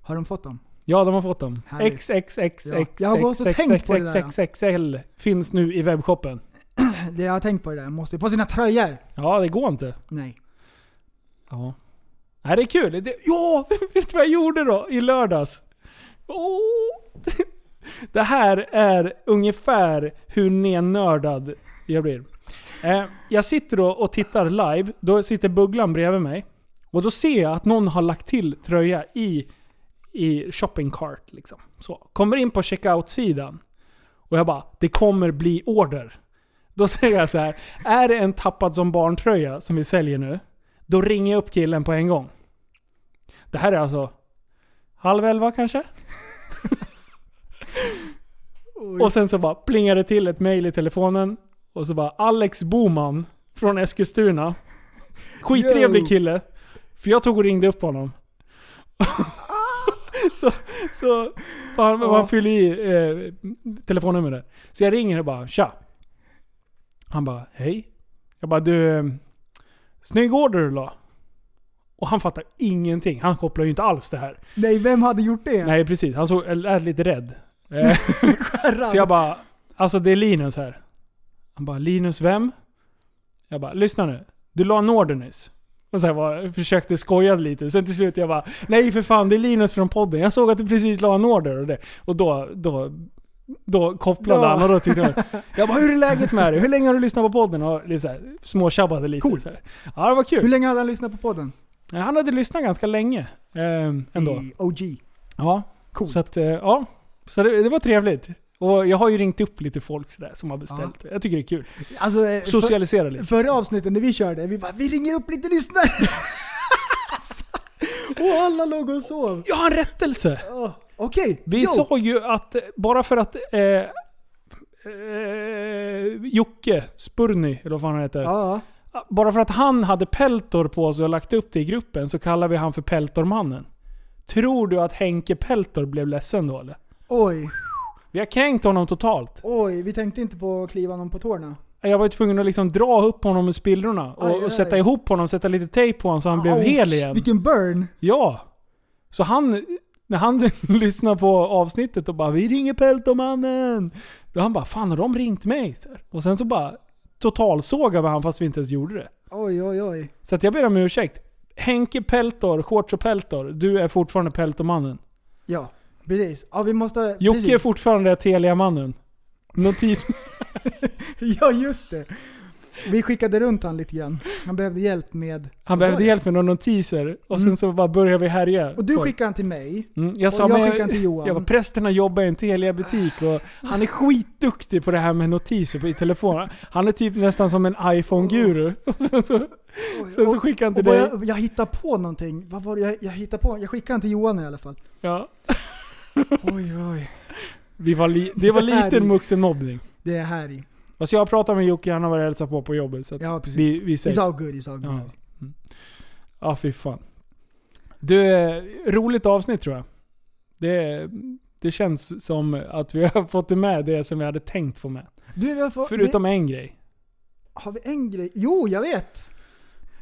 Har de fått dem? Ja, de har fått dem. Härligt. XXXX. Ja, jag har gått och tänkt på det där. XXL finns nu i webbshoppen. Det jag har tänkt på det där, måste få sina tröjor. Ja, det går inte. Nej. Ja. Nej, det är kul. Det, ja, vet du vad jag gjorde då? I lördags. Det här är ungefär hur nernördad jag blir. Eh, jag sitter då och tittar live. Då sitter Bugglan bredvid mig. Och då ser jag att någon har lagt till tröja i, i shopping cart. Liksom. Så. Kommer in på checkout-sidan. Och jag bara, det kommer bli order. Då säger jag så här, är det en tappad som barntröja som vi säljer nu? Då ringer jag upp killen på en gång. Det här är alltså halv elva kanske? och sen så bara plingar det till ett mail i telefonen. Och så bara Alex Boman från Eskilstuna. Skittrevlig kille. För jag tog och ringde upp honom. så, så fan, Ja. man fyller i eh, telefonnummer där. Så jag ringer och bara tja. Han bara hej. Jag bara du, snygg order du la. Och han fattar ingenting. Han kopplar ju inte alls det här. Nej, vem hade gjort det? Nej precis, han såg, lät lite rädd. Eh, så jag bara, alltså det är Linus här. Han bara, Linus vem? Jag bara, lyssna nu. Du la en order nyss. Och så här bara, försökte skoja lite. Sen till slut jag bara, nej för fan det är Linus från podden. Jag såg att du precis la en order och det. Och då, då, då kopplade Ja. han och då tyckte jag, jag bara, hur är läget med dig? Hur länge har du lyssnat på podden? Och lite så här, småtjabbade lite. Coolt. Så här. Ja det var kul. Hur länge hade han lyssnat på podden? Ja, Han hade lyssnat ganska länge. Eh, ändå. I OG. Ja, Coolt. så att, eh, ja. Så det, det var trevligt. Och jag har ju ringt upp lite folk sådär som har beställt. Jag tycker det är kul. Alltså, eh, för, Socialisera lite. förra avsnittet när vi körde, vi bara vi ringer upp lite lyssnare. och alla låg och sov. Jag har en rättelse! Oh, Okej, Vi jo. sa ju att bara för att eh, eh, Jocke Spurny, eller vad fan han heter. Ja, Bara för att han hade Peltor på sig och lagt upp det i gruppen så kallar vi han för Peltormannen. Tror du att Henke Peltor blev ledsen då eller? oj, Vi har kränkt honom totalt. oj, vi tänkte inte på att kliva någon på tårna. Jag var ju tvungen att liksom dra upp honom ur spillrorna och, Aj, aj. och sätta ihop honom, sätta lite tejp på honom så han blev Ouch, hel igen. Vilken burn! Ja. Så han, när han lyssnar på avsnittet och bara 'Vi ringer Peltomannen' Då han bara 'Fan har de ringt mig?' Och sen så bara totalsågade vi han fast vi inte ens gjorde det. Oj, oj, oj. Så att jag ber om ursäkt. Henke Peltor, Shorts och Peltor, du är fortfarande Peltomannen. Ja, precis. Ja, vi måste... Jocke är precis. fortfarande Telia-mannen. Notis... Ja, just det. Vi skickade runt han lite grann. Han behövde hjälp med... Han behövde hjälp med några notiser och sen Mm. så bara började vi härja. Och du Folk. skickade han till mig. Mm, jag Och sa jag men- skickade han till Johan. Jag bara, prästerna jobbar i en Telia-butik och han är skitduktig på det här med notiser i telefonen. Han är typ nästan som en iPhone-guru. Och sen så, sen så skickade han och till dig. jag, jag hittade på någonting. Vad var det jag, jag hittade på? Jag skickade han till Johan i alla fall. Ja. Oj, oj. Vi var li, det var Det här liten vuxenmobbning. Det är här i. Fast jag har pratat med Jocke, han har varit och hälsat på på jobbet. Så Ja, precis. vi, vi It's säger... all good, it's all good. Ja. Ja, fy fan. Du, roligt avsnitt tror jag. Det, det känns som att vi har fått med det som vi hade tänkt få med. Du, vi fått, Förutom en grej. vi, har vi en grej? Jo, jag vet!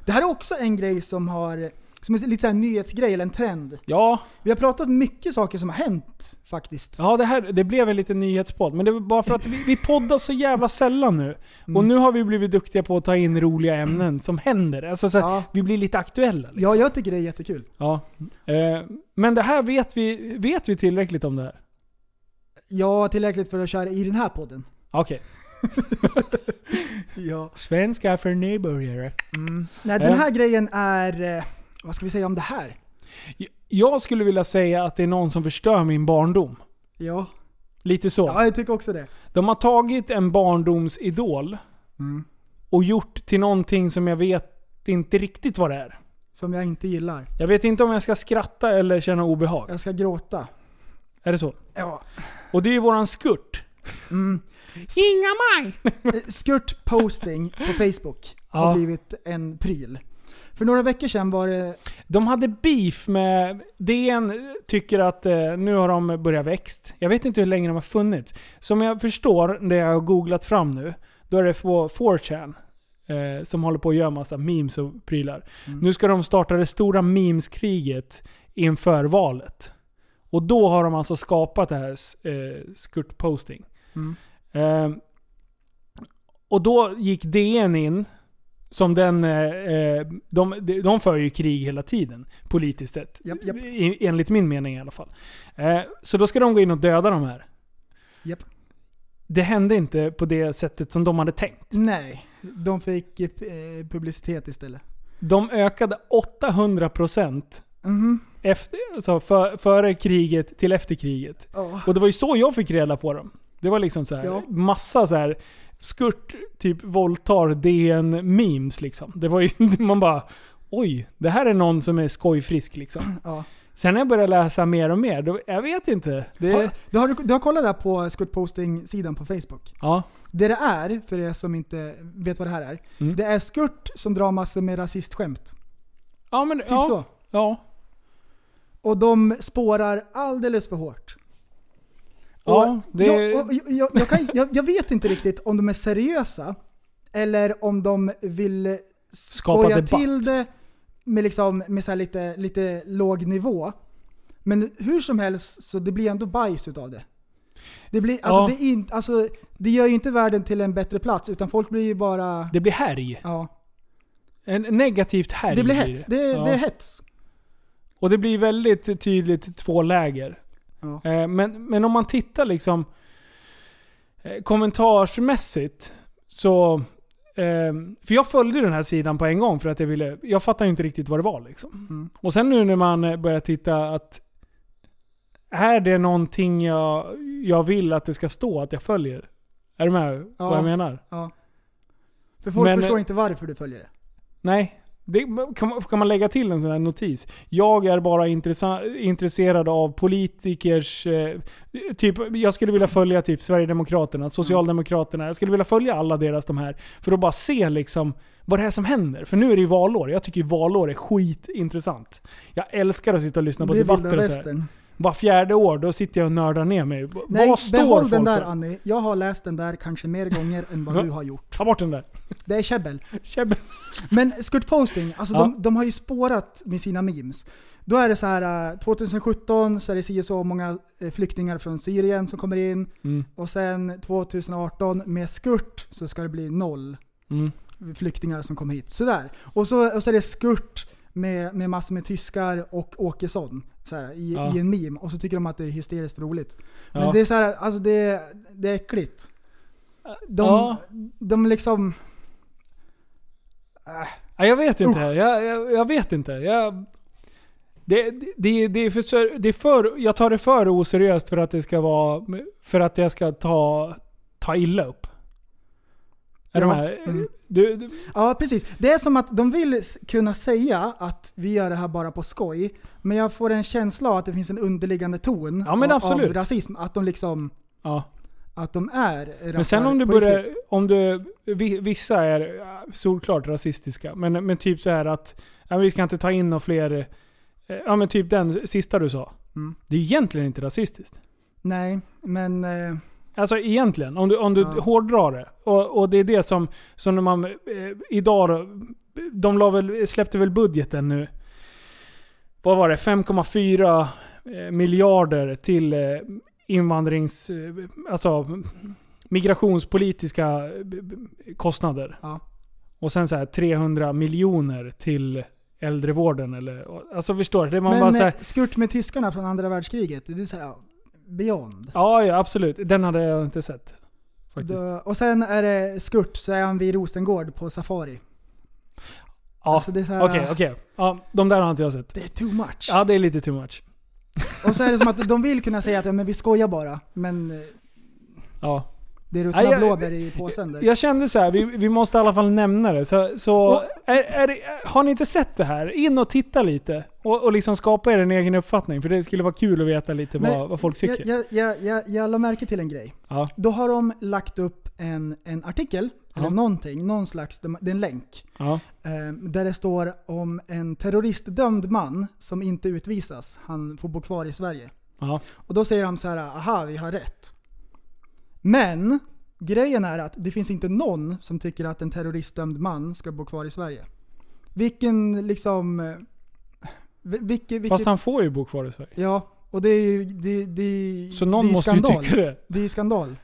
Det här är också en grej som har... Som är lite såhär nyhetsgrej, eller en trend. Ja, Vi har pratat mycket saker som har hänt, faktiskt. Ja, det, här, det blev en liten nyhetspodd. Men det var bara för att vi, vi poddar så jävla sällan nu. Mm. Och nu har vi blivit duktiga på att ta in roliga ämnen som händer. Alltså, så här, Ja. Vi blir lite aktuella. Liksom. Ja, jag tycker det är jättekul. Ja. Eh, men det här vet vi, vet vi tillräckligt om det här? Ja, tillräckligt för att köra i den här podden. Okej. Ja. Svenska för nybörjare. Nej, den Eh. här grejen är... Vad ska vi säga om det här? Jag skulle vilja säga att det är någon som förstör min barndom. Ja, Lite så. ja jag tycker också det. De har tagit en barndomsidol och gjort till någonting som jag vet inte riktigt vad det är. Som jag inte gillar. Jag vet inte om jag ska skratta eller känna obehag. Jag ska gråta. Är det så? Ja. Och det är ju våran skurt. Mm. Inga maj! Eh, Skurt posting på Facebook har Ja. blivit en pryl. För några veckor sedan var det... De hade beef med... DN tycker att eh, nu har de börjat växt. Jag vet inte hur länge de har funnits. Som jag förstår, det jag har googlat fram nu, då är det på 4chan. Eh, som håller på att göra massa memes och prylar. Nu ska de starta det stora memeskriget inför valet. Och då har de alltså skapat det här eh, skurt posting. Mm. Eh, och då gick DN in, som den... Eh, eh, de, de, för ju krig hela tiden, politiskt sett. Japp, japp. Enligt min mening i alla fall. Eh, så då ska de gå in och döda de här. Japp. Det hände inte på det sättet som de hade tänkt. Nej, de fick publicitet istället. De ökade 800% Mhm. efter, alltså för, före kriget till efter kriget. Ja. Och det var ju så jag fick reda på dem. Det var liksom så här, Ja. massa så här skurt, typ våldtar DN memes liksom. Det var ju, man bara oj, det här är någon som är skojfrisk liksom. Ja. Sen när jag började läsa mer och mer, då, jag vet inte. Det, Har, du, har, du har kollat där på Skurt posting-sidan på Facebook? ja. Det det är, för er som inte vet vad det här är, Mm. det är Skurt som drar massor med rasistskämt. Ja men Typ ja, så. Ja. Och de spårar alldeles för hårt. Ja, det- jag, jag, jag, kan, jag, vet inte riktigt om de är seriösa, eller om de vill Skapa skoja debatt. till det med, liksom, med så lite, lite låg nivå. Men hur som helst, så det blir ändå bajs utav det. Det, blir, alltså, Ja. det, in, alltså, det gör ju inte världen till en bättre plats, utan folk blir ju bara... Det blir härj. Ja, En negativt härj det blir hets. Det, Ja. det är hets. Och det blir väldigt tydligt två läger. Ja. Eh, Men, men om man tittar liksom eh, kommentarsmässigt så... eh, För jag följde den här sidan på en gång för att jag ville... Jag fattar ju inte riktigt vad det var liksom. Mm. Och sen nu när man eh, börjar titta att... Är det någonting jag, jag vill att det ska stå att jag följer? Är du med Ja. vad jag menar? Ja. För folk Men- förstår inte varför du följer det. Nej. Det, kan, man, kan man lägga till en sån här notis? Jag är bara intressa, intresserad av politikers... Eh, typ, jag skulle vilja följa typ Sverigedemokraterna, Socialdemokraterna. Jag skulle vilja följa alla deras de här. För att bara se liksom vad det är som händer. För nu är det ju valår. Jag tycker ju valår är skitintressant. Jag älskar att sitta och lyssna på det debatter och så här. västern. Bara fjärde år, då sitter jag och nördar ner mig. Nej, vad står behåll folk den där för? Annie. Jag har läst den där kanske mer gånger än vad du har gjort. Ta bort den där. Det är käbbel. Käbbel. Men Skurt Posting, alltså Ja. de, de har ju spårat med sina memes. Då är det så här, eh, 2017 så är det si så många eh, flyktingar från Syrien som kommer in. Mm. Och sen 2018 med Skurt så ska det bli noll Mm. flyktingar som kommer hit. Sådär. Och så, och så är det Skurt med, med massor med tyskar och Åkesson så här, i, Ja. i en meme. Och så tycker de att det är hysteriskt roligt. Men Ja. det är så här, alltså det, det är äckligt. De, Ja. de liksom... Ja, jag vet inte. Jag, jag, jag vet inte. Jag, det, det, det, är för, det är för, jag tar det för oseriöst för att det ska vara... För att jag ska ta, ta illa upp. Är Ja, de här? mm. Du, du, Ja, precis. Det är som att de vill kunna säga att vi gör det här bara på skoj. Men jag får en känsla av att det finns en underliggande ton Ja, men av, absolut. av rasism. Att de liksom... ja. Att de är Men sen om du börjar... Om du, vi- vissa är solklart rasistiska. Men, men typ så här att ja, vi ska inte ta in några fler... eh, Ja men typ den sista du sa. Mm. Det är egentligen inte rasistiskt. Nej, men... Eh, Alltså egentligen, om du, om du Ja. hårdrar det. Och, och det är det som, som när man... Eh, idag De la väl, släppte väl budgeten nu. Vad var det? 5,4 eh, miljarder till eh, invandrings... Eh, alltså migrationspolitiska eh, kostnader. ja. Och sen så här 300 miljoner till äldrevården eller... Alltså förstår du? Man men bara så här, eh, skurt med tyskarna från andra världskriget. Det är så här, Beyond. Ja, ja, absolut. Den hade jag inte sett. Faktiskt. Då, och sen är det Skurt, så är han vid Rosengård på Safari. Ja, Alltså okej, okej. Ja, de där har inte jag sett. Det är too much. Ja, det är lite too much. Och så är det som att de vill kunna säga att ja, men vi skojar bara, men eh, Ja. Det är ruttna Nej, jag- blåbär i påsen där. Jag kände så här, vi, vi måste i alla fall nämna det. Så, så är, är det, har ni inte sett det här, in och titta lite. Och, och liksom skapa er en egen uppfattning. För det skulle vara kul att veta lite Men vad, vad folk tycker. Jag, jag, jag, jag, jag la märke till en grej. Ja. Då har de lagt upp en, en artikel, eller Ja. någonting, någon slags, det är en länk. Ja. Eh, där det står om en terroristdömd man som inte utvisas. Han får bo kvar i Sverige. Ja. Och då säger de så här: aha vi har rätt. Men grejen är att det finns inte någon som tycker att en terroristdömd man ska bo kvar i Sverige. Vilken liksom... eh, vi- Vilket, vilket, Fast han får ju bo kvar i Sverige. Ja, och det är ju det, det, Så någon det måste skandal. ju tycka det. Det är ju skandal.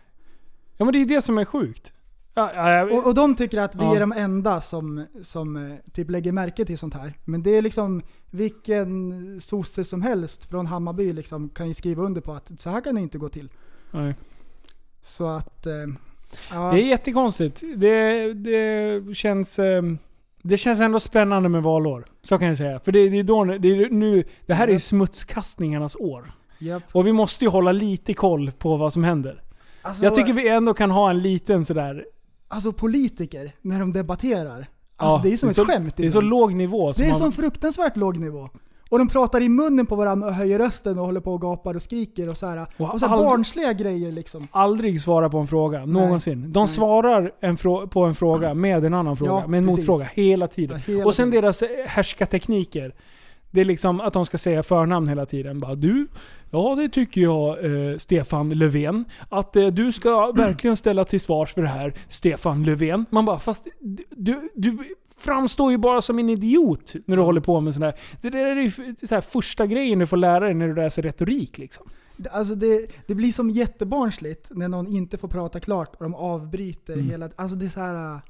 Ja men det är det som är sjukt. Ja, ja, ja, Och, och de tycker att vi är de enda som, som eh, typ lägger märke till sånt här. Men det är liksom vilken sosse som helst från Hammarby liksom kan ju skriva under på att så här kan det inte gå till. nej. Så att... Eh, ja, Det är jättekonstigt. Det, det känns... ehm, Det känns ändå spännande med valår. Så kan jag säga. För det, det är då, det, är nu, det här är ju smutskastningarnas år. japp. Och vi måste ju hålla lite koll på vad som händer. Alltså, Jag tycker vi ändå kan ha en liten sådär... alltså politiker, när de debatterar. Alltså Ja, det är som så, ett skämt Det är så låg nivå. som Det är man- som fruktansvärt låg nivå. Och de pratar i munnen på varandra och höjer rösten och håller på och gapar och skriker och så här. Och Och så här aldrig- barnsliga grejer liksom. aldrig svara på en fråga. Någonsin. De Nej. svarar en på en fråga med en annan fråga. Ja, med en precis. motfråga. Hela tiden. Ja, hela och sen tiden. deras eh, härskartekniker. Det är liksom att de ska säga förnamn hela tiden. Bara, du, ja det tycker jag eh, Stefan Löfven. Att eh, du ska verkligen ställa till svars för det här Stefan Löfven. Man bara, fast du, du framstår ju bara som en idiot när du håller på med sådär. Det där är ju så här första grejen du får lära dig när du läser retorik liksom. Det- Alltså det, det blir som jättebarnsligt när någon inte får prata klart och de avbryter Mm. hela... Alltså det är så här. äh,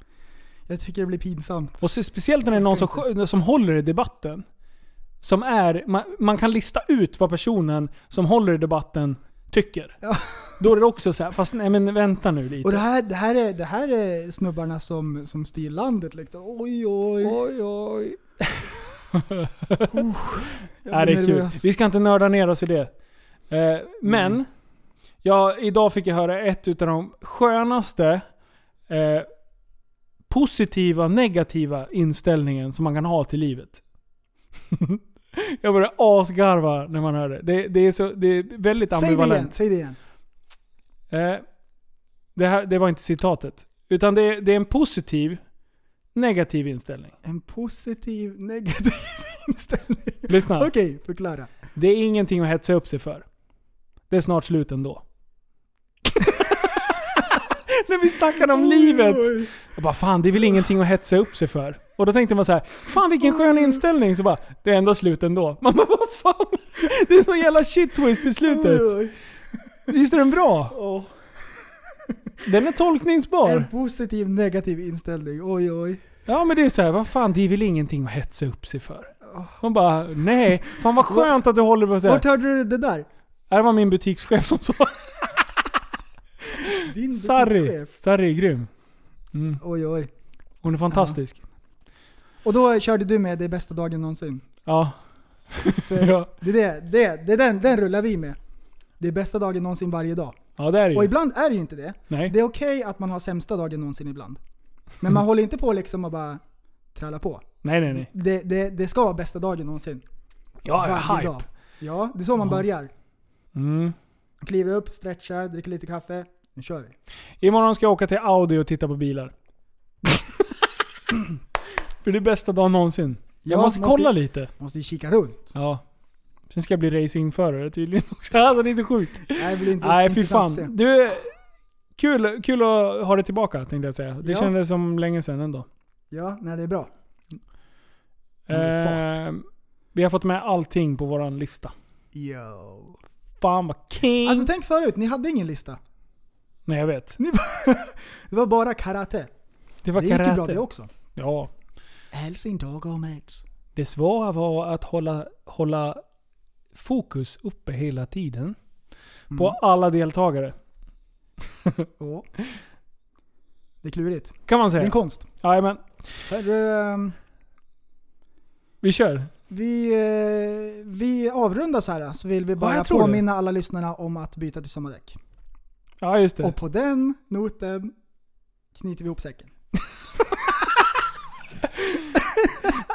Jag tycker det blir pinsamt. Och speciellt när det är någon som, som håller i debatten. Som är, man, man kan lista ut vad personen som håller i debatten tycker. Ja. Då är det också så här, fast nej men vänta nu lite. Och det här, det här, är, det här är snubbarna som, som styr landet liksom. Oj oj. Oj oj. Jag Ja, det är kul. Vi ska inte nörda ner oss i det. Eh, men, Mm. ja, idag fick jag höra ett utav de skönaste eh, positiva, negativa inställningen som man kan ha till livet. jag började asgarva när man hör det. Det, det, är, så, det är väldigt Säg det igen, ambivalent. säg det igen. Eh, det, här, det var inte citatet. Utan det, det är en positiv, negativ inställning. En positiv, negativ inställning. Lyssna. Okej, förklara. Det är ingenting att hetsa upp sig för. Det är snart slut ändå. När vi snackade om livet. Jag bara fan, det är väl ingenting att hetsa upp sig för. Och då tänkte man så här, fan vilken skön inställning. Så bara, det är ändå slut ändå. Man bara, vad fan? Det är så jävla shit twist i slutet. Visst är den bra? Den är tolkningsbar. En positiv, negativ inställning. Oj oj. Ja men det är så här, vad fan det är väl ingenting att hetsa upp sig för. Man bara, nej. Fan vad skönt att du håller på så här. Vart hörde du det där? Det var min butikschef som sa. Din Sarri. Sarri är grym. Mm. Oj oj. Hon är fantastisk. Och då körde du med det bästa dagen någonsin. Ja. Ja. Det är, det, det, det är den, den rullar vi med. Det är bästa dagen någonsin varje dag. Ja det är det Och ju. ibland är det ju inte det. Nej. Det är okej att man har sämsta dagen någonsin ibland. Men man håller inte på liksom och bara tralla på. Nej nej nej. Det, det, det ska vara bästa dagen någonsin. Ja, ja, Varje hype. dag. Ja, det är så man Ja. börjar. Mm. Kliver upp, stretchar, dricker lite kaffe. Nu kör vi. Imorgon ska jag åka till Audi och titta på bilar. För det är bästa dagen någonsin. Jag Ja, måste måste- kolla lite. Måste ju kika runt. Ja. Sen ska jag bli racingförare tydligen också. Alltså det är så sjukt. Nej, det blir inte Nej fy intressant att se. fan. Du, kul, kul att ha det tillbaka tänkte jag säga. Det Ja. kändes som länge sedan ändå. Ja, nej det är bra. Eh, vi har fått med allting på våran lista. Yo. Fan vad king! Alltså tänk förut, ni hade ingen lista. Nej jag vet. Det var bara karate. Det var det gick ju karate. bra det också. Ja. Helsingdagar mates. Det svåra var att hålla, hålla fokus uppe hela tiden. på alla deltagare. Ja. Det är klurigt. Kan man Det är säga. en konst. Jajamän. Ehm, Vi kör. Vi, eh, vi avrundar så här så vill vi bara jag tror det. påminna alla lyssnarna om att byta till sommardäck. Ja, just det. Och på den noten knyter vi ihop säcken.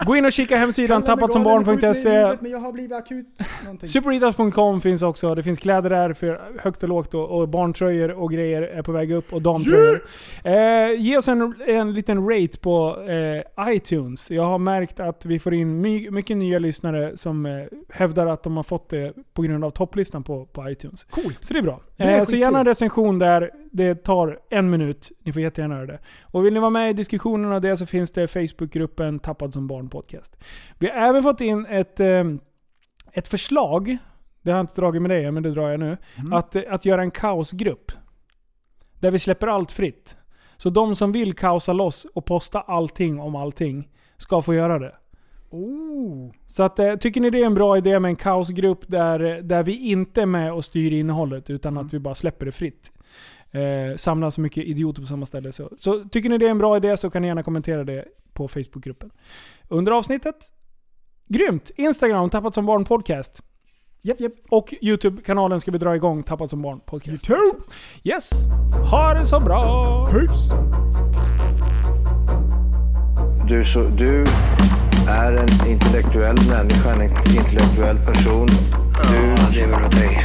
Gå in och kika hemsidan tappatsombarn.se. Men jag har blivit akut någonting. Superitas.com finns också. Det finns kläder där för högt och lågt och, och barntröjor och grejer är på väg upp och damtröjor. Eh, ge oss en, en liten rate på eh, iTunes. Jag har märkt att vi får in my, mycket nya lyssnare som eh, hävdar att de har fått det på grund av topplistan på, på iTunes. Coolt. Så det är bra. Det är eh, så gärna en recension där. Det tar en minut. Ni får jättegärna göra det. Och vill ni vara med i diskussionen av det så finns det Facebookgruppen Tappad som barn podcast. Vi har även fått in ett, eh, ett förslag. Det har jag inte dragit med dig men det drar jag nu. Mm. Att, eh, att göra en kaosgrupp. Där vi släpper allt fritt. Så de som vill kaosa loss och posta allting om allting ska få göra det. Oh. Så att, eh, tycker ni det är en bra idé med en kaosgrupp där, där vi inte är med och styr innehållet utan att vi bara släpper det fritt. Eh, samlar så mycket idioter på samma ställe. Så, så tycker ni det är en bra idé så kan ni gärna kommentera det på Facebookgruppen. Under avsnittet. Grymt! Instagram, Tappat som barn podcast. Japp, japp. Och YouTube-kanalen ska vi dra igång, Tappat som barn podcast. YouTube! Yes! Ha det så bra! Peace. Du, så, du är en intellektuell människa, en intellektuell person. Du lever åt dig.